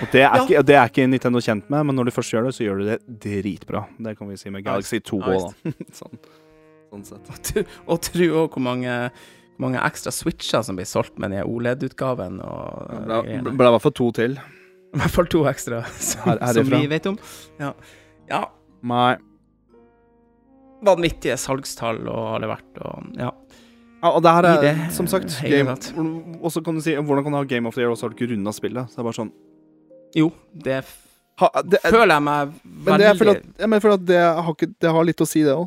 og det er, Ja. ikke, det er ikke Nintendo kjent med, men når de først gjør det, så gjør de det dritbra. Det kan vi si med Galaxy 2 òg, da. sånn, sånn sett. Og tro- òg hvor mange, mange ekstra switcher som blir solgt med den OLED-utgaven. Det de ble i hvert fall to til. I hvert fall to ekstra, som, Her- som vi vet om. Ja. ja. Nei. vanvittige salgstall og har det vært, og ja. Ja, og det her er, det, som sagt, game. Og så kan du si Hvordan kan du ha Game of the Year, og så har du ikke runda spillet? Så det er bare sånn Jo, det ha, det, er- føler jeg meg Men det, jeg føler veldig at, jeg føler at det, har ikke, det har litt å si, det òg.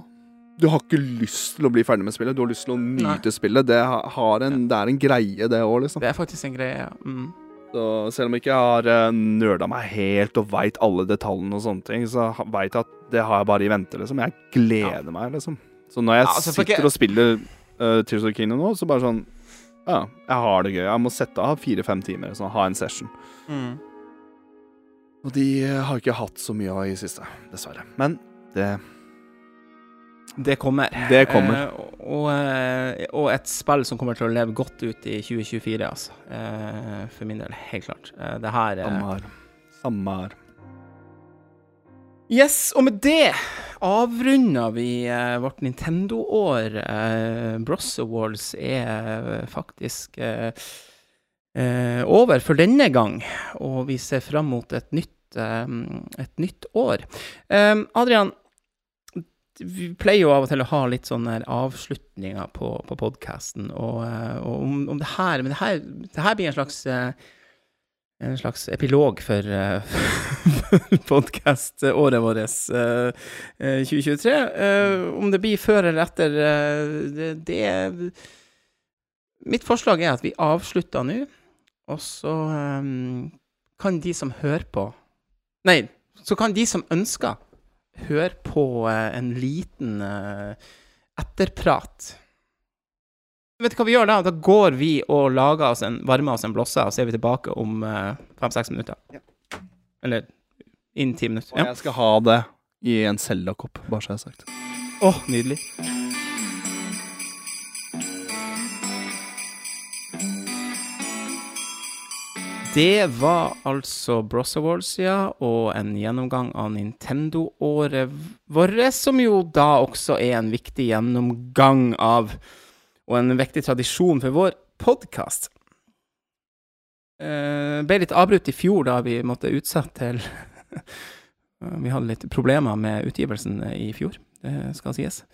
Du har ikke lyst til å bli ferdig med spillet. Du har lyst til å nyte spillet. Det, en, det er en greie, det òg, liksom. Det er faktisk en greie, ja. Mm. Så selv om jeg ikke har uh, nerda meg helt og veit alle detaljene og sånne ting, så veit jeg at det har jeg bare i vente, liksom. Jeg gleder meg, liksom. Så når jeg Ja, altså, sitter ikke- og spiller uh, Tears of the Kingdom nå, så bare sånn Ja, jeg har det gøy. Jeg må sette av fire-fem timer, sånn, ha en session. Mm. Og de eh, har ikke hatt så mye av i siste, dessverre. Men det Det kommer. Det kommer. Eh, og, eh, og et spill som kommer til å leve godt ut i 2024, altså. Eh, for min del, helt klart. Eh, det her eh, Samme her. Samme her. Yes, og med det avrunder vi eh, vårt Nintendo-år. Eh, Bros Awards er eh, faktisk eh, over for denne gang, og vi ser fram mot et nytt, et nytt år. Adrian, vi pleier jo av og til å ha litt sånne avslutninger på, på podkasten, og, eh, og om, om det her Men det her, det her blir en slags eh, en slags epilog for, uh, podkaståret vårt eh, eh, 2023. Eh, om det blir før eller etter, eh, det, det Mitt forslag er at vi avslutter nå, og så eh, kan de som hører på Nei, så kan de som ønsker, høre på eh, en liten eh, etterprat. Vet du hva vi gjør da? Da går vi og lager oss en, varmer oss en blosse, og så er vi tilbake om fem-seks minutter. Eller innen ti minutter. Og Ja. jeg skal ha det i en Selda-kopp, bare så jeg har sagt. Åh, nydelig. Det var altså Bros Awards, ja, og en gjennomgang av Nintendo-året vårt, som jo da også er en viktig gjennomgang av, og en viktig tradisjon for vår podkast. Uh, ble litt avbrutt i fjor da vi måtte utsette til Vi hadde litt problemer med utgivelsen i fjor, det skal sies.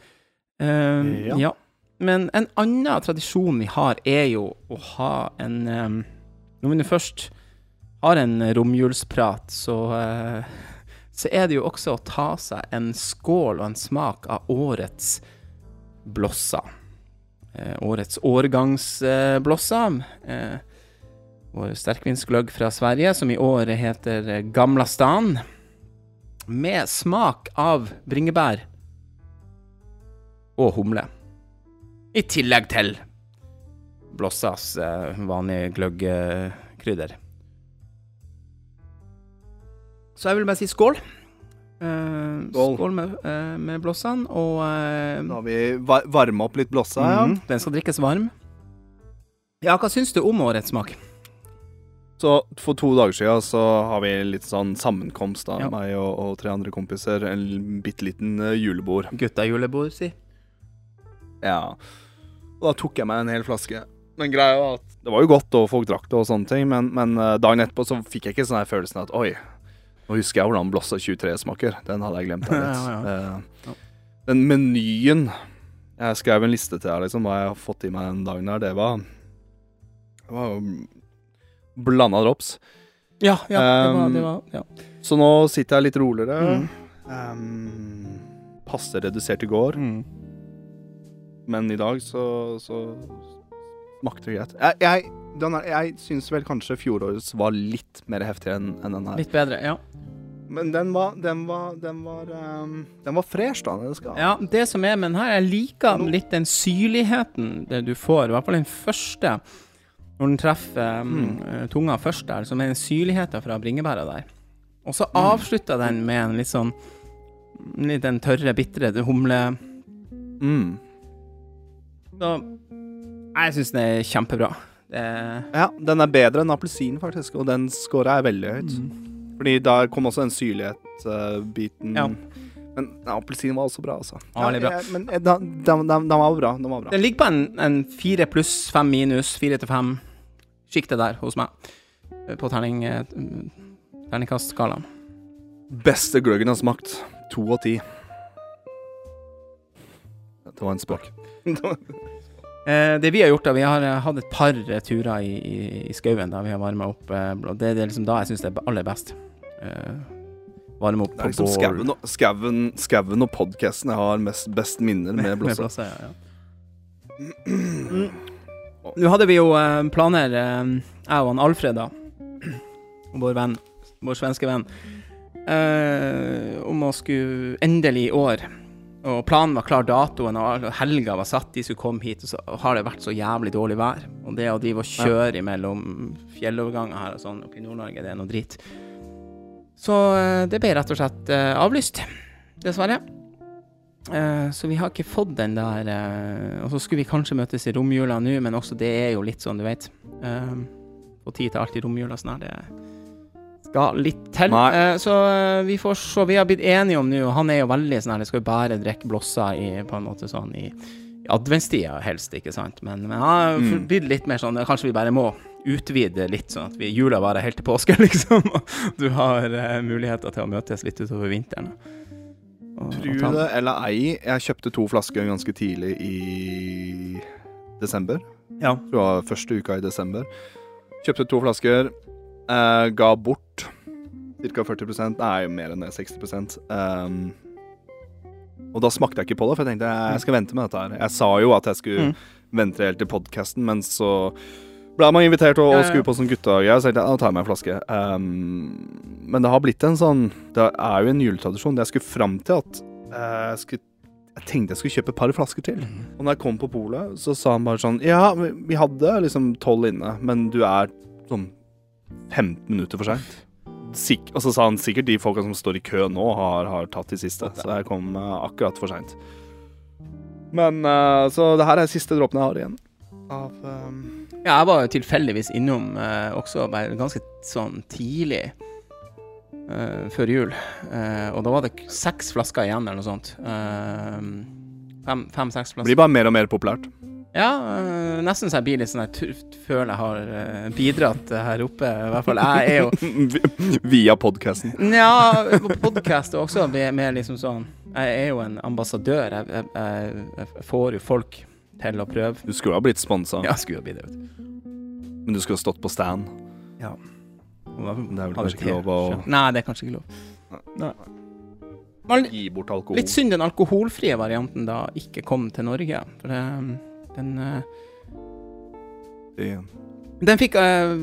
Eh, Ja. ja. Men en annen tradisjon vi har, er jo å ha en um, Når vi nå først har en romjulsprat, så uh, så er det jo også å ta seg en skål og en smak av årets blosser. Uh, årets årgangsblosser. Eh, vår sterkvinsgløgg fra Sverige, som i år heter Gamla Stan. Med smak av bringebær og humle. I tillegg til Blossas vanlige gløggkrydder. Så jeg vil bare si skål. Uh, Skål. skål med, uh, med blåsene. og uh, Da har vi var varma opp litt blossa, ja. mhm, den skal drikkes varm. Ja, hva syns du om årets smak? Så for to dager siden så har vi litt sånn sammenkomst, da. Ja. Meg og, og tre andre kompiser. En bitte liten julebord. Gutta julebord, si. Ja. Og da tok jeg meg en hel flaske. Men greia var at det var jo godt, og folk drakk det og sånne ting, men, men dagen etterpå så fikk jeg ikke sånn her følelsen at oi, nå husker jeg hvordan Blossa 23 smaker. Den hadde jeg glemt. her. Ja, ja. Eh, Den menyen Jeg skrev en liste til deg, liksom, hva jeg har fått i meg den dagen her. Det var Det var blanda drops. Ja, ja, det var, Um, det var ja. Så nå sitter jeg litt roligere. Mm. Um, passe redusert i går, Mm. men i dag så, så smakte det greit. Jeg, jeg, er, jeg syns vel kanskje fjorårets var litt mer heftig enn en den her. Litt bedre, ja. Men den var Den var, den var, um, den var fresh, da. Det skal. Ja, det som er med den her, jeg liker no. litt den syrligheten det du får, i hvert fall den første, når den treffer Mm. tunga først der, som er den syrligheten fra bringebæra der. Og så Mm. avslutter den med en litt sånn Litt den tørre, bitre humle... Mm. Så jeg syns den er kjempebra. Det Ja, den er bedre enn appelsin, faktisk, og den scora er veldig høyt. Mm. Fordi der kom også den syrlighet-biten. Ja. Men appelsin var også bra, altså. Ja, ja, bra. men eh, den, var bra. Den var bra. Den ligger på en, en fire pluss, fem minus, fire til fem. Sjiktet der hos meg. eh, På terning, eh, terningkastskalaen. Beste gløggen jeg har smakt. To av ti. det var en spøk. Eh, det vi har gjort, da, vi har eh, hatt et par eh, turer i, i, i skauen da vi har varma opp. Og det, det er liksom da jeg syns det er aller best. Eh, varme opp Det på er liksom bål. skauen og, skauen, og podkasten jeg har mest, best minner med Med blåsa. blåse, ja, ja. Mm. Nå hadde vi jo planer, jeg og han Alfred, da, vår venn, vår svenske venn, eh, om å skulle endelig i år Og planen var klar, datoen og helga var satt, de skulle komme hit, og så har det vært så jævlig dårlig vær. Og det å drive og kjøre mellom fjelloverganger her og sånn oppe i Nord-Norge, det er noe drit. Så eh, det ble rett og slett eh, avlyst, dessverre. Eh, så vi har ikke fått den der Og så skulle vi kanskje møtes i romjula nå, men også det er jo litt sånn, du vet. Få tid til alt i romjula sånn her, det skal litt til. Eh, så eh, vi får se. Vi har blitt enige om nå, og han er jo veldig sånn her, det skal jo bare drikke blåser i på en måte sånn i, i adventstida helst, ikke sant. Men, men han har Mm. blitt litt mer sånn Kanskje vi bare må utvide litt, sånn at vi jula varer helt til påske, liksom. Og du har uh, muligheter til å møtes litt utover vinteren. Og- og Tru det eller ei, jeg kjøpte to flasker ganske tidlig i desember. Ja. Det var første uka i desember. Kjøpte to flasker, eh, ga bort ca. 40 Nei, mer enn det. 60 um, Og da smakte jeg ikke på det, for jeg tenkte jeg skal vente med dette her. Jeg sa jo at jeg skulle Mm. vente helt til podkasten, men så ble man invitert og, og skulle på sånn guttegreier, så tenkte jeg da tar jeg meg en flaske. Um, men det har blitt en sånn Det er jo en juletradisjon. Jeg skulle fram til at uh, jeg, skulle, jeg tenkte jeg skulle kjøpe et par flasker til. Og når jeg kom på polet, så sa han bare sånn Ja, vi vi hadde liksom tolv inne, men du er sånn 15 minutter for seint. Sik og så sa han sikkert de folka som står i kø nå, har, har tatt de siste. Så jeg kom eh, akkurat for seint. Men eh, Så det her er siste dråpen jeg har igjen. Av um... Ja, jeg var jo tilfeldigvis innom uh, også bare ganske sånn tidlig uh, før jul. Eh, og da var det seks flasker igjen, eller noe sånt. Eh, fem- fem, flasker. Blir bare mer og mer populært. Ja, eh, nesten så jeg blir litt sånn jeg føler jeg har eh, bidratt her oppe. I hvert fall. Jeg er jo Via podkasten. Nja, podkast er også, mer, med liksom sånn Jeg er jo en ambassadør. Jeg, jeg, jeg, får jo folk til å prøve. Du skulle ha blitt sponsa, Ja, skulle ha bli det, men du skulle ha stått på stand. Det er vel kanskje ikke lov å- Nei, det er kanskje ikke lov. Nei. Gi bort alkohol. litt synd den alkoholfrie varianten da ikke kom til Norge. For det, den eh, Det- Den fikk uh,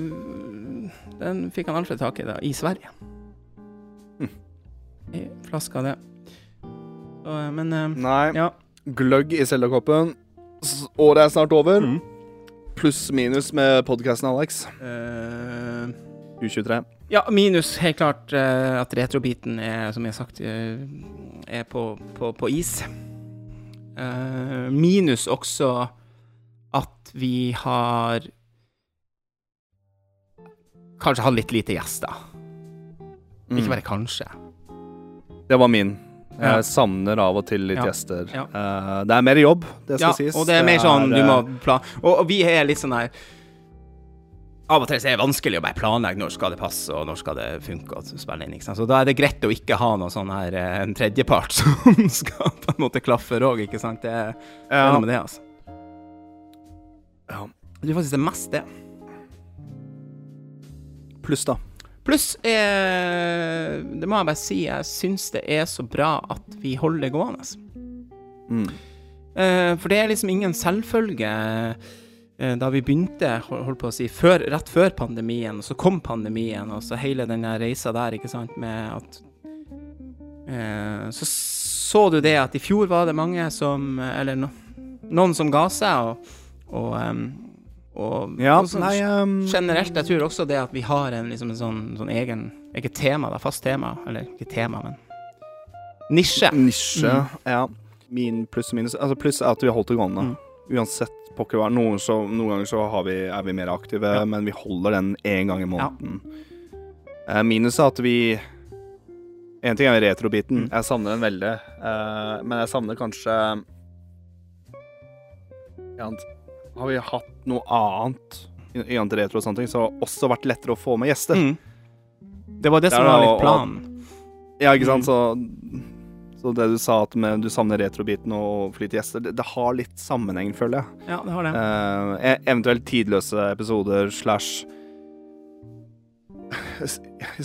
Den fikk han Alfred tak i da, i Sverige. Hm. I flaska det. Så, uh, men uh, Nei. ja. Gløgg i Selda-koppen. Året er snart over. Mm. Pluss minus med podkasten, Alex. eh, U23. Ja, minus helt klart at retrobiten er, som jeg har sagt, er på, på, på is. Eh, minus også vi har kanskje hatt litt lite gjester. Ikke bare kanskje. Mm. Det var min. Jeg Ja. savner av og til litt Ja. gjester. Ja. Uh, det er mer jobb, det skal sies. og det er mer sånn du eh, må plan... Og, og vi er litt sånn her Av og til så er det vanskelig å bare planlegge når skal det passe, og når skal det funke å spille inn. Så da er det greit å ikke ha noe sånn her eh, en tredjepart som skal på en måte klaffe òg, ikke sant? Det det er noe med det, altså. Ja. Det er faktisk det mest det. Pluss, da. Pluss, eh, det må jeg bare si, jeg syns det er så bra at vi holder det gående. Mm. Eh, for det er liksom ingen selvfølge eh, da vi begynte, holdt på å si, før, rett før pandemien, og så kom pandemien, og så hele den reisa der, ikke sant, med at eh, Så så du det at i fjor var det mange som Eller no, noen som ga seg, og, og, og, Ja, og sånn, nei um, Generelt, jeg tror også det at vi har en, liksom en sånn, sånn egen Ikke tema, da, fast tema. Eller ikke tema, men nisje. Nisje. Mm. Ja. Min pluss og minus Altså Pluss er at vi har holdt det gående. Mm. Uansett pokker hva. Noen, så, noen ganger så har vi, er vi mer aktive, Ja. men vi holder den én gang i måneden. Eh, minus er at vi En ting er retrobiten. Mm. Jeg savner den veldig. Uh, men jeg savner kanskje ja, Har vi hatt noe annet i annet retro og sånne ting, så har det også vært lettere å få med gjester. Mm. Det var det Det som var litt planen. Ja, ikke sant, Mm. så Så det du sa at med, du savner retrobiten og lite gjester, det, det har litt sammenheng, føler jeg. Ja, det har det. Eh, e- eventuelt tidløse episoder slash I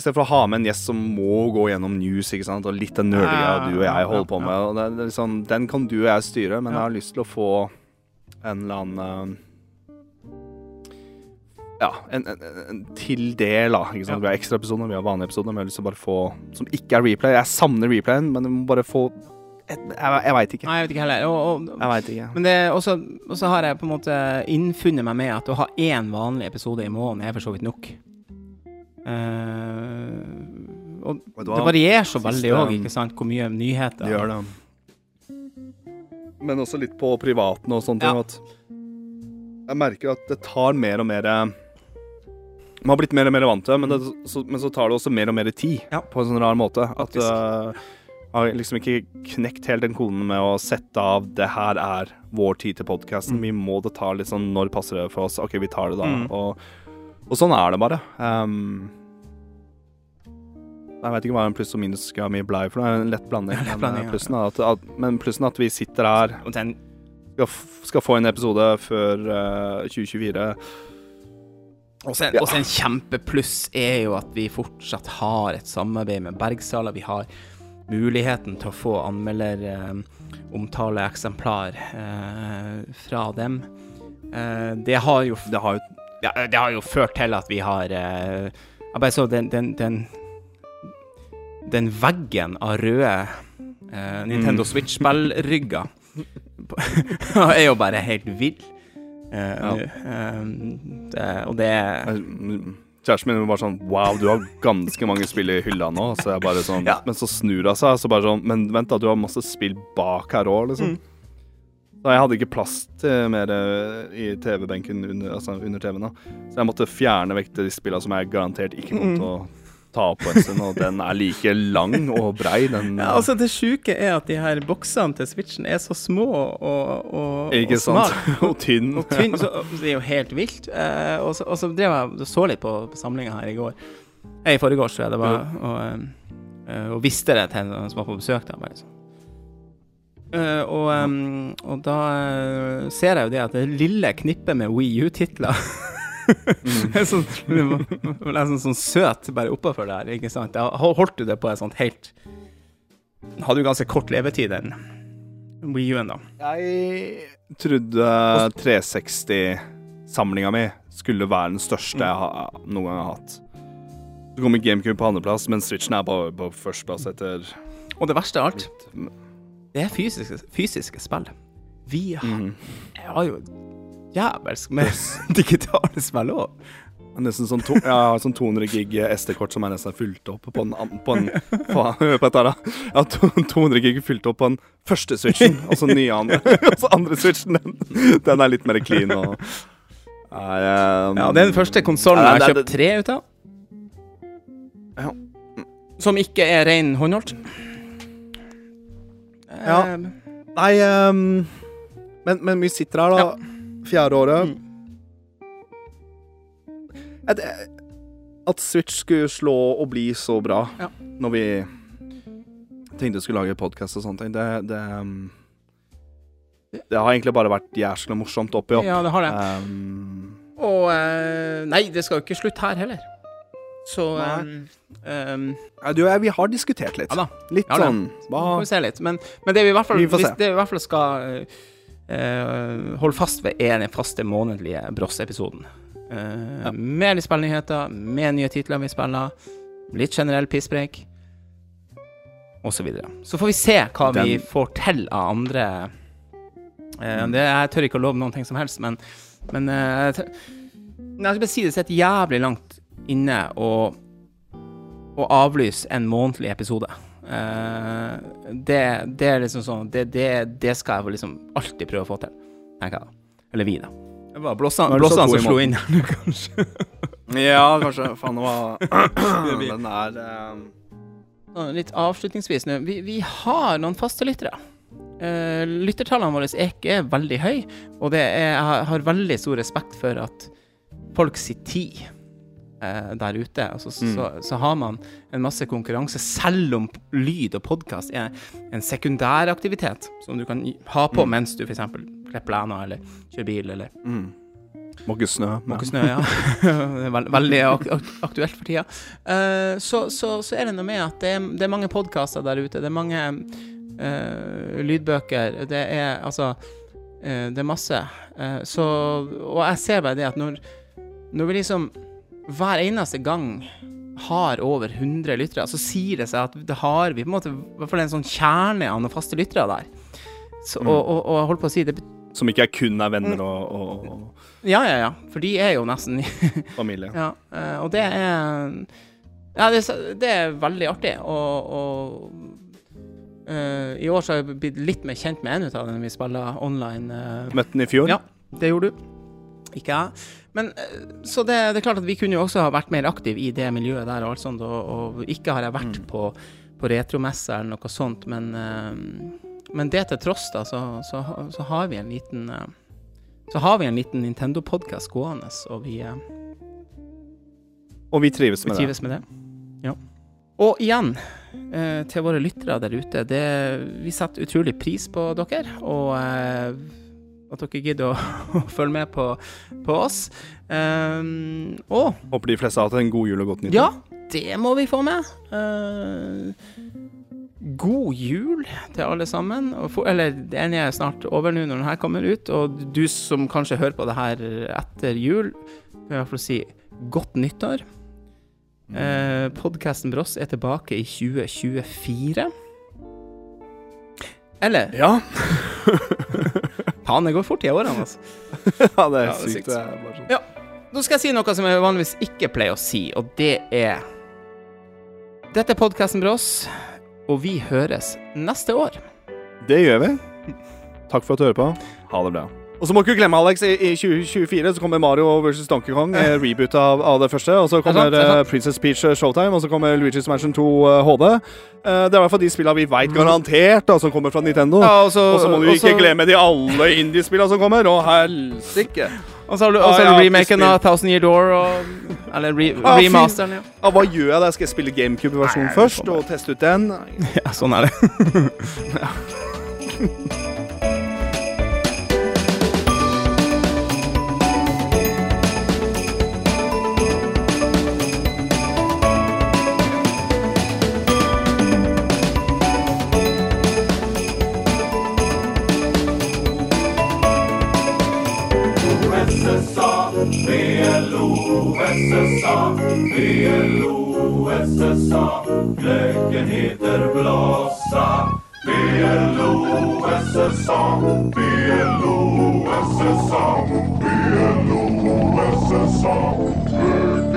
stedet for å ha med en gjest som må gå gjennom news ikke sant? og litt den nerdiga du og jeg holder på med. Liksom, den kan du og jeg styre, men jeg har lyst til å få en eller annen eh, Ja, en, en, en til del, da. Ikke sant? Ja. Vi har ekstraepisoder, vi har vanlige episoder, men jeg har lyst til å bare få Som ikke er replay. Jeg savner replayen, men jeg må bare få et, Jeg, jeg veit ikke. Nei, jeg vet ikke heller. Og, og, Jeg vet ikke. men det også, også har jeg på en måte innfunnet meg med at å ha én vanlig episode i måneden er for så vidt nok. Uh, og Vet det varierer så veldig òg, ikke sant, hvor mye nyheter Det gjør det. Men også litt på privaten og sånne Ja. ting. At jeg merker at det tar mer og mer Man har blitt mer og mer vant til men, det, så, men så tar det også mer og mer tid. Ja. På en sånn rar måte. At uh, har liksom ikke knekt helt den koden med å sette av det her er vår tid til podkasten. Mm. Vi må det ta litt sånn Når passer det for oss? OK, vi tar det da. Mm. Og, og sånn er det bare. Um, jeg vet ikke hva en pluss og minus skal mye blei for. Det er en lett blanding. Lett Men, blanding, eh, ja. plussen er at, at, men plussen at vi sitter her skal, skal få en episode før uh, 2024. også, en, Ja. også en kjempepluss er jo at vi fortsatt har et samarbeid med Bergsala. Vi har muligheten til å få anmelder eh, omtale eksemplar eh, fra dem. Eh, det har jo Det har jo ja, det har jo ført til at vi har eh, Jeg bare så den, den, den Den veggen av røde eh, Nintendo Mm. Switch-spillrygger er jo bare helt vill. Eh, Ja. eh, det, og det Kjæresten min var bare sånn Wow, du har ganske mange spill i hylla nå. Så jeg bare sånn Ja. Men så snur hun seg, så bare sånn Men vent, da, du har masse spill bak her òg, liksom. Mm. Så jeg hadde ikke plass til mer eh, i TV-benken under, altså under TV-en. da Så jeg måtte fjerne vekk de spillene som jeg garantert ikke kom Mm. til å ta på en stund. Og den er like lang og brei, den. ja, altså Det sjuke er at de her boksene til Switchen er så små og, og, ikke og sant? og tynn. og tynn, så det er jo helt vilt. Eh, og, så, og så drev jeg så litt på, på samlinga her i går. Eh, I forgårs, tror jeg det var. Og, eh, og visste det til en som var på besøk. Da, bare liksom. Uh, og, um, og da uh, ser jeg jo det at det lille knippet med Wii U-titler Mm. er sånn, det var- sånn, sånn søt bare oppafor der, ikke sant? Da holdt du det på et sånt helt Hadde jo ganske kort levetid, den Wii U-en, da. Jeg trodde 360-samlinga mi skulle være den største jeg har, noen gang har hatt. Så kommer GameCube på andreplass, men Switchen er på, på førsteplass etter Og det verste av alt, det er fysiske, fysiske spill. Vi har, mm. har jo jævelsk med digitale. Det er Nesten sånn to, har sånn 200 gig SD-kort som er nesten fylt opp på en, på en på, på da. Jeg 200 gig fylt opp på den første switchen, og så nye andre. Og så andre switchen, den, den er litt mer clean og Nei, um, Ja, det er den første konsollen jeg har det- kjøpt tre ut av. Ja. Som ikke er ren håndholdt. Ja. Eh, Nei, um, men, men vi sitter her, da. Fjerde året. Mm. At, at Switch skulle slå og bli så bra Ja. når vi tenkte vi skulle lage podkast og sånne ting, det, det um, Det har egentlig bare vært jæskla morsomt oppi opp. Ja, det har det. Um, Og eh, Nei, det skal jo ikke slutte her heller. Så um, um, ja, du og jeg, vi har diskutert litt. Ja. Litt Ja sånn hva Får vi se litt. Men, men det vi i hvert fall, Vi hvis det vi i hvert fall skal eh, eh, fast ved, er den faste månedlige Bross-episoden. Eh, Ja. Med litt spillnyheter, med nye titler vi spiller, litt generell pisspreik, osv. Så, så får vi se hva vi får til av andre eh, det, Jeg tør ikke å love noen ting som helst, men, men jeg tør- Jeg skal bare si det sitter jævlig langt inne å avlyse en månedlig episode. Eh, det, det er liksom sånn det, det, det skal jeg liksom alltid prøve å få til, tenker jeg da. Eller vi, da. Det var blåsene som slo inn her nå, kanskje. Ja, kanskje. Faen, det var Den er um, Sånn, Litt avslutningsvis nå. Vi, vi har noen faste lyttere. Uh, lyttertallene våre er ikke veldig høye, og det er, jeg har- har veldig stor respekt for at folk sier tid eh, der ute. Altså, så, Mm. så, så har man en masse konkurranse, selv om lyd og podkast er en sekundæraktivitet som du kan ha på Mm. mens du f.eks. klipper lener eller kjører bil eller Mm. Måke snø. måker snø. Ja. veld, veldig ak ak aktuelt for tida. Uh, så, så, så er det noe med at det er, det er mange podkaster der ute. Det er mange uh, lydbøker. Det er altså uh, Det er masse. Eh, så Og jeg ser bare det at når, når vi liksom hver eneste gang har over 100 lyttere, så sier det seg at det har vi på en måte i hvert fall en sånn kjerne av noen faste lyttere der. Så, Mm. og, og, og holdt på å si det, Som ikke er kun er venner og, og, og Ja, ja, ja. For de er jo nesten familie. Ja, eh, og det er Ja, det, det er veldig artig. Og, eh, i år så har jeg blitt litt mer kjent med en ut av dem vi spiller online. Uh, Møtte den i fjor. Ja. det gjorde du. Ikke jeg. Men eh, Så det, det er klart at vi kunne jo også ha vært mer aktive i det miljøet der og alt sånt, og, og ikke har jeg vært Mm. på, på retromesse eller noe sånt, men, eh, men det til tross, da, så, så, så har vi en liten eh, så har vi en liten Nintendo-podkast gående, og vi, Og vi trives vi med det. trives med det. Ja. Og igjen, til våre lyttere der ute, det, vi setter utrolig pris på dere, og at dere gidder å, å følge med på, på oss. Um, og Håper de fleste har hatt en god jul og godt nyttår. ja, det må vi få med. Uh, god jul til alle sammen. Og for, eller det ene er snart over nå når den her kommer ut, og du som kanskje hører på det her etter jul, vil i hvert fall si godt nyttår. Uh, Podkasten Bross er tilbake i 2024. Eller Ja. Faen, det går fort i årene, altså. ja, det er Ja, det sykt. Det er bare sånn. Nå skal jeg si noe som jeg vanligvis ikke pleier å si, og det er Dette er podkasten oss og vi høres neste år. Det gjør vi. Takk for at du hører på. Ha det bra. Og så må ikke glemme, Alex, i, i 2024 så kommer Mario vs. Donkey Kong, eh, reboot av, av det første. Og så kommer sant, eh, Princess Peach eh, Showtime, og så kommer Luigi's Mansion 2 eh, HD. Eh, det er i hvert fall de spillene vi veit garantert da, som kommer fra Nintendo. Ja, og så, må du ikke glemme de alle indiespillene som kommer. Å, helsike! Og så har du Ah, ikke remaken av Thousand Year Door, og, eller re, Ah, remasteren. Ja. Ah, hva gjør jeg da? Skal jeg spille GameCube-versjonen først og teste ut den? ja, sånn er det. SSA, løken heter Blåsa. PLO, SSA, PLO, SSA, PLO, SSA.